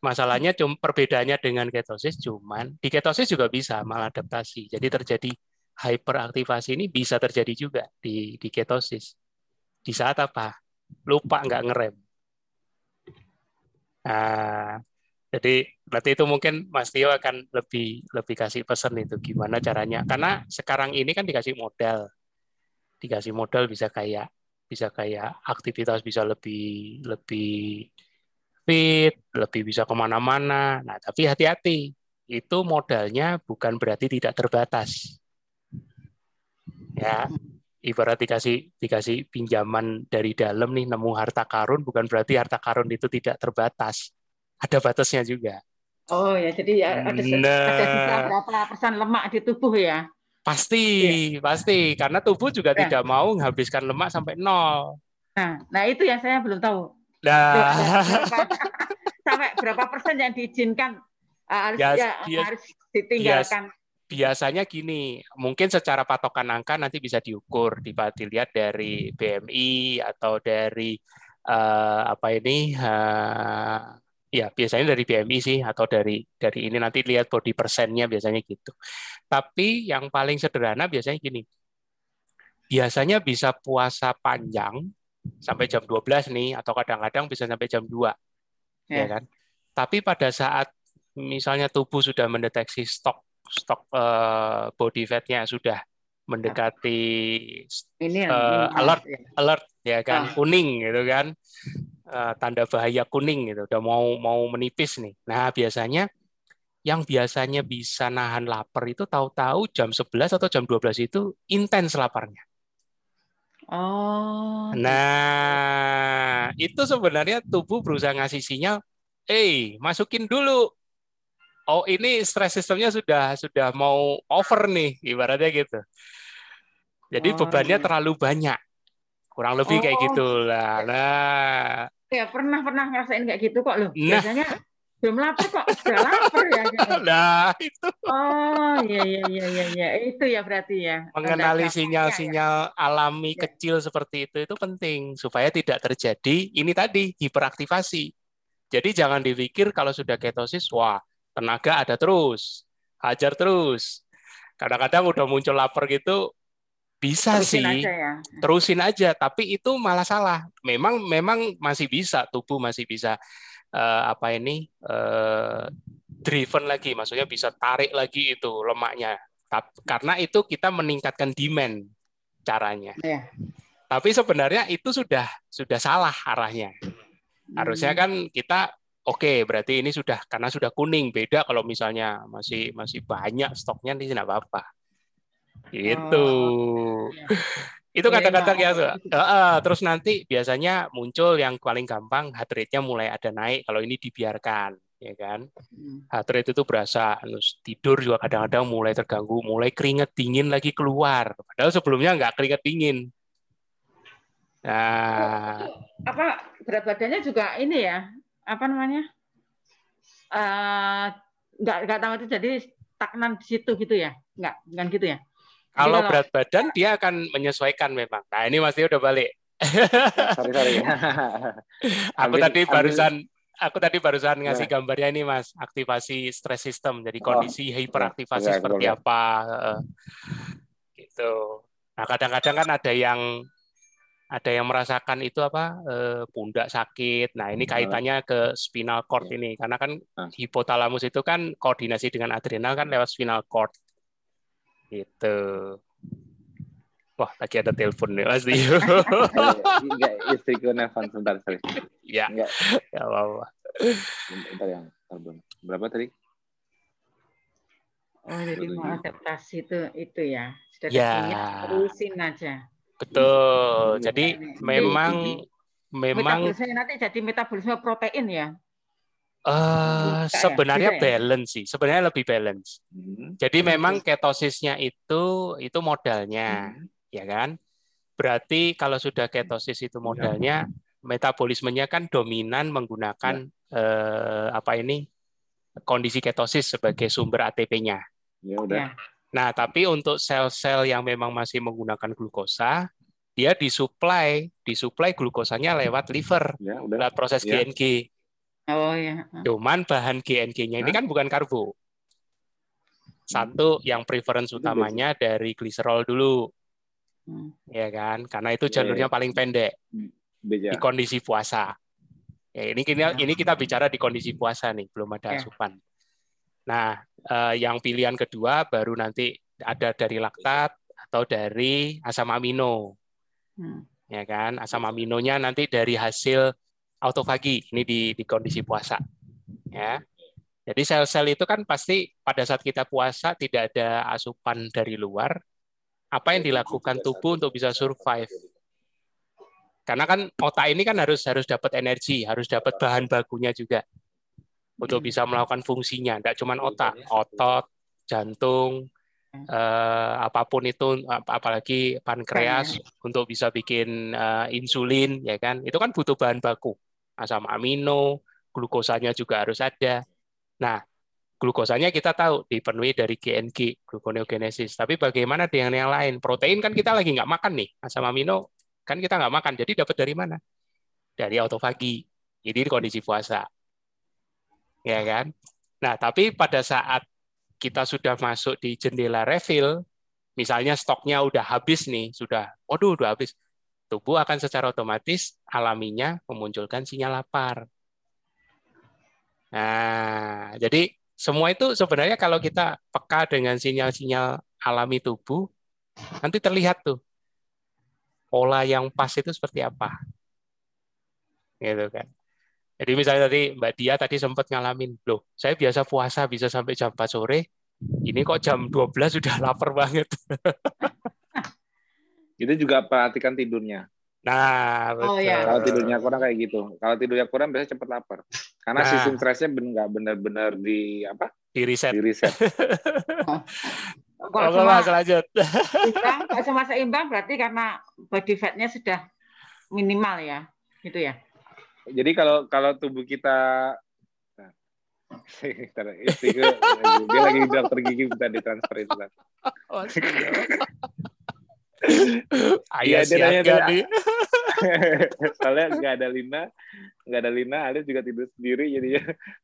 Speaker 1: Masalahnya cuma perbedaannya dengan ketosis cuman di ketosis juga bisa maladaptasi. Jadi terjadi hyperaktivasi ini bisa terjadi juga di di ketosis. Di saat apa? Lupa nggak ngerem. Nah, jadi berarti itu mungkin Mas Tio akan lebih lebih kasih pesan itu gimana caranya. Karena sekarang ini kan dikasih modal, dikasih modal bisa kayak bisa kayak aktivitas bisa lebih lebih fit, lebih bisa ke mana-mana. Nah tapi hati-hati, itu modalnya bukan berarti tidak terbatas. Ya, ibarat dikasih dikasih pinjaman dari dalam nih nemu harta karun bukan berarti harta karun itu tidak terbatas ada batasnya juga.
Speaker 3: Oh ya, jadi ya ada, nah, ada berapa persen lemak di tubuh ya?
Speaker 1: Pasti, ya. pasti. Karena tubuh juga ya. tidak mau menghabiskan lemak sampai nol.
Speaker 3: Nah, nah itu yang saya belum tahu.
Speaker 1: Nah,
Speaker 3: sampai berapa persen yang diizinkan uh, harus
Speaker 1: Ya,
Speaker 3: ya,
Speaker 1: bias-
Speaker 3: harus ditinggalkan.
Speaker 1: biasanya gini, mungkin secara patokan angka nanti bisa diukur, dilihat dari BMI atau dari eh, apa ini, eh, ya biasanya dari BMI sih atau dari dari ini nanti lihat body persennya biasanya gitu. Tapi yang paling sederhana biasanya gini, biasanya bisa puasa panjang sampai jam 12 nih, atau kadang-kadang bisa sampai jam 2, ya
Speaker 3: Ya.
Speaker 1: kan? Tapi pada saat misalnya tubuh sudah mendeteksi stok stok eh, body fat-nya sudah mendekati
Speaker 3: Ini
Speaker 1: Eh,
Speaker 3: ini,
Speaker 1: alert.
Speaker 3: ya.
Speaker 1: alert ya kan
Speaker 3: Ah.
Speaker 1: kuning gitu kan Eh, tanda bahaya kuning gitu udah mau mau menipis nih nah biasanya yang biasanya bisa nahan lapar itu tahu-tahu jam 11 atau jam 12 itu intens laparnya
Speaker 3: Oh.
Speaker 1: nah itu sebenarnya tubuh berusaha ngasih sinyal eh masukin dulu oh ini stress sistemnya sudah sudah mau over nih ibaratnya gitu jadi
Speaker 3: Oh,
Speaker 1: bebannya
Speaker 3: iya.
Speaker 1: terlalu banyak kurang lebih kayak
Speaker 3: Oh.
Speaker 1: gitulah nah
Speaker 3: Ya pernah pernah ngerasain kayak gitu kok loh.
Speaker 1: Nah.
Speaker 3: Biasanya belum lapar kok udah lapar ya. gitu.
Speaker 1: nah itu
Speaker 3: Oh iya iya iya iya iya itu ya berarti ya.
Speaker 1: mengenali
Speaker 3: Tanda-tandanya ya.
Speaker 1: sinyal-sinyal alami
Speaker 3: Ya.
Speaker 1: kecil seperti itu itu penting supaya tidak terjadi ini tadi hiperaktivasi. Jadi jangan dipikir kalau sudah ketosis wah tenaga ada terus, hajar terus. Kadang-kadang udah muncul lapar gitu bisa
Speaker 3: Terusin
Speaker 1: sih
Speaker 3: aja ya.
Speaker 1: terusin aja tapi itu malah salah memang memang masih bisa tubuh masih bisa eh, apa ini eh, driven lagi maksudnya bisa tarik lagi itu lemaknya karena itu kita meningkatkan demand caranya
Speaker 3: Iya.
Speaker 1: tapi sebenarnya itu sudah sudah salah arahnya harusnya
Speaker 3: Hmm.
Speaker 1: kan kita oke berarti ini sudah karena sudah kuning beda kalau misalnya masih masih banyak stoknya ini tidak apa-apa gitu
Speaker 3: iya.
Speaker 1: Itu
Speaker 3: Iya,
Speaker 1: kadang-kadang ya. Heeh, terus nanti biasanya muncul yang paling gampang heart rate-nya mulai ada naik kalau ini dibiarkan ya kan
Speaker 3: Hmm.
Speaker 1: heart rate itu berasa terus tidur juga kadang-kadang mulai terganggu mulai keringet dingin lagi keluar padahal sebelumnya nggak keringet dingin nah
Speaker 3: Apa berat badannya juga ini ya? Apa namanya? Eh nggak nggak tahu itu jadi stagnan di situ gitu ya? Nggak, bukan gitu ya?
Speaker 1: Kalau berat badan dia akan menyesuaikan memang nah ini Mas Tio udah balik
Speaker 2: sorry sorry.
Speaker 1: aku
Speaker 2: Ambil-
Speaker 1: tadi
Speaker 2: ambil-
Speaker 1: barusan aku tadi barusan ngasih
Speaker 2: Nah.
Speaker 1: gambarnya ini Mas, aktivasi stress system. Jadi
Speaker 2: Oh,
Speaker 1: kondisi hiperaktivasi
Speaker 2: iya,
Speaker 1: seperti apa gitu. Nah, kadang-kadang kan ada yang ada yang merasakan itu apa eh, pundak sakit. Nah, ini kaitannya ke spinal cord
Speaker 2: Iya.
Speaker 1: ini karena kan
Speaker 2: Ah.
Speaker 1: hipotalamus itu kan koordinasi dengan adrenal kan lewat spinal cord. Gitu. Wah, lagi ada telepon nih Tio.
Speaker 2: Enggak, istriku nelfon sebentar, sorry.
Speaker 1: ya,
Speaker 2: Enggak,
Speaker 1: ya apa-apa.
Speaker 2: bentar yang telepon. Berapa tadi?
Speaker 3: Oh, jadi mau
Speaker 2: Betul.
Speaker 3: adaptasi itu itu ya. Sudah
Speaker 1: Ya.
Speaker 3: terusin aja.
Speaker 1: Betul.
Speaker 2: Iya.
Speaker 1: Jadi memang memang
Speaker 3: Metabolisme nanti jadi metabolisme protein ya.
Speaker 1: Eh
Speaker 3: ya?
Speaker 1: sebenarnya
Speaker 3: ya?
Speaker 1: balance sih. Sebenarnya lebih balance.
Speaker 2: Hmm.
Speaker 1: Jadi
Speaker 3: Hmm.
Speaker 1: memang ketosisnya itu itu modalnya,
Speaker 2: Hmm.
Speaker 1: ya kan? Berarti kalau sudah ketosis itu modalnya, metabolismenya kan dominan menggunakan eh, apa ini kondisi ketosis sebagai sumber ATP-nya.
Speaker 2: Ya udah.
Speaker 3: Ya.
Speaker 1: Nah, tapi untuk sel-sel yang memang masih menggunakan glukosa, dia disuplai, disuplai glukosanya lewat liver,
Speaker 2: Ya udah.
Speaker 1: lewat proses
Speaker 2: Ya.
Speaker 1: GNG.
Speaker 3: Oh ya.
Speaker 1: Cuman bahan GNG-nya ini kan bukan karbo. Satu yang preference
Speaker 2: Itu
Speaker 1: utamanya dari gliserol dulu,
Speaker 3: Hmm.
Speaker 1: ya kan? Karena itu
Speaker 2: Iya,
Speaker 1: jalurnya
Speaker 2: iya.
Speaker 1: paling pendek
Speaker 2: Beja.
Speaker 1: di kondisi puasa. Ya, ini kita ini kita bicara di kondisi puasa nih, belum ada asupan. Nah, eh, yang pilihan kedua baru nanti ada dari laktat atau dari asam amino,
Speaker 3: Hmm.
Speaker 1: ya kan? Asam aminonya nanti dari hasil autofagi ini di di kondisi puasa, ya. Jadi sel-sel itu kan pasti pada saat kita puasa tidak ada asupan dari luar. Apa yang dilakukan tubuh untuk bisa survive? Karena kan otak ini kan harus harus dapat energi, harus dapat bahan bakunya juga untuk
Speaker 3: Hmm.
Speaker 1: bisa melakukan fungsinya. Tidak cuma otak, otot, jantung, eh, apa pun itu, ap- apalagi pankreas untuk bisa bikin eh, insulin, ya kan? Itu kan butuh bahan baku. Asam amino, glukosanya juga harus ada. Nah, glukosanya kita tahu dipenuhi dari GNG, gluconeogenesis. Tapi bagaimana dengan yang lain? Protein kan kita lagi nggak makan nih, asam amino kan kita nggak makan. Jadi dapat dari mana? Dari autofagi. Jadi kondisi puasa. Ya kan? Nah, tapi pada saat kita sudah masuk di jendela refill, misalnya stoknya udah habis nih, sudah, waduh, udah habis tubuh akan secara otomatis alaminya memunculkan sinyal lapar. Nah, jadi semua itu sebenarnya kalau kita peka dengan sinyal-sinyal alami tubuh, nanti terlihat tuh pola yang pas itu seperti apa. Gitu kan. Jadi misalnya tadi Mbak Dia tadi sempat ngalamin, loh, saya biasa puasa bisa sampai jam 4 sore, ini kok jam 12 sudah lapar banget.
Speaker 2: Itu juga perhatikan tidurnya.
Speaker 1: Nah, betul.
Speaker 3: Oh, iya.
Speaker 2: Kalau tidurnya kurang kayak gitu. Kalau tidurnya kurang biasanya cepet lapar. Karena
Speaker 1: Nah.
Speaker 2: sistem stresnya nggak benar-benar di apa?
Speaker 1: di riset.
Speaker 2: Di reset.
Speaker 3: Kalau semua
Speaker 1: lanjut.
Speaker 3: seimbang, kalau semua seimbang berarti karena body fat-nya sudah minimal ya, gitu ya.
Speaker 2: Jadi kalau kalau tubuh kita nah, dia lagi dokter gigi minta ditransfer itu kan.
Speaker 1: Ayah
Speaker 2: Iya, dia nanya
Speaker 1: siaga
Speaker 2: tadi,
Speaker 1: nih.
Speaker 2: Soalnya nggak ada Lina, nggak ada Lina, Alif juga tidur sendiri jadinya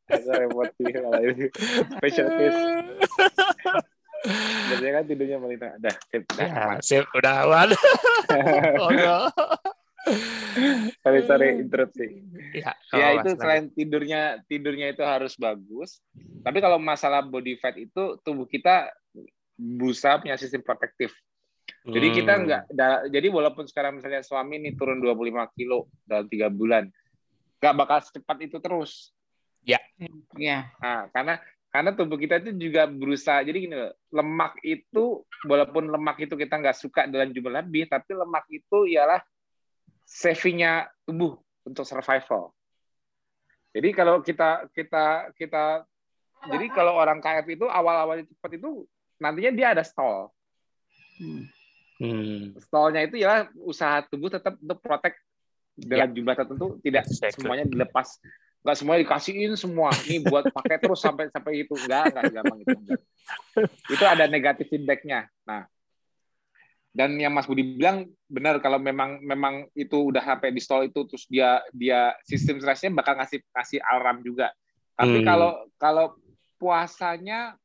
Speaker 2: agak repot sih kalau ini special case. Biasanya kan tidurnya sama Lina. Dah, sip, dah,
Speaker 1: Ya,
Speaker 2: aman.
Speaker 1: sip, udah aman. Oh, enggak.
Speaker 2: sorry sorry interupsi.
Speaker 1: Ya,
Speaker 2: Ya
Speaker 1: oh,
Speaker 2: itu
Speaker 1: Mas,
Speaker 2: selain tidurnya tidurnya itu harus bagus. Tapi kalau masalah body fat itu tubuh kita berusaha punya sistem protektif. Jadi
Speaker 1: Hmm.
Speaker 2: kita nggak, da- jadi walaupun sekarang misalnya suami ini turun 25 kilo dalam tiga bulan, nggak bakal secepat itu terus.
Speaker 3: Ya,
Speaker 2: Nah, karena karena tubuh kita itu juga berusaha. Jadi gini, loh, lemak itu walaupun lemak itu kita nggak suka dalam jumlah lebih, tapi lemak itu ialah savingnya tubuh untuk survival. Jadi kalau kita kita kita jadi kalau orang KF itu awal-awal cepat itu nantinya dia ada stall.
Speaker 3: Hmm.
Speaker 1: Hmm.
Speaker 2: Stallnya itu ya usaha tubuh tetap untuk protect dalam jumlah tertentu tidak
Speaker 1: Exactly.
Speaker 2: semuanya dilepas nggak semuanya dikasihin semua ini buat pakai terus sampai sampai itu enggak enggak gampang itu enggak. itu ada negatif feedbacknya nah dan yang Mas Budi bilang benar kalau memang memang itu udah sampai di stall itu terus dia dia sistem stresnya bakal ngasih kasih alarm juga tapi
Speaker 1: Hmm.
Speaker 2: kalau kalau puasanya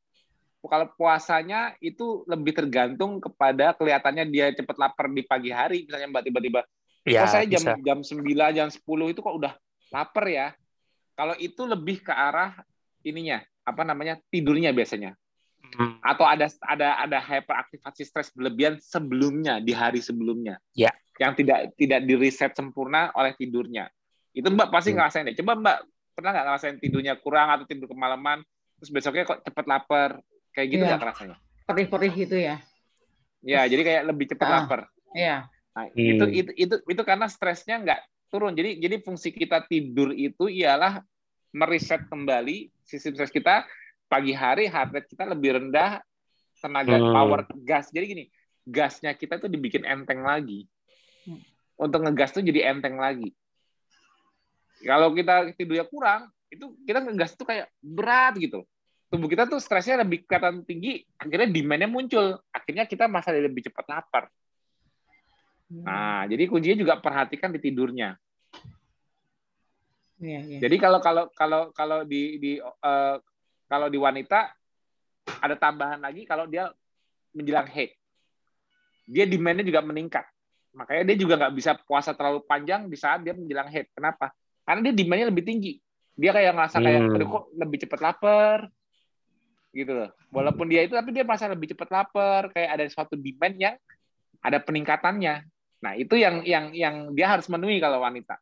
Speaker 2: kalau puasanya itu lebih tergantung kepada kelihatannya dia cepat lapar di pagi hari misalnya mbak tiba-tiba
Speaker 1: Ya,
Speaker 2: oh saya jam
Speaker 1: bisa.
Speaker 2: jam 9 jam 10 itu kok udah lapar ya kalau itu lebih ke arah ininya apa namanya tidurnya biasanya
Speaker 1: Hmm.
Speaker 2: atau ada ada ada hyperaktivasi stres berlebihan sebelumnya di hari sebelumnya
Speaker 1: Ya.
Speaker 2: yang tidak tidak di reset sempurna oleh tidurnya itu mbak pasti
Speaker 1: Hmm.
Speaker 2: ngerasain deh coba mbak pernah nggak ngerasain tidurnya kurang atau tidur kemalaman terus besoknya kok cepet lapar kayak gitu
Speaker 3: Iya.
Speaker 2: nggak rasanya
Speaker 3: Perih-perih gitu ya.
Speaker 2: ya jadi kayak lebih cepat
Speaker 3: Ah.
Speaker 2: lapar
Speaker 3: Iya.
Speaker 2: Nah,
Speaker 1: Hmm.
Speaker 2: itu, itu itu itu karena stresnya nggak turun. Jadi jadi fungsi kita tidur itu ialah mereset kembali sistem stres kita pagi hari heart rate kita lebih rendah tenaga
Speaker 1: Hmm.
Speaker 2: power gas. Jadi gini, gasnya kita tuh dibikin enteng lagi.
Speaker 3: Hmm.
Speaker 2: Untuk ngegas tuh jadi enteng lagi. Kalau kita tidurnya kurang, itu kita ngegas tuh kayak berat gitu. Tubuh kita tuh stresnya lebih kelihatan tinggi, akhirnya demand-nya muncul. Akhirnya kita masalah lebih cepat lapar. Nah, jadi kuncinya juga perhatikan di tidurnya.
Speaker 3: Iya, iya.
Speaker 2: Jadi kalau kalau kalau kalau di di eh, kalau di wanita ada tambahan lagi kalau dia menjelang haid, dia demand-nya juga meningkat. Makanya dia juga nggak bisa puasa terlalu panjang di saat dia menjelang haid. Kenapa? Karena dia demand-nya lebih tinggi. Dia kayak ngerasa kayak,
Speaker 1: Hmm.
Speaker 2: aduh kok lebih cepat lapar, gitu loh. Walaupun dia itu, tapi dia merasa lebih cepat lapar. Kayak ada suatu demand yang ada peningkatannya. Nah itu yang yang yang dia harus memenuhi kalau wanita.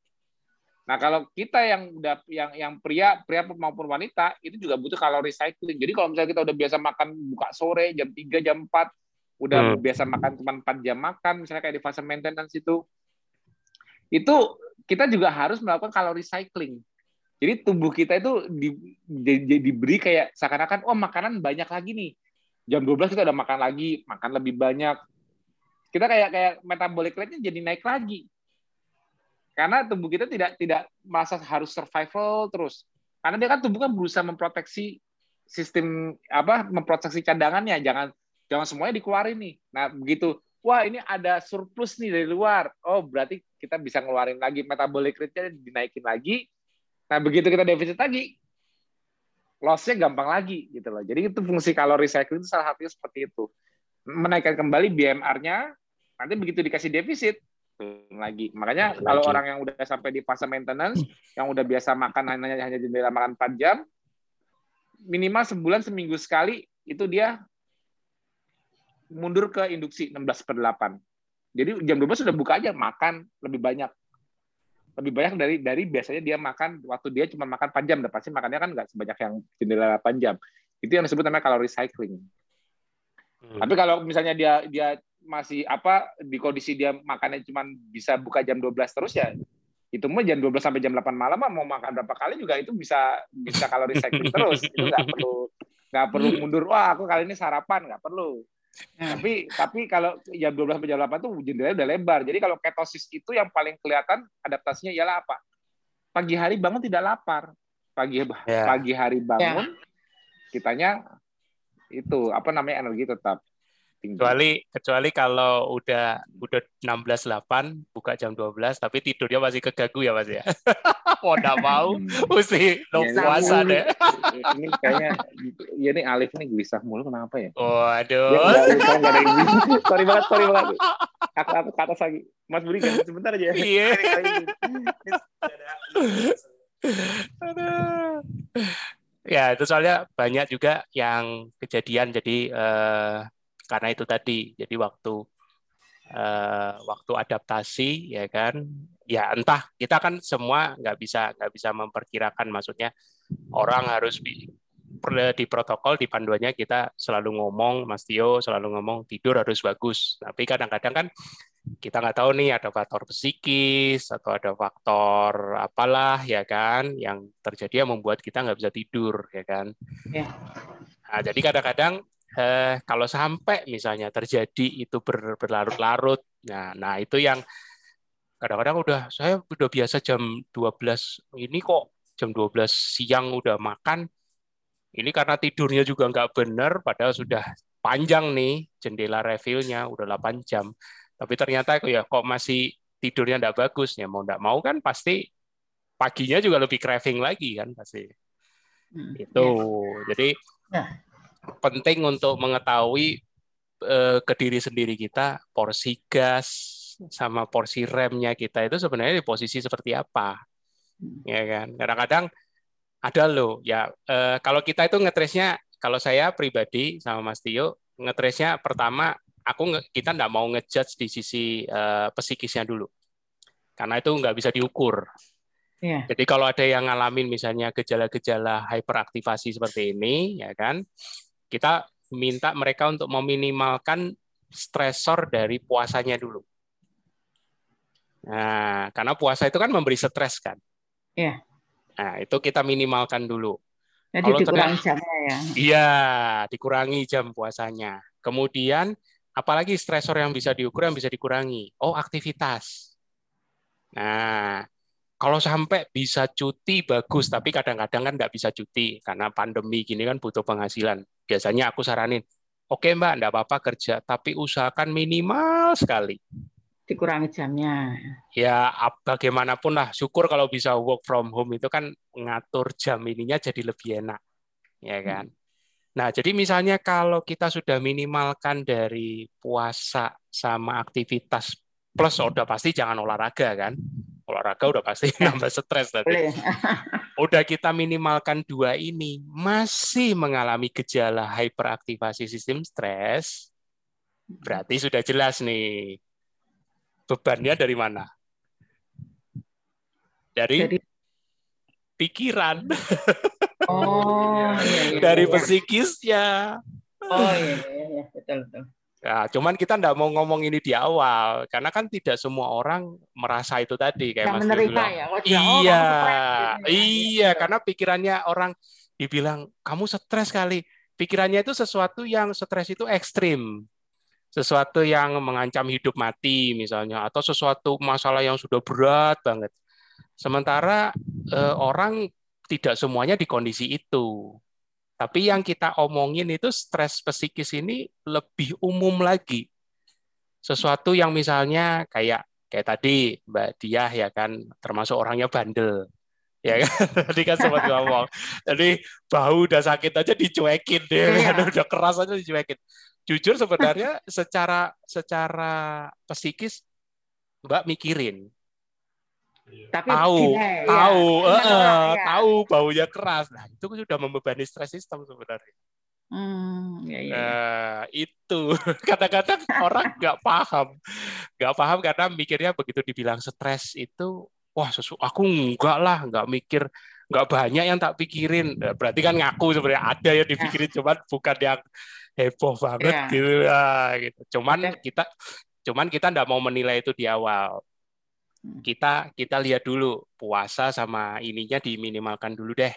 Speaker 2: Nah, kalau kita yang udah yang yang pria, pria maupun wanita itu juga butuh kalori cycling. Jadi kalau misalnya kita udah biasa makan buka sore jam 3 jam 4, udah
Speaker 1: Hmm.
Speaker 2: biasa makan cuma 4 jam makan, misalnya kayak di fase maintenance itu. Itu kita juga harus melakukan kalori cycling. Jadi tubuh kita itu di, di- di- diberi kayak seakan-akan oh makanan banyak lagi nih. Jam 12 kita udah makan lagi, makan lebih banyak. Kita kayak kayak metabolic rate-nya jadi naik lagi. Karena tubuh kita tidak tidak merasa harus survival terus. Karena dia kan tubuh kan berusaha memproteksi sistem apa memproteksi cadangannya, jangan jangan semuanya dikeluarin nih. Nah, begitu wah ini ada surplus nih dari luar. Oh, berarti kita bisa ngeluarin lagi metabolic rate-nya dinaikin lagi. Nah, begitu kita defisit lagi, loss-nya gampang lagi gitu loh. Jadi itu fungsi kalori cycling itu salah satunya seperti itu. Menaikkan kembali BMR-nya, nanti begitu dikasih defisit, lagi. Makanya lagi. kalau orang yang udah sampai di fase maintenance, yang udah biasa makan hanya hanya jendela makan 4 jam, minimal sebulan seminggu sekali itu dia mundur ke induksi 16 per 8. Jadi jam 12 sudah buka aja makan lebih banyak. Lebih banyak dari dari biasanya dia makan waktu dia cuma makan 4 jam, dan pasti makannya kan nggak sebanyak yang jendela 8 jam. Itu yang disebut namanya kalori cycling. Hmm. Tapi kalau misalnya dia dia masih apa di kondisi dia makannya cuma bisa buka jam 12 terus ya itu mah jam 12 sampai jam 8 malam mau makan berapa kali juga itu bisa bisa kalori cycling terus itu nggak perlu nggak perlu mundur wah aku kali ini sarapan nggak perlu. Tapi tapi kalau jam 12 sampai jam 8 tuh jendelanya udah lebar jadi kalau ketosis itu yang paling kelihatan adaptasinya ialah apa pagi hari bangun tidak lapar pagi yeah. pagi hari bangun yeah. kitanya itu apa namanya energi tetap
Speaker 1: tinggi. Kecuali kecuali kalau udah udah 16.8 buka jam 12 tapi tidurnya masih kegagu ya Mas ya. Mau enggak mau hmm. mesti no ya, puasa deh.
Speaker 2: Ini kayaknya ya ini Alif ini gelisah mulu kenapa ya?
Speaker 1: Oh, aduh.
Speaker 2: sorry banget, sorry banget. Aku aku ke atas lagi. Mas Budi kan sebentar aja. Iya.
Speaker 1: ya itu soalnya banyak juga yang kejadian jadi uh, karena itu tadi. Jadi waktu uh, waktu adaptasi ya kan ya entah kita kan semua nggak bisa nggak bisa memperkirakan. Maksudnya orang harus di, di protokol di panduannya kita selalu ngomong Mas Tio selalu ngomong tidur harus bagus. Tapi kadang-kadang kan kita nggak tahu nih ada faktor psikis atau ada faktor apalah ya kan yang terjadi yang membuat kita nggak bisa tidur ya kan. Ya. Nah, jadi kadang-kadang eh, kalau sampai misalnya terjadi itu ber, berlarut-larut, nah, nah itu yang kadang-kadang udah saya udah biasa jam 12 ini kok jam 12 siang udah makan, ini karena tidurnya juga nggak benar, padahal sudah panjang nih jendela refillnya udah 8 jam, tapi ternyata ya kok masih tidurnya nggak bagus ya mau nggak mau kan pasti paginya juga lebih craving lagi kan pasti hmm, itu ya. jadi nah penting untuk mengetahui eh, ke diri sendiri kita porsi gas sama porsi remnya kita itu sebenarnya di posisi seperti apa ya kan? Kadang-kadang ada loh ya eh, kalau kita itu ngetresnya kalau saya pribadi sama Mas Tio ngetresnya pertama aku kita nggak mau ngejudge di sisi eh, psikisnya dulu. Karena itu nggak bisa diukur. Yeah. Jadi kalau ada yang ngalamin misalnya gejala-gejala hyperaktivasi seperti ini, ya kan, kita minta mereka untuk meminimalkan stresor dari puasanya dulu. Nah, karena puasa itu kan memberi stres kan. Iya. Nah, itu kita minimalkan dulu.
Speaker 3: Jadi Kalau dikurangi jamnya ya.
Speaker 1: Iya, dikurangi jam puasanya. Kemudian apalagi stresor yang bisa diukur yang bisa dikurangi? Oh, aktivitas. Nah, kalau sampai bisa cuti bagus, tapi kadang-kadang kan nggak bisa cuti karena pandemi gini kan butuh penghasilan. Biasanya aku saranin, oke okay, mbak, nggak apa-apa kerja, tapi usahakan minimal sekali.
Speaker 3: Dikurangi jamnya.
Speaker 1: Ya bagaimanapun lah, syukur kalau bisa work from home itu kan ngatur jam ininya jadi lebih enak, ya hmm. kan. Hmm. Nah, jadi misalnya kalau kita sudah minimalkan dari puasa sama aktivitas plus udah pasti jangan olahraga kan olahraga udah pasti nambah stres tadi. udah kita minimalkan dua ini, masih mengalami gejala hiperaktivasi sistem stres, berarti sudah jelas nih bebannya dari mana? Dari, dari... pikiran. Oh, iya, iya, dari iya. psikisnya.
Speaker 3: Oh iya, iya, iya. betul betul.
Speaker 1: Ya, cuman kita tidak mau ngomong ini di awal karena kan tidak semua orang merasa itu tadi kayak Mas
Speaker 3: bilang. Ya? Oh,
Speaker 1: iya, oh, iya, gitu. karena pikirannya orang dibilang kamu stres kali. Pikirannya itu sesuatu yang stres itu ekstrim. sesuatu yang mengancam hidup mati misalnya atau sesuatu masalah yang sudah berat banget. Sementara eh, orang tidak semuanya di kondisi itu. Tapi yang kita omongin itu stres psikis ini lebih umum lagi. Sesuatu yang misalnya kayak kayak tadi Mbak Diah ya kan termasuk orangnya bandel. Ya kan tadi kan sempat ngomong. Jadi bahu udah sakit aja dicuekin deh, kan udah keras aja dicuekin jujur sebenarnya secara secara psikis Mbak mikirin. Tapi tahu, ya, tahu, ya. uh, ya. tahu baunya keras. Nah, itu sudah membebani stres sistem sebenarnya. Hmm, ya, ya. Nah, itu kadang-kadang orang nggak paham, nggak paham karena mikirnya begitu dibilang stres itu, wah sesu, aku enggak lah, nggak mikir, nggak banyak yang tak pikirin. Nah, berarti kan ngaku sebenarnya ada yang dipikirin, ya. cuman bukan yang heboh banget yeah. gitu ya gitu. Cuman okay. kita cuman kita nggak mau menilai itu di awal. Hmm. Kita kita lihat dulu puasa sama ininya diminimalkan dulu deh.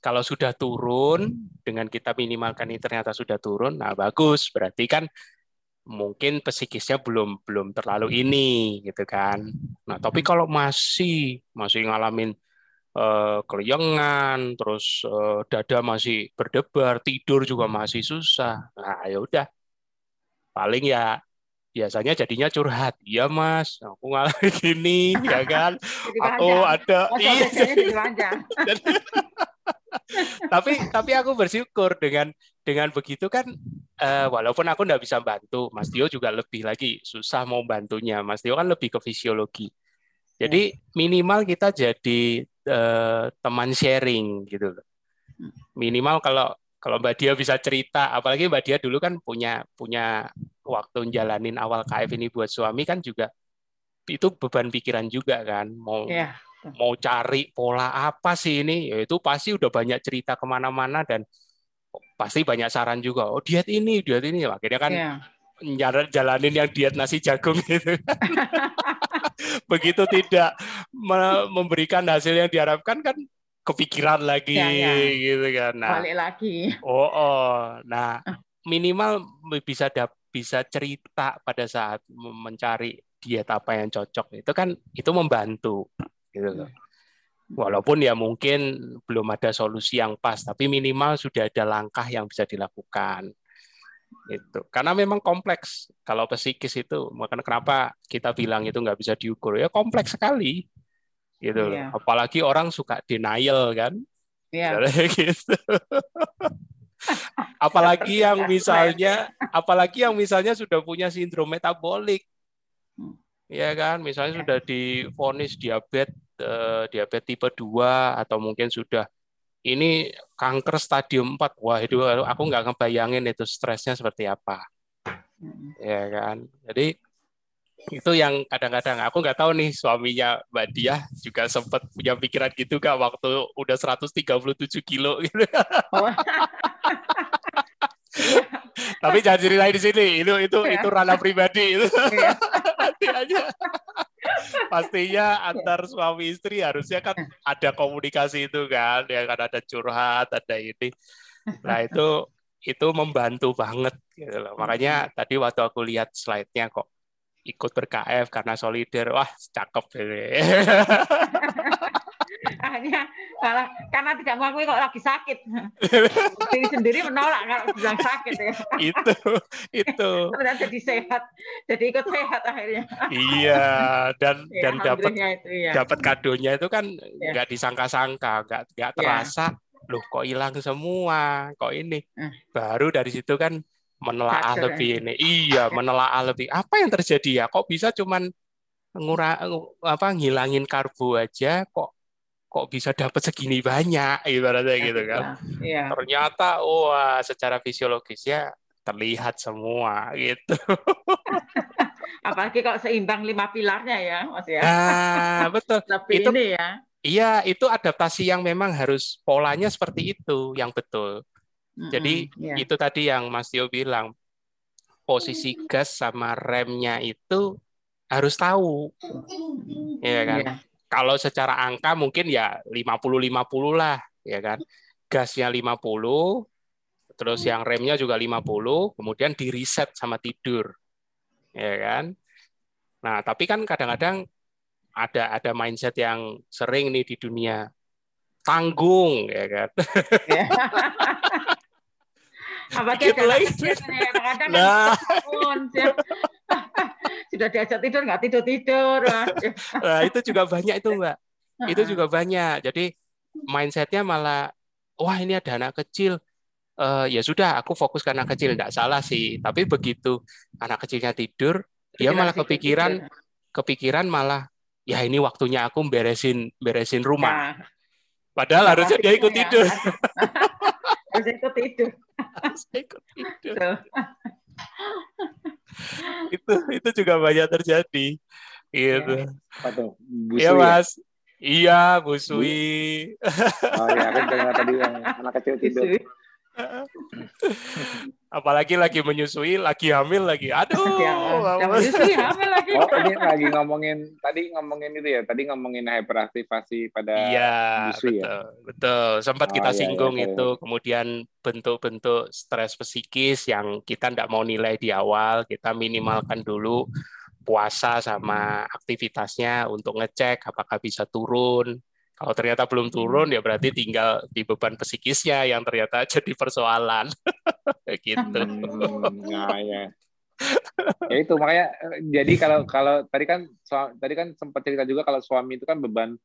Speaker 1: Kalau sudah turun dengan kita minimalkan ini ternyata sudah turun, nah bagus. Berarti kan mungkin psikisnya belum belum terlalu ini gitu kan. Nah, tapi kalau masih masih ngalamin uh, keleyengan, terus uh, dada masih berdebar, tidur juga masih susah. Nah, ya udah. Paling ya biasanya jadinya curhat. Iya, Mas, aku ngalamin gini, ya kan? aku ada iya. tapi tapi aku bersyukur dengan dengan begitu kan uh, walaupun aku nggak bisa bantu Mas Tio juga lebih lagi susah mau bantunya Mas Tio kan lebih ke fisiologi jadi iya. minimal kita jadi uh, teman sharing gitu loh. Minimal kalau kalau Mbak Dia bisa cerita, apalagi Mbak Dia dulu kan punya punya waktu jalanin awal KF ini buat suami kan juga itu beban pikiran juga kan mau yeah. mau cari pola apa sih ini ya itu pasti udah banyak cerita ke mana-mana dan pasti banyak saran juga oh diet ini diet ini akhirnya kan yeah. jalanin yang diet nasi jagung gitu begitu tidak memberikan hasil yang diharapkan kan kepikiran lagi ya, ya. gitu kan.
Speaker 3: Nah, balik lagi.
Speaker 1: Oh, oh. Nah, minimal bisa bisa cerita pada saat mencari diet apa yang cocok. Itu kan itu membantu gitu loh. Walaupun ya mungkin belum ada solusi yang pas, tapi minimal sudah ada langkah yang bisa dilakukan itu karena memang kompleks. Kalau psikis itu makanya kenapa kita bilang itu nggak bisa diukur? Ya kompleks sekali gitu yeah. apalagi orang suka denial kan? Yeah. gitu apalagi yang misalnya apalagi yang misalnya sudah punya sindrom metabolik. Ya kan? Misalnya sudah difonis diabetes eh, diabetes tipe 2 atau mungkin sudah ini kanker stadium 4 wah itu aku nggak ngebayangin itu stresnya seperti apa. Ya kan? Jadi itu yang kadang-kadang aku nggak tahu nih suaminya Mbak Dia juga sempat punya pikiran gitu kak waktu udah 137 kilo gitu. Oh. Tapi jangan ceritain di sini, itu itu itu ranah pribadi itu. Iya. Nanti aja pastinya antar suami istri harusnya kan ada komunikasi itu kan ya kan ada curhat ada ini nah itu itu membantu banget gitu loh. makanya tadi waktu aku lihat slide-nya kok ikut ber-KF karena solider wah cakep
Speaker 3: hanya malah karena tidak mengakui kok lagi sakit diri sendiri menolak kalau bilang sakit ya
Speaker 1: itu itu
Speaker 3: dan jadi sehat jadi ikut sehat akhirnya
Speaker 1: iya dan ya, dan dapat ya. dapat kadonya itu kan ya. nggak ya. disangka-sangka nggak nggak iya. terasa ya. loh kok hilang semua kok ini eh. baru dari situ kan menelaah lebih ya. ini iya menelaah lebih apa yang terjadi ya kok bisa cuman ngurang apa ngilangin karbo aja kok kok bisa dapat segini banyak ibaratnya ya, gitu kan. Ya. Ternyata wah secara fisiologis ya terlihat semua gitu.
Speaker 3: Apalagi kalau seimbang lima pilarnya ya, Mas ya.
Speaker 1: Nah, betul.
Speaker 3: Tapi itu, ini ya.
Speaker 1: Iya, itu adaptasi yang memang harus polanya seperti itu yang betul. Jadi mm yeah. itu tadi yang Mas Tio bilang posisi gas sama remnya itu harus tahu. Iya kan? Yeah kalau secara angka mungkin ya 50-50 lah, ya kan. Gasnya 50, terus yang remnya juga 50, kemudian di reset sama tidur. ya kan? Nah, tapi kan kadang-kadang ada ada mindset yang sering nih di dunia tanggung ya kan. Ya.
Speaker 3: Apalagi gitu lagi. kadang nah. sudah diajak tidur nggak tidur tidur.
Speaker 1: nah, itu juga banyak itu mbak. Itu juga banyak. Jadi mindsetnya malah wah ini ada anak kecil. Uh, ya sudah, aku fokus ke anak kecil, tidak salah sih. Tapi begitu anak kecilnya tidur, dia malah kepikiran, kepikiran malah ya ini waktunya aku beresin beresin rumah. Nah, Padahal nah, harusnya dia ikut ya. tidur.
Speaker 3: Harus ikut tidur.
Speaker 1: Harus ikut tidur. itu itu juga banyak terjadi. Gitu. Iya, Mas. Iya, Bu Sui.
Speaker 2: Oh iya, kan tadi yang anak kecil tidur.
Speaker 1: Apalagi lagi menyusui, lagi hamil lagi. Aduh.
Speaker 3: Ya, menyusui hamil lagi.
Speaker 2: Oh, ini lagi ngomongin tadi ngomongin itu ya. Tadi ngomongin hyperaktivasi pada
Speaker 1: Iya, betul. Ya? Betul. Sempat oh, kita iya, singgung iya, itu. Kemudian bentuk-bentuk stres psikis yang kita tidak mau nilai di awal, kita minimalkan dulu puasa sama aktivitasnya untuk ngecek apakah bisa turun kalau ternyata belum turun ya berarti tinggal di beban psikisnya yang ternyata jadi persoalan. gitu.
Speaker 2: Hmm, nah, ya. ya itu makanya jadi kalau kalau tadi kan tadi kan sempat cerita juga kalau suami itu kan beban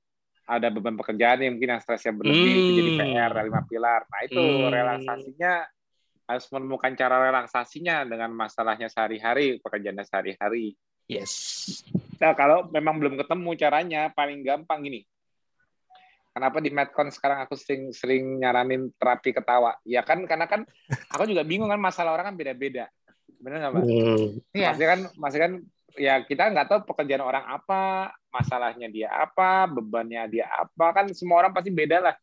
Speaker 2: ada beban pekerjaan yang mungkin yang stresnya berlebih hmm. itu jadi hmm. PR lima pilar. Nah itu hmm. relaksasinya harus menemukan cara relaksasinya dengan masalahnya sehari-hari pekerjaannya sehari-hari.
Speaker 1: Yes.
Speaker 2: Nah kalau memang belum ketemu caranya paling gampang gini Kenapa di Medcon sekarang aku sering sering nyaranin terapi ketawa? Ya kan karena kan aku juga bingung kan masalah orang kan beda-beda. Benar nggak, Mbak? Hmm. Iya. Masih kan masih kan ya kita nggak tahu pekerjaan orang apa, masalahnya dia apa, bebannya dia apa, kan semua orang pasti beda lah.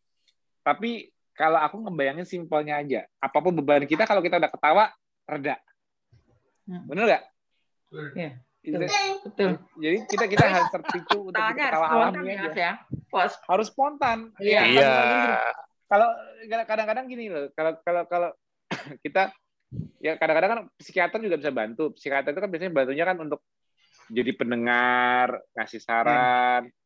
Speaker 2: Tapi kalau aku ngebayangin simpelnya aja, apa pun beban kita kalau kita udah ketawa reda. Hmm. Bener nggak? Iya. Betul. Jadi kita kita harus terpicu untuk ketawa alami ya. ya. Harus spontan.
Speaker 1: Iya. iya.
Speaker 2: Kalau kadang-kadang gini loh, kalau kalau kalau kita ya kadang-kadang kan psikiater juga bisa bantu. Psikiater itu kan biasanya bantunya kan untuk jadi pendengar, ngasih saran. Hmm.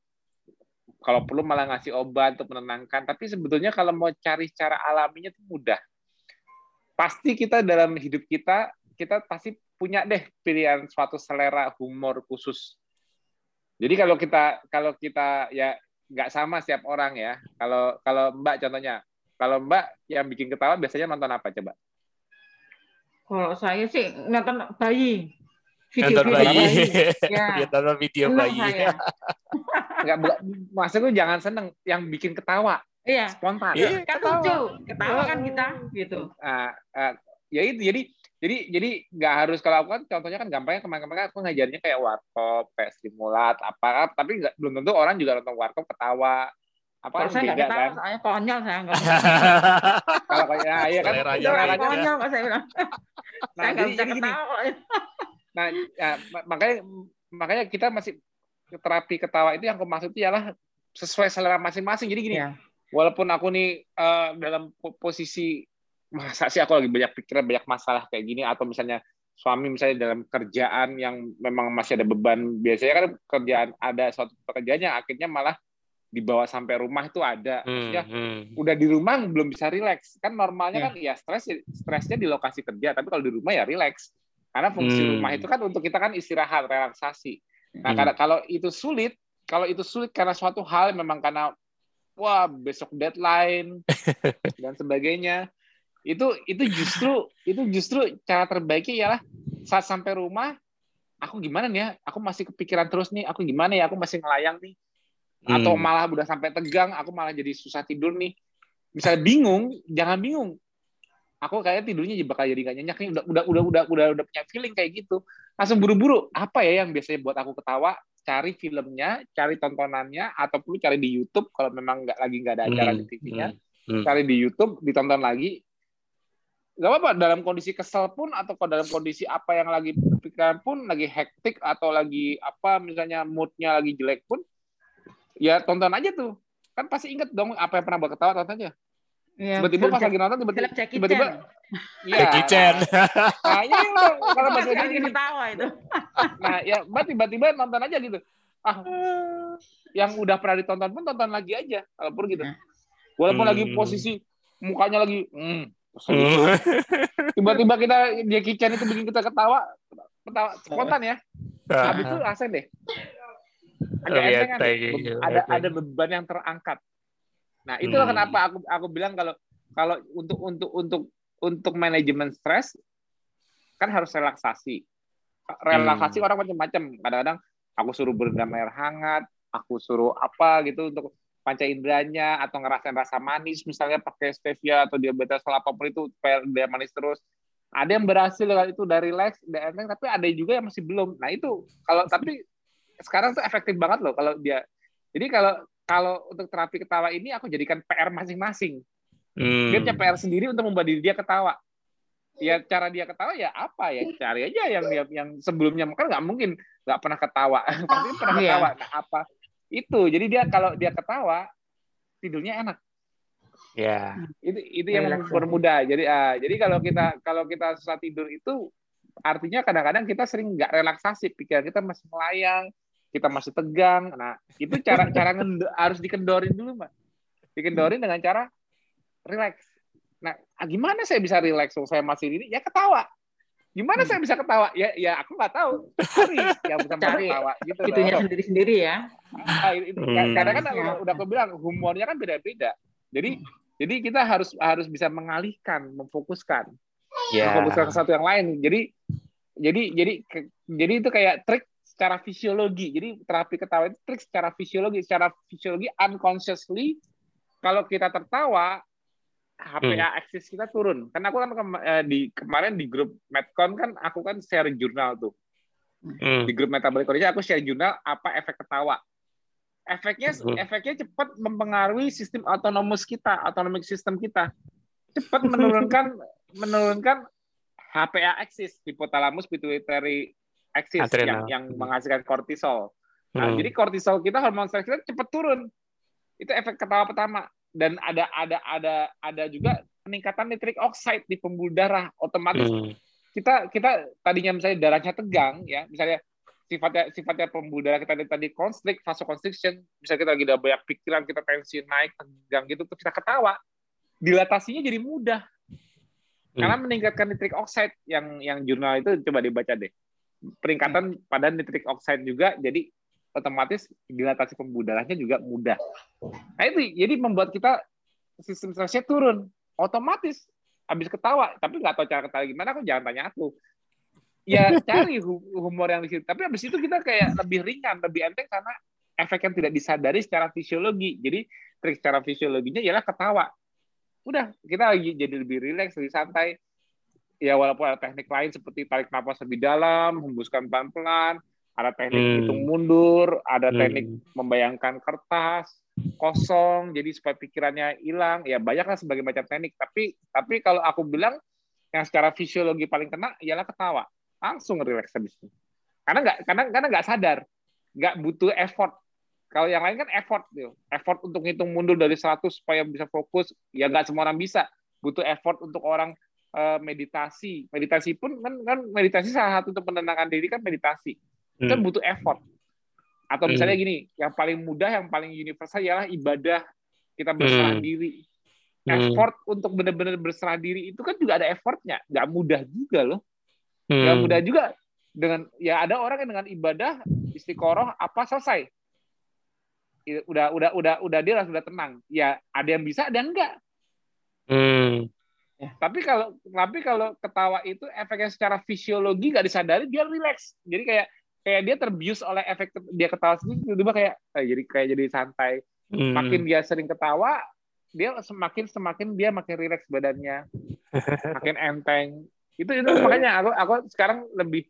Speaker 2: Kalau perlu malah ngasih obat untuk menenangkan. Tapi sebetulnya kalau mau cari cara alaminya itu mudah. Pasti kita dalam hidup kita kita pasti punya deh pilihan suatu selera humor khusus. Jadi kalau kita kalau kita ya nggak sama setiap orang ya. Kalau kalau Mbak contohnya, kalau Mbak yang bikin ketawa biasanya nonton apa coba?
Speaker 3: Kalau saya sih nonton bayi.
Speaker 1: Video, nonton bayi. bayi. Ya. nonton video Belum bayi.
Speaker 2: Enggak, maksudku jangan seneng yang bikin ketawa.
Speaker 3: Iya.
Speaker 2: Spontan.
Speaker 3: Iya, kan lucu. Ketawa kan kita gitu.
Speaker 2: Uh, uh, ya itu jadi jadi jadi nggak harus kalau aku kan contohnya kan gampangnya kemarin-kemarin aku ngajarnya kayak warkop kayak stimulat apa tapi nggak belum tentu orang juga nonton warkop ketawa. Apa
Speaker 3: kalau saya nggak ketawa saya konyol saya nggak
Speaker 2: kalau kayak ya kan?
Speaker 3: Konyol nggak saya bilang. Nah, saya nggak bisa ketawa.
Speaker 2: Nah ya, makanya makanya kita masih terapi ketawa itu yang aku maksud ialah sesuai selera masing-masing. Jadi gini ya. walaupun aku nih uh, dalam posisi masa sih aku lagi banyak pikiran banyak masalah kayak gini atau misalnya suami misalnya dalam kerjaan yang memang masih ada beban biasanya kan kerjaan ada suatu pekerjaan yang akhirnya malah dibawa sampai rumah itu ada hmm, maksudnya hmm, hmm. udah di rumah belum bisa rileks kan normalnya kan hmm. ya stres stresnya di lokasi kerja tapi kalau di rumah ya rileks karena fungsi hmm. rumah itu kan untuk kita kan istirahat relaksasi nah hmm. kalau itu sulit kalau itu sulit karena suatu hal memang karena wah besok deadline dan sebagainya itu itu justru itu justru cara terbaiknya ialah saat sampai rumah aku gimana nih ya aku masih kepikiran terus nih aku gimana ya aku masih ngelayang nih atau hmm. malah udah sampai tegang aku malah jadi susah tidur nih misalnya bingung jangan bingung aku kayak tidurnya bakal jadi gak nyenyak nih udah udah udah udah udah udah punya feeling kayak gitu langsung buru-buru apa ya yang biasanya buat aku ketawa cari filmnya cari tontonannya atau perlu cari di YouTube kalau memang nggak lagi nggak ada acara hmm. di TV-nya hmm. hmm. cari di YouTube ditonton lagi nggak apa-apa dalam kondisi kesel pun atau dalam kondisi apa yang lagi pikiran pun lagi hektik atau lagi apa misalnya moodnya lagi jelek pun ya tonton aja tuh kan pasti inget dong apa yang pernah buat ketawa tonton aja
Speaker 3: Iya,
Speaker 2: Tiba-tiba pas lagi nonton tiba-tiba
Speaker 3: Jackie
Speaker 2: tiba-tiba iya.
Speaker 1: Jackie Chan.
Speaker 2: Nah, iya loh, kalau bahasa gini.
Speaker 3: ketawa itu.
Speaker 2: Nah, ya Mbak tiba-tiba nonton aja gitu. Ah, yang udah pernah ditonton pun tonton lagi aja, walaupun gitu. Walaupun lagi
Speaker 1: Hmm.
Speaker 2: posisi mukanya lagi Hmm. tiba-tiba kita Jackie Chan itu bikin kita ketawa, ketawa spontan ya. Habis itu asen deh. Agak
Speaker 1: Lihat
Speaker 2: enteng kan?
Speaker 1: lagi,
Speaker 2: Be- ada ada beban yang terangkat. Nah, itulah
Speaker 1: Hmm.
Speaker 2: kenapa aku aku bilang kalau kalau untuk untuk untuk untuk manajemen stres kan harus relaksasi. Relaksasi
Speaker 1: Hmm.
Speaker 2: orang macam-macam. Kadang-kadang aku suruh berendam air hangat, aku suruh apa gitu untuk panca inderanya atau ngerasain rasa manis misalnya pakai stevia atau diabetes atau apa pun itu supaya dia manis terus. Ada yang berhasil dengan itu dari relax, udah enteng, tapi ada juga yang masih belum. Nah itu kalau tapi sekarang tuh efektif banget loh kalau dia. Jadi kalau kalau untuk terapi ketawa ini aku jadikan PR masing-masing.
Speaker 1: Hmm.
Speaker 2: Dia punya PR sendiri untuk membuat diri dia ketawa. Ya cara dia ketawa ya apa ya cari aja yang yang sebelumnya kan nggak mungkin nggak pernah ketawa pasti pernah
Speaker 3: Iya.
Speaker 2: ketawa. Nah apa itu jadi dia kalau dia ketawa tidurnya enak.
Speaker 1: Ya.
Speaker 2: itu itu yang
Speaker 3: Relaksasi.
Speaker 2: mempermudah jadi ah, jadi kalau kita kalau kita susah tidur itu artinya kadang-kadang kita sering nggak relaksasi. Pikiran kita masih melayang kita masih tegang. Nah itu cara cara harus dikendorin dulu mbak. Dikendorin dengan cara relax. Nah ah, gimana saya bisa relax? Kalau saya masih ini ya ketawa gimana
Speaker 3: Hmm.
Speaker 2: saya bisa ketawa ya ya aku nggak tahu cari yang bisa
Speaker 3: Cari
Speaker 2: ketawa gitu
Speaker 3: Itunya
Speaker 2: loh.
Speaker 3: sendiri-sendiri ya.
Speaker 2: Ah, ini-
Speaker 1: Hmm.
Speaker 2: karena kan
Speaker 3: Iya.
Speaker 2: udah, aku bilang humornya kan beda-beda jadi jadi kita harus harus bisa mengalihkan memfokuskan
Speaker 1: Ya.
Speaker 2: memfokuskan ke satu yang lain jadi jadi jadi ke- jadi itu kayak trik secara fisiologi jadi terapi ketawa itu trik secara fisiologi secara fisiologi unconsciously kalau kita tertawa HPA axis kita turun karena aku kan kema- eh, di kemarin di grup Medcon kan aku kan share jurnal tuh
Speaker 1: Hmm.
Speaker 2: di grup Metabolic Indonesia aku share jurnal apa efek ketawa. Efeknya
Speaker 1: Hmm.
Speaker 2: efeknya cepat mempengaruhi sistem autonomous kita, autonomic system kita. Cepat menurunkan menurunkan HPA axis, hypothalamus pituitary axis
Speaker 1: Adrenal.
Speaker 2: yang yang menghasilkan kortisol. Nah,
Speaker 1: Hmm.
Speaker 2: jadi kortisol kita hormon stres kita cepat turun. Itu efek ketawa pertama dan ada ada ada ada juga peningkatan nitric oxide di pembuluh darah otomatis
Speaker 1: Hmm.
Speaker 2: kita kita tadinya misalnya darahnya tegang ya misalnya sifatnya sifatnya pembuluh darah kita tadi, konstrik vasoconstriction bisa kita lagi ada banyak pikiran kita tensi naik tegang gitu terus kita ketawa dilatasinya jadi mudah. Karena meningkatkan nitric oxide yang yang jurnal itu coba dibaca deh. Peningkatan pada nitric oxide juga jadi otomatis dilatasi pembuluh darahnya juga mudah. Nah itu jadi membuat kita sistem stresnya turun. Otomatis habis ketawa tapi nggak tahu cara ketawa gimana aku jangan tanya aku. Ya cari hu- humor yang di situ. Tapi habis itu kita kayak lebih ringan lebih enteng karena efek yang tidak disadari secara fisiologi. Jadi trik secara fisiologinya ialah ketawa. Udah kita lagi jadi lebih rileks lebih santai. Ya walaupun ada teknik lain seperti tarik nafas lebih dalam hembuskan pelan-pelan ada teknik
Speaker 1: Hmm.
Speaker 2: hitung mundur ada
Speaker 1: Hmm.
Speaker 2: teknik membayangkan kertas kosong jadi supaya pikirannya hilang. Ya banyak lah sebagai macam teknik. Tapi tapi kalau aku bilang yang secara fisiologi paling kena ialah ketawa. Langsung relax habis itu. Karena nggak karena karena nggak sadar. Nggak butuh effort. Kalau yang lain kan effort tuh. Effort untuk ngitung mundur dari 100 supaya bisa fokus ya nggak semua orang bisa. Butuh effort untuk orang eh, meditasi. Meditasi pun kan kan meditasi salah satu untuk menenangkan diri kan meditasi itu kan
Speaker 1: Hmm.
Speaker 2: butuh effort atau
Speaker 1: Hmm.
Speaker 2: misalnya gini yang paling mudah yang paling universal ialah ibadah kita berserah
Speaker 1: Hmm.
Speaker 2: diri
Speaker 1: Hmm.
Speaker 2: effort untuk benar-benar berserah diri itu kan juga ada effortnya nggak mudah juga loh nggak
Speaker 1: Hmm.
Speaker 2: mudah juga dengan ya ada orang yang dengan ibadah istiqoroh apa selesai udah udah udah udah dia sudah tenang ya ada yang bisa ada yang enggak
Speaker 1: Hmm.
Speaker 2: tapi kalau tapi kalau ketawa itu efeknya secara fisiologi nggak disadari dia relax jadi kayak kayak dia terbius oleh efek dia ketawa sendiri tiba-tiba kayak eh, jadi kayak jadi santai.
Speaker 1: Hmm.
Speaker 2: makin dia sering ketawa dia semakin semakin dia makin rileks badannya. Makin enteng. Itu itu makanya aku aku sekarang lebih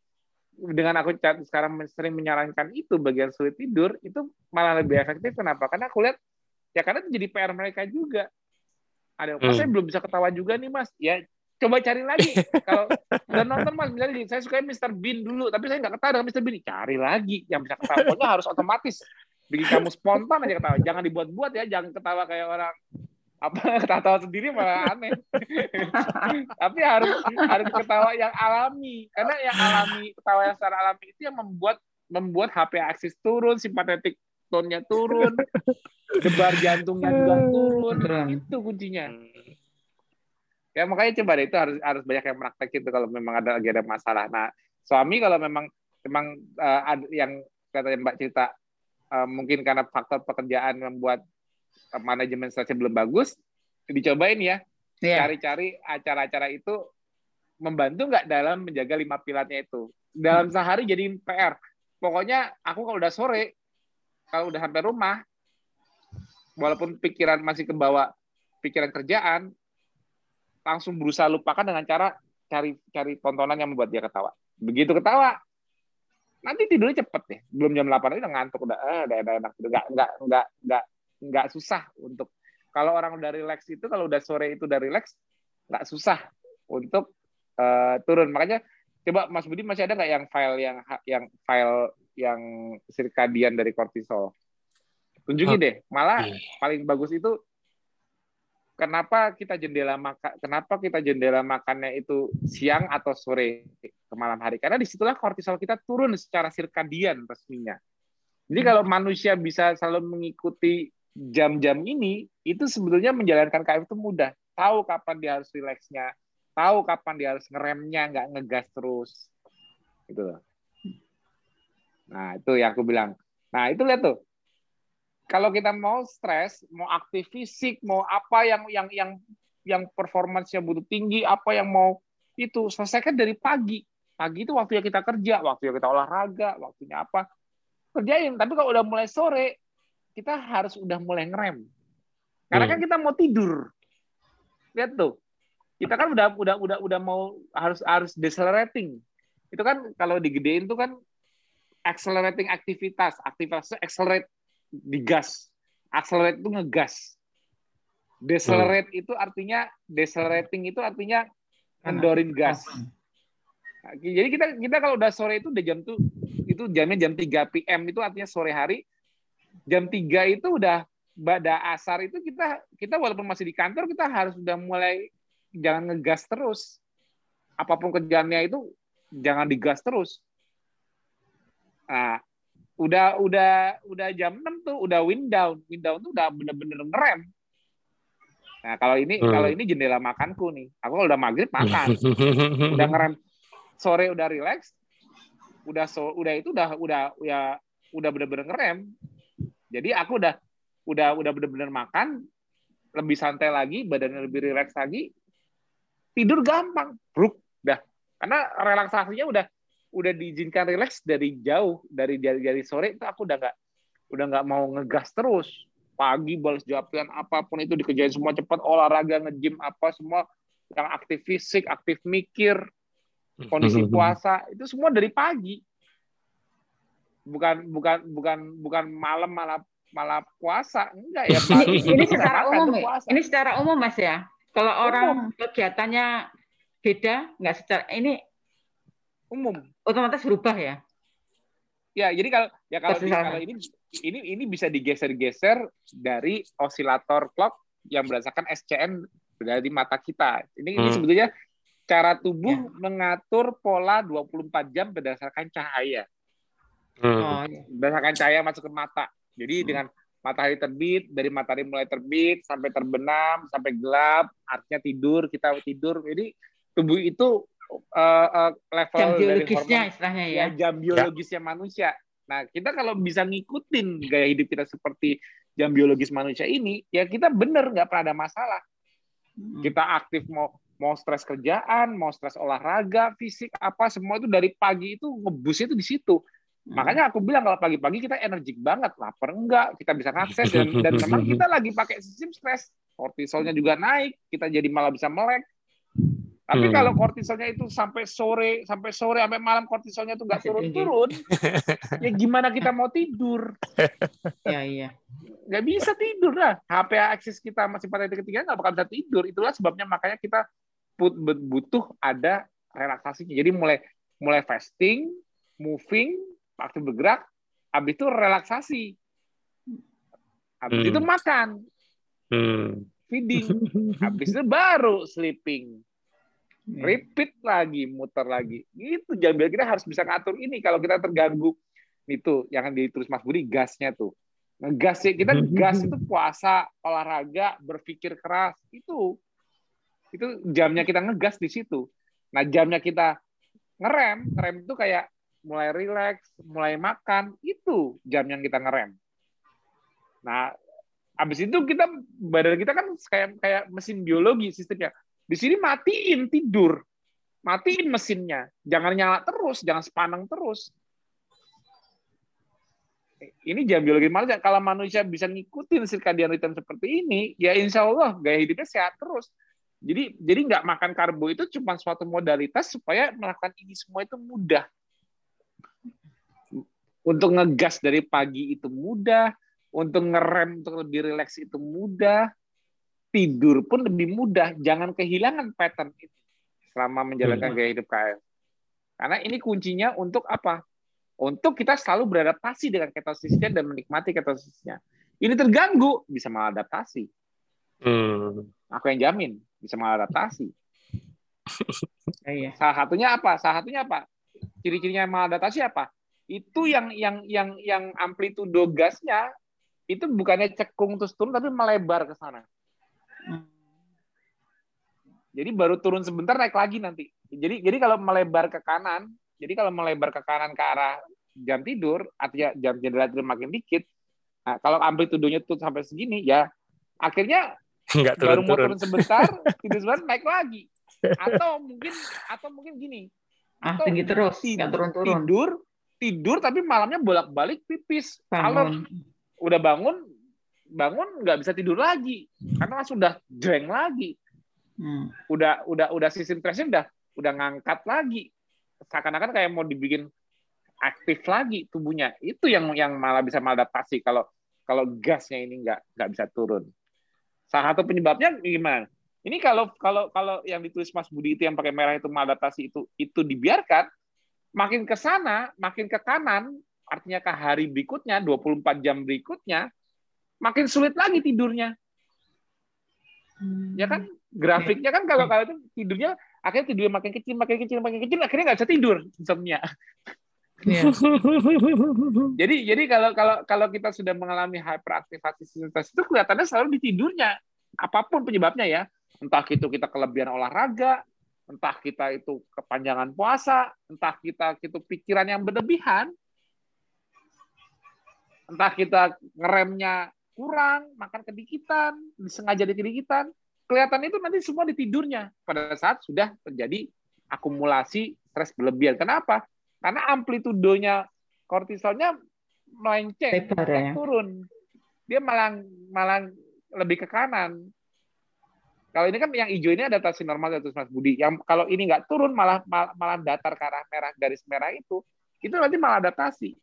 Speaker 2: dengan aku sekarang sering menyarankan itu bagian sulit tidur itu malah lebih efektif. Kenapa? Karena aku lihat ya karena itu jadi PR mereka juga. Ada mas
Speaker 1: Hmm.
Speaker 2: saya belum bisa ketawa juga nih mas. Ya coba cari lagi. Kalau udah nonton mas misalnya gini, saya suka Mr. Bean dulu tapi saya nggak ketawa dengan Mr. Bean. Cari lagi yang bisa ketawa pokoknya harus otomatis. Bikin kamu spontan aja ketawa jangan dibuat-buat ya jangan ketawa kayak orang apa ketawa sendiri malah aneh. Tapi harus harus ketawa yang alami. Karena yang alami ketawa yang secara alami itu yang membuat membuat HP aksis turun simpatetik tone-nya turun debar jantungnya juga turun. Itu kuncinya ya makanya coba deh itu harus harus banyak yang praktek itu kalau memang ada lagi ada masalah nah suami kalau memang memang uh, ada yang kata Mbak cerita uh, mungkin karena faktor pekerjaan membuat manajemen stresnya belum bagus, dicobain ya. Yeah. Cari-cari acara-acara itu membantu nggak dalam menjaga lima pilarnya itu. Dalam sehari jadi PR. Pokoknya aku kalau udah sore, kalau udah sampai rumah, walaupun pikiran masih kebawa pikiran kerjaan, langsung berusaha lupakan dengan cara cari cari tontonan yang membuat dia ketawa. Begitu ketawa, nanti tidurnya cepet nih. Belum jam 8 udah ngantuk udah eh, udah enak gitu. Nggak nggak nggak nggak nggak susah untuk kalau orang udah relax itu kalau udah sore itu udah relax nggak susah untuk uh, turun makanya coba Mas Budi masih ada nggak yang file yang yang file yang sirkadian dari kortisol tunjukin oh. deh malah paling bagus itu kenapa kita jendela makan kenapa kita jendela makannya itu siang atau sore ke malam hari karena di situlah kortisol kita turun secara sirkadian resminya jadi kalau manusia bisa selalu mengikuti jam-jam ini itu sebetulnya menjalankan KF itu mudah. Tahu kapan dia harus rileksnya, tahu kapan dia harus ngeremnya, nggak ngegas terus. Gitu loh. Nah, itu yang aku bilang. Nah, itu lihat tuh. Kalau kita mau stres, mau aktif fisik, mau apa yang yang yang yang performance-nya butuh tinggi, apa yang mau itu selesaikan dari pagi. Pagi itu waktu yang kita kerja, waktu yang kita olahraga, waktunya apa. Kerjain. Tapi kalau udah mulai sore, kita harus udah mulai ngerem. Karena hmm. kan kita mau tidur. Lihat tuh. Kita kan udah udah udah udah mau harus harus decelerating. Itu kan kalau digedein tuh kan accelerating aktivitas. Aktivitas accelerate digas. Accelerate itu ngegas. Decelerate hmm. itu artinya decelerating itu artinya mendorin gas. Jadi kita kita kalau udah sore itu udah jam tuh itu jamnya jam 3 PM itu artinya sore hari jam 3 itu udah pada asar itu kita kita walaupun masih di kantor kita harus udah mulai jangan ngegas terus. Apa pun kerjaannya itu jangan digas terus. Nah, udah udah udah jam 6 tuh udah wind down. Wind down tuh udah bener-bener ngerem. Nah, kalau ini hmm. kalau ini jendela makanku nih. Aku udah maghrib makan. udah ngerem. Sore udah relax. Udah so, udah itu udah udah ya udah bener-bener ngerem. Jadi aku udah udah udah benar-benar makan, lebih santai lagi, badannya lebih rileks lagi, tidur gampang, bruk, dah. Karena relaksasinya udah udah diizinkan rileks dari jauh, dari dari, dari sore itu aku udah nggak udah nggak mau ngegas terus. Pagi balas jawaban apa pun itu dikerjain semua cepat, olahraga, ngejim apa semua yang aktif fisik, aktif mikir, kondisi puasa itu semua dari pagi bukan bukan bukan bukan malam malah malah puasa enggak ya
Speaker 3: ini, ini secara umum ya? ini secara umum mas ya kalau umum. orang kegiatannya beda nggak secara ini
Speaker 2: umum
Speaker 3: otomatis berubah ya
Speaker 2: ya jadi kalau ya kalau, di, kalau ini ini ini bisa digeser-geser dari osilator clock yang berdasarkan SCN dari mata kita ini hmm. ini sebetulnya cara tubuh ya. mengatur pola 24 jam berdasarkan cahaya Hmm. Oh, iya. Berdasarkan cahaya masuk ke mata. Jadi hmm. dengan matahari terbit, dari matahari mulai terbit sampai terbenam, sampai gelap, artinya tidur, kita tidur. Jadi tubuh itu uh, uh, level
Speaker 3: jam biologisnya dari istilahnya ya. ya
Speaker 2: jam biologisnya ya. manusia. Nah, kita kalau bisa ngikutin gaya hidup kita seperti jam biologis manusia ini, ya kita bener nggak pernah ada masalah. Hmm. Kita aktif mau mau stres kerjaan, mau stres olahraga, fisik apa semua itu dari pagi itu ngebusnya itu di situ. Hmm. Makanya aku bilang kalau pagi-pagi kita energik banget, lapar enggak, kita bisa ngakses dan, dan memang kita lagi pakai sistem stres, kortisolnya juga naik, kita jadi malah bisa melek. Tapi hmm. kalau kortisolnya itu sampai sore, sampai sore, sampai malam kortisolnya itu nggak turun-turun, ya gimana kita mau tidur?
Speaker 3: Ya iya.
Speaker 2: Nggak bisa tidur lah. HP akses kita masih pada titik ketiga nggak bakal bisa tidur. Itulah sebabnya makanya kita butuh ada relaksasinya. Jadi mulai mulai fasting, moving, waktu bergerak, habis itu relaksasi. Habis hmm. itu makan. Hmm. feeding. Habis itu baru sleeping. Iya. Repeat lagi, muter lagi. Itu jam biologis kita harus bisa ngatur ini. Kalau kita terganggu, itu yang ditulis Mas Budi, gasnya tuh. Ngegas ya, kita gas itu puasa, olahraga, berpikir keras. Itu itu jamnya kita ngegas di situ. Nah, jamnya kita ngerem, ngerem itu kayak mulai rileks, mulai makan, itu jam yang kita ngerem. Nah, habis itu kita badan kita kan kayak kayak mesin biologi sistemnya. Di sini matiin tidur. Matiin mesinnya. Jangan nyala terus, jangan sepanang terus. Ini jam biologi manusia. Kalau manusia bisa ngikutin circadian rhythm seperti ini, ya insya Allah gaya hidupnya sehat terus. Jadi jadi nggak makan karbo itu cuma suatu modalitas supaya melakukan ini semua itu mudah. Untuk ngegas dari pagi itu mudah, untuk ngerem untuk lebih rileks itu mudah, tidur pun lebih mudah. Jangan kehilangan pattern itu selama menjalankan gaya hidup KF. Karena ini kuncinya untuk apa? Untuk kita selalu beradaptasi dengan ketosisnya dan menikmati ketosisnya. Ini terganggu, bisa maladaptasi. Hmm. Aku yang jamin, bisa maladaptasi. Iya. Salah satunya apa? Salah satunya apa? Ciri-cirinya maladaptasi apa? itu yang yang yang yang amplitudo gasnya itu bukannya cekung terus turun tapi melebar ke sana. Jadi baru turun sebentar naik lagi nanti. Jadi jadi kalau melebar ke kanan, jadi kalau melebar ke kanan ke arah jam tidur, artinya jam jendela tidur makin dikit. Nah, kalau amplitudonya tuh sampai segini ya akhirnya Nggak turun, baru mau turun sebentar, tidur sebentar naik lagi. Atau mungkin atau mungkin gini.
Speaker 3: Ah, tinggi terus, nggak turun-turun.
Speaker 2: Tidur, tidur tapi malamnya bolak-balik pipis. Kalau udah bangun bangun nggak bisa tidur lagi karena sudah jeng lagi. Hmm. Udah udah udah sistem stresnya udah udah ngangkat lagi. Seakan-akan kayak mau dibikin aktif lagi tubuhnya. Itu yang yang malah bisa maladaptasi kalau kalau gasnya ini nggak nggak bisa turun. Salah satu penyebabnya gimana? Ini kalau kalau kalau yang ditulis Mas Budi itu yang pakai merah itu maladaptasi itu itu dibiarkan, makin ke sana, makin ke kanan, artinya ke hari berikutnya, 24 jam berikutnya, makin sulit lagi tidurnya. Ya kan? Grafiknya kan kalau kalau itu tidurnya akhirnya tidurnya makin kecil, makin kecil, makin kecil, akhirnya nggak bisa tidur insomnia. Yeah. jadi jadi kalau kalau kalau kita sudah mengalami hyperaktivasi sintesis itu kelihatannya selalu di tidurnya apa pun penyebabnya ya entah itu kita kelebihan olahraga entah kita itu kepanjangan puasa, entah kita itu pikiran yang berlebihan, entah kita ngeremnya kurang, makan kedikitan, disengaja dikedikitan, kelihatan itu nanti semua di tidurnya pada saat sudah terjadi akumulasi stres berlebihan. Kenapa? Karena amplitudonya kortisolnya melenceng, ya. turun. Dia malah malah lebih ke kanan. Kalau ini kan yang hijau ini adaptasi normal dari Mas Budi. Yang kalau ini nggak turun malah malah datar ke arah merah garis merah itu, itu nanti malah adaptasi.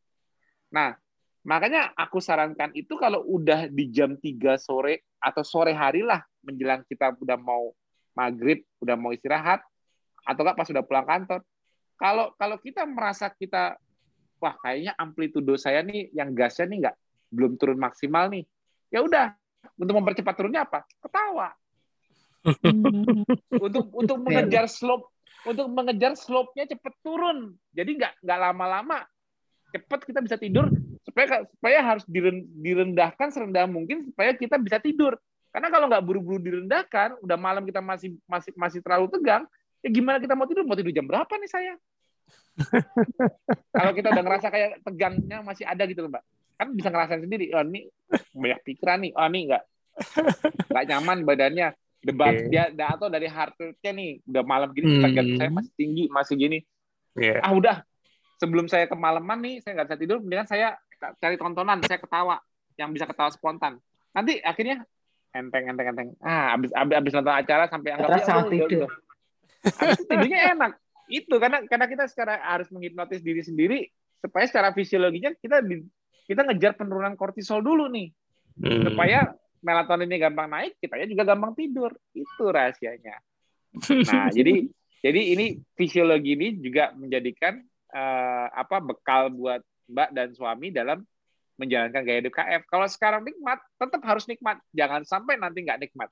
Speaker 2: Nah, makanya aku sarankan itu kalau udah di jam 3 sore atau sore hari lah menjelang kita udah mau maghrib, udah mau istirahat, atau nggak pas sudah pulang kantor. Kalau kalau kita merasa kita wah kayaknya amplitudo saya nih yang gasnya nih nggak belum turun maksimal nih, ya udah untuk mempercepat turunnya apa? Ketawa untuk untuk mengejar slope untuk mengejar slope-nya cepat turun. Jadi nggak nggak lama-lama cepat kita bisa tidur supaya supaya harus direndahkan serendah mungkin supaya kita bisa tidur. Karena kalau nggak buru-buru direndahkan, udah malam kita masih masih masih terlalu tegang, ya gimana kita mau tidur? Mau tidur jam berapa nih saya? kalau kita udah ngerasa kayak tegangnya masih ada gitu loh, Mbak. Kan bisa ngerasain sendiri, oh ini banyak pikiran nih, oh ini nggak nggak nyaman badannya debat okay. dia atau dari heart rate-nya nih udah malam gini hmm. saya masih tinggi masih gini yeah. ah udah sebelum saya kemalaman nih saya nggak bisa tidur mendingan saya cari tontonan saya ketawa yang bisa ketawa spontan nanti akhirnya enteng enteng enteng ah abis abis, abis nonton acara sampai anggap ya, oh, tidur tidurnya enak itu karena karena kita sekarang harus menghipnotis diri sendiri supaya secara fisiologinya kita kita ngejar penurunan kortisol dulu nih hmm. supaya melatoninnya gampang naik, kita juga gampang tidur. Itu rahasianya. Nah, jadi jadi ini fisiologi ini juga menjadikan uh, apa bekal buat Mbak dan suami dalam menjalankan gaya hidup KF. Kalau sekarang nikmat, tetap harus nikmat. Jangan sampai nanti nggak nikmat.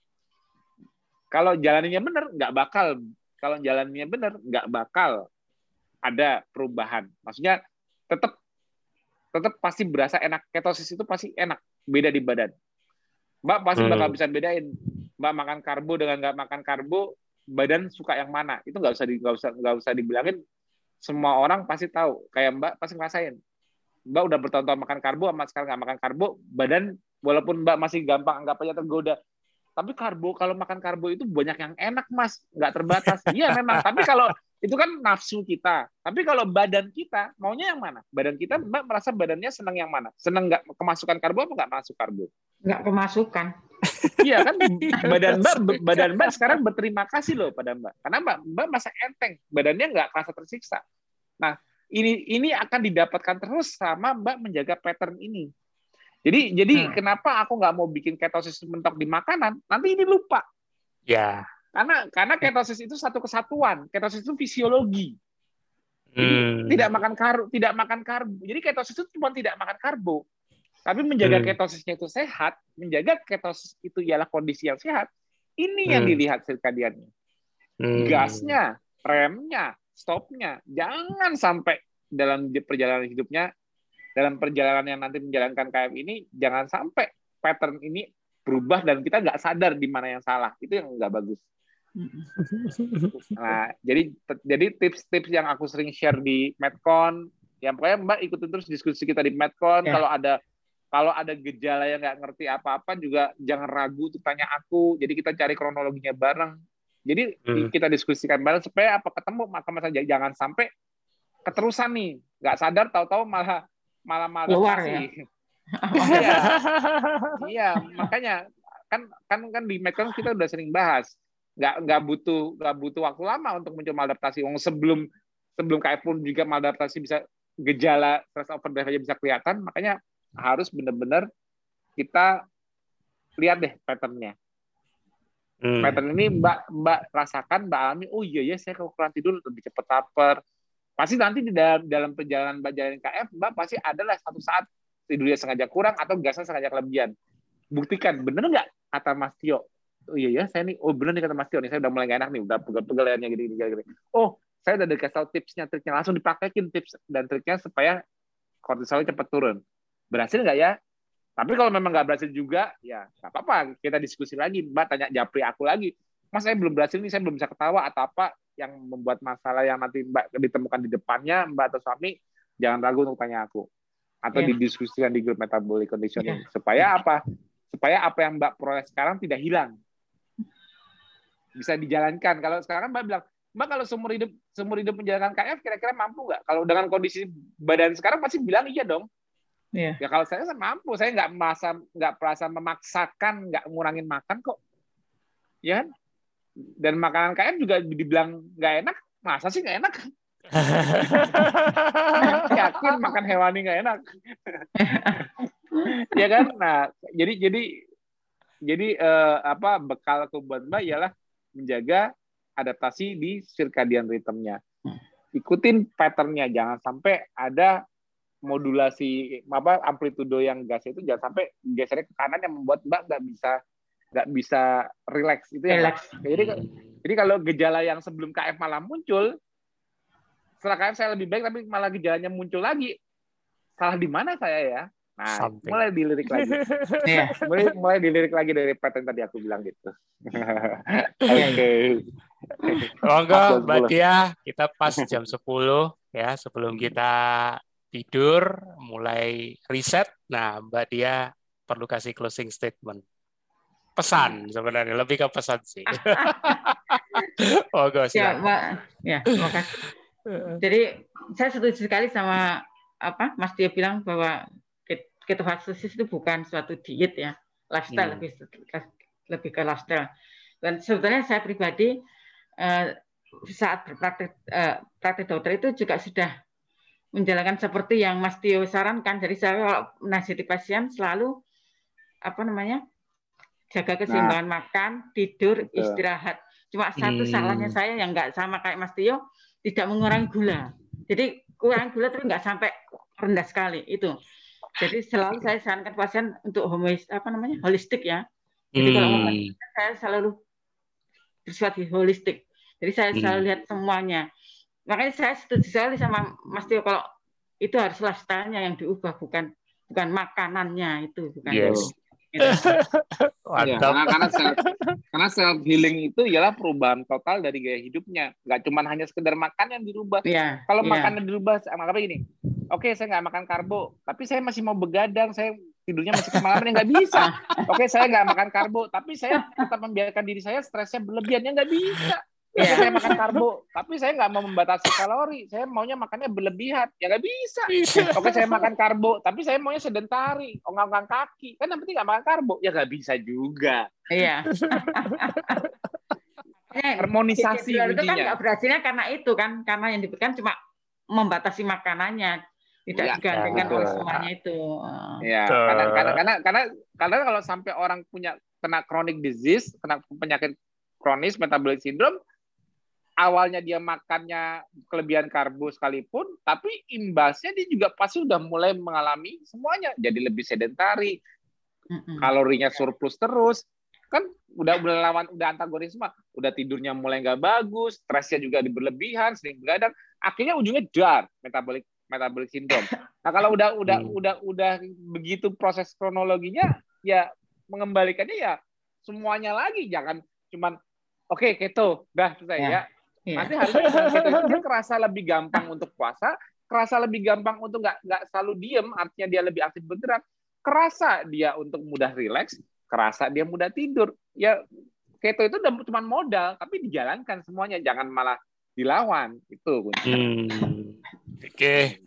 Speaker 2: kalau jalannya benar nggak bakal kalau jalannya benar nggak bakal ada perubahan. Maksudnya tetap tetap pasti berasa enak. Ketosis itu pasti enak, beda di badan. Mbak pasti bakal hmm. bisa bedain. Mbak makan karbo dengan nggak makan karbo, badan suka yang mana? Itu nggak usah di, nggak usah nggak usah dibilangin. Semua orang pasti tahu. Kayak Mbak pasti ngerasain. Mbak udah bertahun-tahun makan karbo, sama sekarang nggak makan karbo, badan walaupun Mbak masih gampang anggap aja tergoda, tapi karbo kalau makan karbo itu banyak yang enak mas. Nggak terbatas. Iya memang. Tapi kalau itu kan nafsu kita. Tapi kalau badan kita maunya yang mana? Badan kita mbak merasa badannya senang yang mana? Senang nggak kemasukan karbo apa nggak masuk karbo?
Speaker 3: Nggak kemasukan.
Speaker 2: Iya kan? Badan mbak badan mbak sekarang berterima kasih loh pada mbak. Karena mbak mbak masa enteng. Badannya nggak merasa tersiksa. Nah ini ini akan didapatkan terus sama mbak menjaga pattern ini jadi jadi hmm. kenapa aku nggak mau bikin ketosis mentok di makanan? Nanti ini lupa.
Speaker 1: Ya.
Speaker 2: Karena karena ketosis itu satu kesatuan. Ketosis itu fisiologi. Jadi hmm. tidak makan karbo, tidak makan karbo. Jadi ketosis itu cuma tidak makan karbo. Tapi menjaga hmm. ketosisnya itu sehat, menjaga ketosis itu ialah kondisi yang sehat. Ini hmm. yang dilihat sirkadiannya. Hmm. Gasnya, remnya, stopnya, jangan sampai dalam perjalanan hidupnya dalam perjalanan yang nanti menjalankan KM ini jangan sampai pattern ini berubah dan kita nggak sadar di mana yang salah itu yang nggak bagus. Nah, jadi jadi tips-tips yang aku sering share di Medcon, yang pokoknya Mbak ikutin terus diskusi kita di Medcon. Ya. Kalau ada kalau ada gejala yang nggak ngerti apa-apa juga jangan ragu untuk tanya aku. Jadi kita cari kronologinya bareng. Jadi hmm. kita diskusikan bareng supaya apa ketemu maka masa jangan sampai keterusan nih nggak sadar tahu-tahu malah malah malah
Speaker 3: keluar ya.
Speaker 2: iya. iya, makanya kan kan kan di Medcon kita udah sering bahas nggak nggak butuh nggak butuh waktu lama untuk muncul maladaptasi. Wong sebelum sebelum KF pun juga maladaptasi bisa gejala stress overdrive aja bisa kelihatan, makanya harus benar-benar kita lihat deh patternnya. Hmm. Pattern ini Mbak Mbak rasakan, Mbak alami, oh iya ya saya kekurangan tidur lebih cepat lapar, pasti nanti di dalam, dalam perjalanan mbak jalan KF mbak pasti adalah satu saat tidurnya sengaja kurang atau gasnya sengaja kelebihan. Buktikan bener nggak? Kata Mas Tio. Oh iya ya saya nih oh bener nih kata Mas Tio nih saya udah mulai gak enak nih udah pegel-pegel ya gini, gini gini oh saya udah dikasih tahu tipsnya triknya langsung dipraktekin tips dan triknya supaya kortisolnya cepat turun. Berhasil nggak ya tapi kalau memang nggak berhasil juga ya nggak apa-apa kita diskusi lagi mbak tanya japri aku lagi mas saya belum berhasil nih saya belum bisa ketawa atau apa yang membuat masalah yang nanti Mbak ditemukan di depannya, Mbak atau suami, jangan ragu untuk tanya aku. Atau yeah. didiskusikan di grup metabolic conditioning. Yeah. Supaya apa? Supaya apa yang Mbak proses sekarang tidak hilang. Bisa dijalankan. Kalau sekarang Mbak bilang, Mbak kalau seumur hidup seumur hidup menjalankan KF kira-kira mampu nggak? Kalau dengan kondisi badan sekarang pasti bilang iya dong. Yeah. Ya kalau saya, saya mampu, saya nggak merasa nggak merasa memaksakan, nggak ngurangin makan kok. Ya kan? dan makanan KM juga dibilang nggak enak masa sih nggak enak? Yakin makan hewani nggak enak. Ya kan? Nah jadi jadi jadi eh, apa bekal ke buat mbak ialah menjaga adaptasi di circadian rhythmnya ikutin patternnya. Jangan sampai ada modulasi apa amplitudo yang gas itu jangan sampai gesernya ke kanan yang membuat mbak nggak bisa nggak bisa relax itu ya relax. jadi jadi kalau gejala yang sebelum KF malah muncul setelah KF saya lebih baik tapi malah gejalanya muncul lagi salah di mana saya ya nah Something. mulai dilirik lagi yeah. mulai mulai dilirik lagi dari pattern tadi aku bilang gitu oke okay.
Speaker 1: Monggo Mbak Tia, kita pas jam 10 ya sebelum kita tidur mulai riset. Nah, Mbak Dia perlu kasih closing statement pesan sebenarnya lebih ke pesan sih.
Speaker 3: oh, gue ya, Mbak. Ya, makasih. Jadi saya setuju sekali sama apa Mas Dia bilang bahwa ketofastosis itu bukan suatu diet ya, lifestyle hmm. lebih lebih ke lifestyle. Dan sebetulnya saya pribadi eh, saat berpraktek eh, praktek dokter itu juga sudah menjalankan seperti yang Mas Tio sarankan. Jadi saya kalau menasihati pasien selalu apa namanya jaga keseimbangan nah, makan, tidur, betul. istirahat. Cuma satu hmm. salahnya saya yang nggak sama kayak Mas Tio, tidak mengurangi gula. Jadi kurang gula tapi nggak sampai rendah sekali itu. Jadi selalu saya sarankan pasien untuk homois apa namanya holistik ya. Jadi hmm. kalau saya selalu bersifat holistik. Jadi saya selalu
Speaker 1: Hmm.
Speaker 3: lihat semuanya. Makanya saya setuju sekali sama Mas Tio kalau itu harus lifestyle-nya yang diubah bukan bukan makanannya itu bukan
Speaker 1: Yes.
Speaker 3: itu. Gitu.
Speaker 2: Iya, karena karena self, karena self healing itu ialah perubahan total dari gaya hidupnya. Nggak cuma hanya sekedar makan yang dirubah.
Speaker 3: Iya.
Speaker 2: Kalau
Speaker 3: iya.
Speaker 2: makannya dirubah, apa gini? Oke, saya nggak makan karbo, tapi saya masih mau begadang, saya tidurnya masih kemalaman, ya nggak bisa. Oke, saya nggak makan karbo, tapi saya tetap membiarkan diri saya stresnya berlebihan, ya nggak bisa.
Speaker 3: Iya.
Speaker 2: saya makan karbo, tapi saya nggak mau membatasi kalori, saya maunya makannya berlebihan, ya nggak bisa. Oke, saya makan karbo, tapi saya maunya sedentari, ongkang-ongkang kaki, kan yang penting nggak makan karbo, ya nggak bisa juga.
Speaker 3: Iya.
Speaker 2: Harmonisasi
Speaker 3: Itu kan nggak berhasilnya karena itu kan, karena yang diberikan cuma membatasi makanannya, tidak
Speaker 2: Iya,
Speaker 3: digantikan oleh semuanya itu.
Speaker 2: Ya, karena karena karena karena karena kalau sampai orang punya kena chronic disease, kena penyakit kronis metabolic syndrome, awalnya dia makannya kelebihan karbo sekalipun, tapi imbasnya dia juga pasti udah mulai mengalami semuanya, jadi lebih sedentari, kalorinya surplus terus, kan udah udah lawan udah antagonis semua, udah tidurnya mulai nggak bagus, stresnya juga berlebihan, sering begadang, akhirnya ujungnya dar metabolic metabolic syndrome. Nah kalau udah udah
Speaker 1: Hmm.
Speaker 2: udah udah begitu proses kronologinya, ya mengembalikannya ya semuanya lagi, jangan cuman oke keto, dah selesai
Speaker 3: Ya.
Speaker 2: ya.
Speaker 3: Iya.
Speaker 2: Nanti harusnya itu dia kerasa lebih gampang untuk puasa, kerasa lebih gampang untuk nggak nggak selalu diem, artinya dia lebih aktif bergerak, kerasa dia untuk mudah rileks, kerasa dia mudah tidur. Ya keto itu udah cuma modal, tapi dijalankan semuanya, jangan malah dilawan. Itu kunci.
Speaker 1: Hmm. Oke,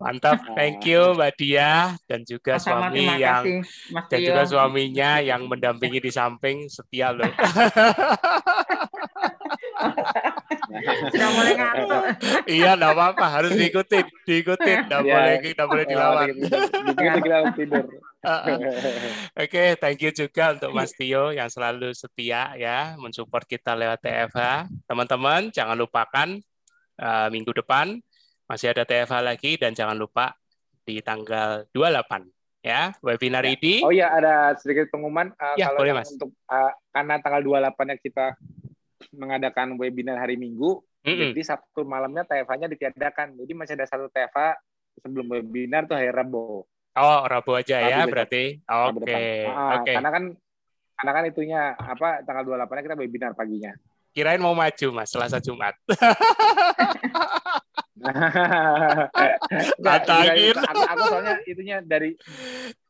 Speaker 1: mantap. Thank you Mbak Dia dan juga
Speaker 3: Sama-sama,
Speaker 1: suami
Speaker 3: terima
Speaker 1: yang
Speaker 3: kasih, Mas
Speaker 1: dan
Speaker 3: Tio.
Speaker 1: juga suaminya yang mendampingi di samping setia loh.
Speaker 3: Sudah mulai ngantuk.
Speaker 1: iya, enggak apa-apa, harus diikutin, diikutin, enggak
Speaker 2: Iya.
Speaker 1: boleh enggak boleh dilawan.
Speaker 2: Gitu kita harus tidur.
Speaker 1: Oke, thank you juga untuk Mas Tio yang selalu setia ya mensupport kita lewat TFH. Teman-teman, jangan lupakan eh, minggu depan masih ada TFH lagi dan jangan lupa di tanggal 28 ya webinar
Speaker 2: Ya.
Speaker 1: ini.
Speaker 2: Oh iya ada sedikit pengumuman uh,
Speaker 1: Ya,
Speaker 2: kalau
Speaker 1: boleh,
Speaker 2: yang
Speaker 1: Mas.
Speaker 2: untuk uh, karena tanggal 28 nya kita mengadakan webinar hari Minggu,
Speaker 1: Mm-mm.
Speaker 2: jadi Sabtu malamnya TFA-nya ditiadakan. Jadi masih ada satu TFA sebelum webinar tuh hari Rabu.
Speaker 1: Oh, Rabu aja
Speaker 2: Rabu
Speaker 1: ya
Speaker 2: besok.
Speaker 1: berarti. Oke.
Speaker 2: depan. Ah,
Speaker 1: Oke.
Speaker 2: Karena kan karena kan itunya apa tanggal 28 nya kita webinar paginya.
Speaker 1: Kirain mau maju, Mas, Selasa Jumat.
Speaker 2: Juga, aku, aku soalnya itunya dari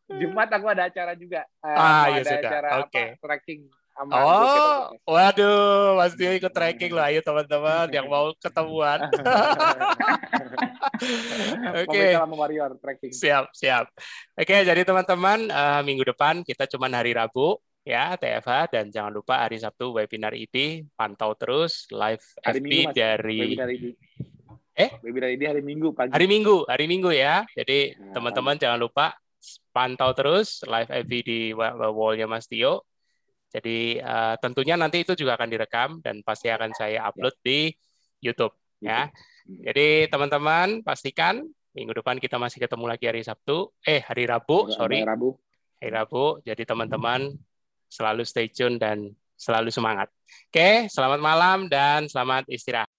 Speaker 2: Jumat aku ada acara juga. Eh,
Speaker 1: Ah, ya
Speaker 2: ada
Speaker 1: sudah.
Speaker 2: acara
Speaker 1: Oke.
Speaker 2: apa tracking sama
Speaker 1: Oh, waduh, Mas Tio ikut tracking loh. Ayo teman-teman yang mau ketemuan. Oke.
Speaker 2: Tracking.
Speaker 1: Siap, siap. Oke, jadi teman-teman, eh, minggu depan kita cuma hari Rabu ya TFH dan jangan lupa hari Sabtu webinar ID pantau terus live
Speaker 2: Hari
Speaker 1: FB
Speaker 2: Minggu, Mas.
Speaker 1: dari
Speaker 2: Webinar.
Speaker 1: Eh?
Speaker 2: Webinar ini hari Minggu pagi.
Speaker 1: hari Minggu, hari Minggu ya. Jadi
Speaker 2: Nah,
Speaker 1: teman-teman jangan lupa pantau terus live FB di wa- wa- wall-nya Mas Tio. Jadi eh, tentunya nanti itu juga akan direkam dan pasti akan saya upload di YouTube ya. Jadi teman-teman pastikan minggu depan kita masih ketemu lagi hari Sabtu, eh hari Rabu, sorry,
Speaker 2: Rabu.
Speaker 1: hari Rabu. Jadi teman-teman selalu stay tune dan selalu semangat. Oke, selamat malam dan selamat istirahat.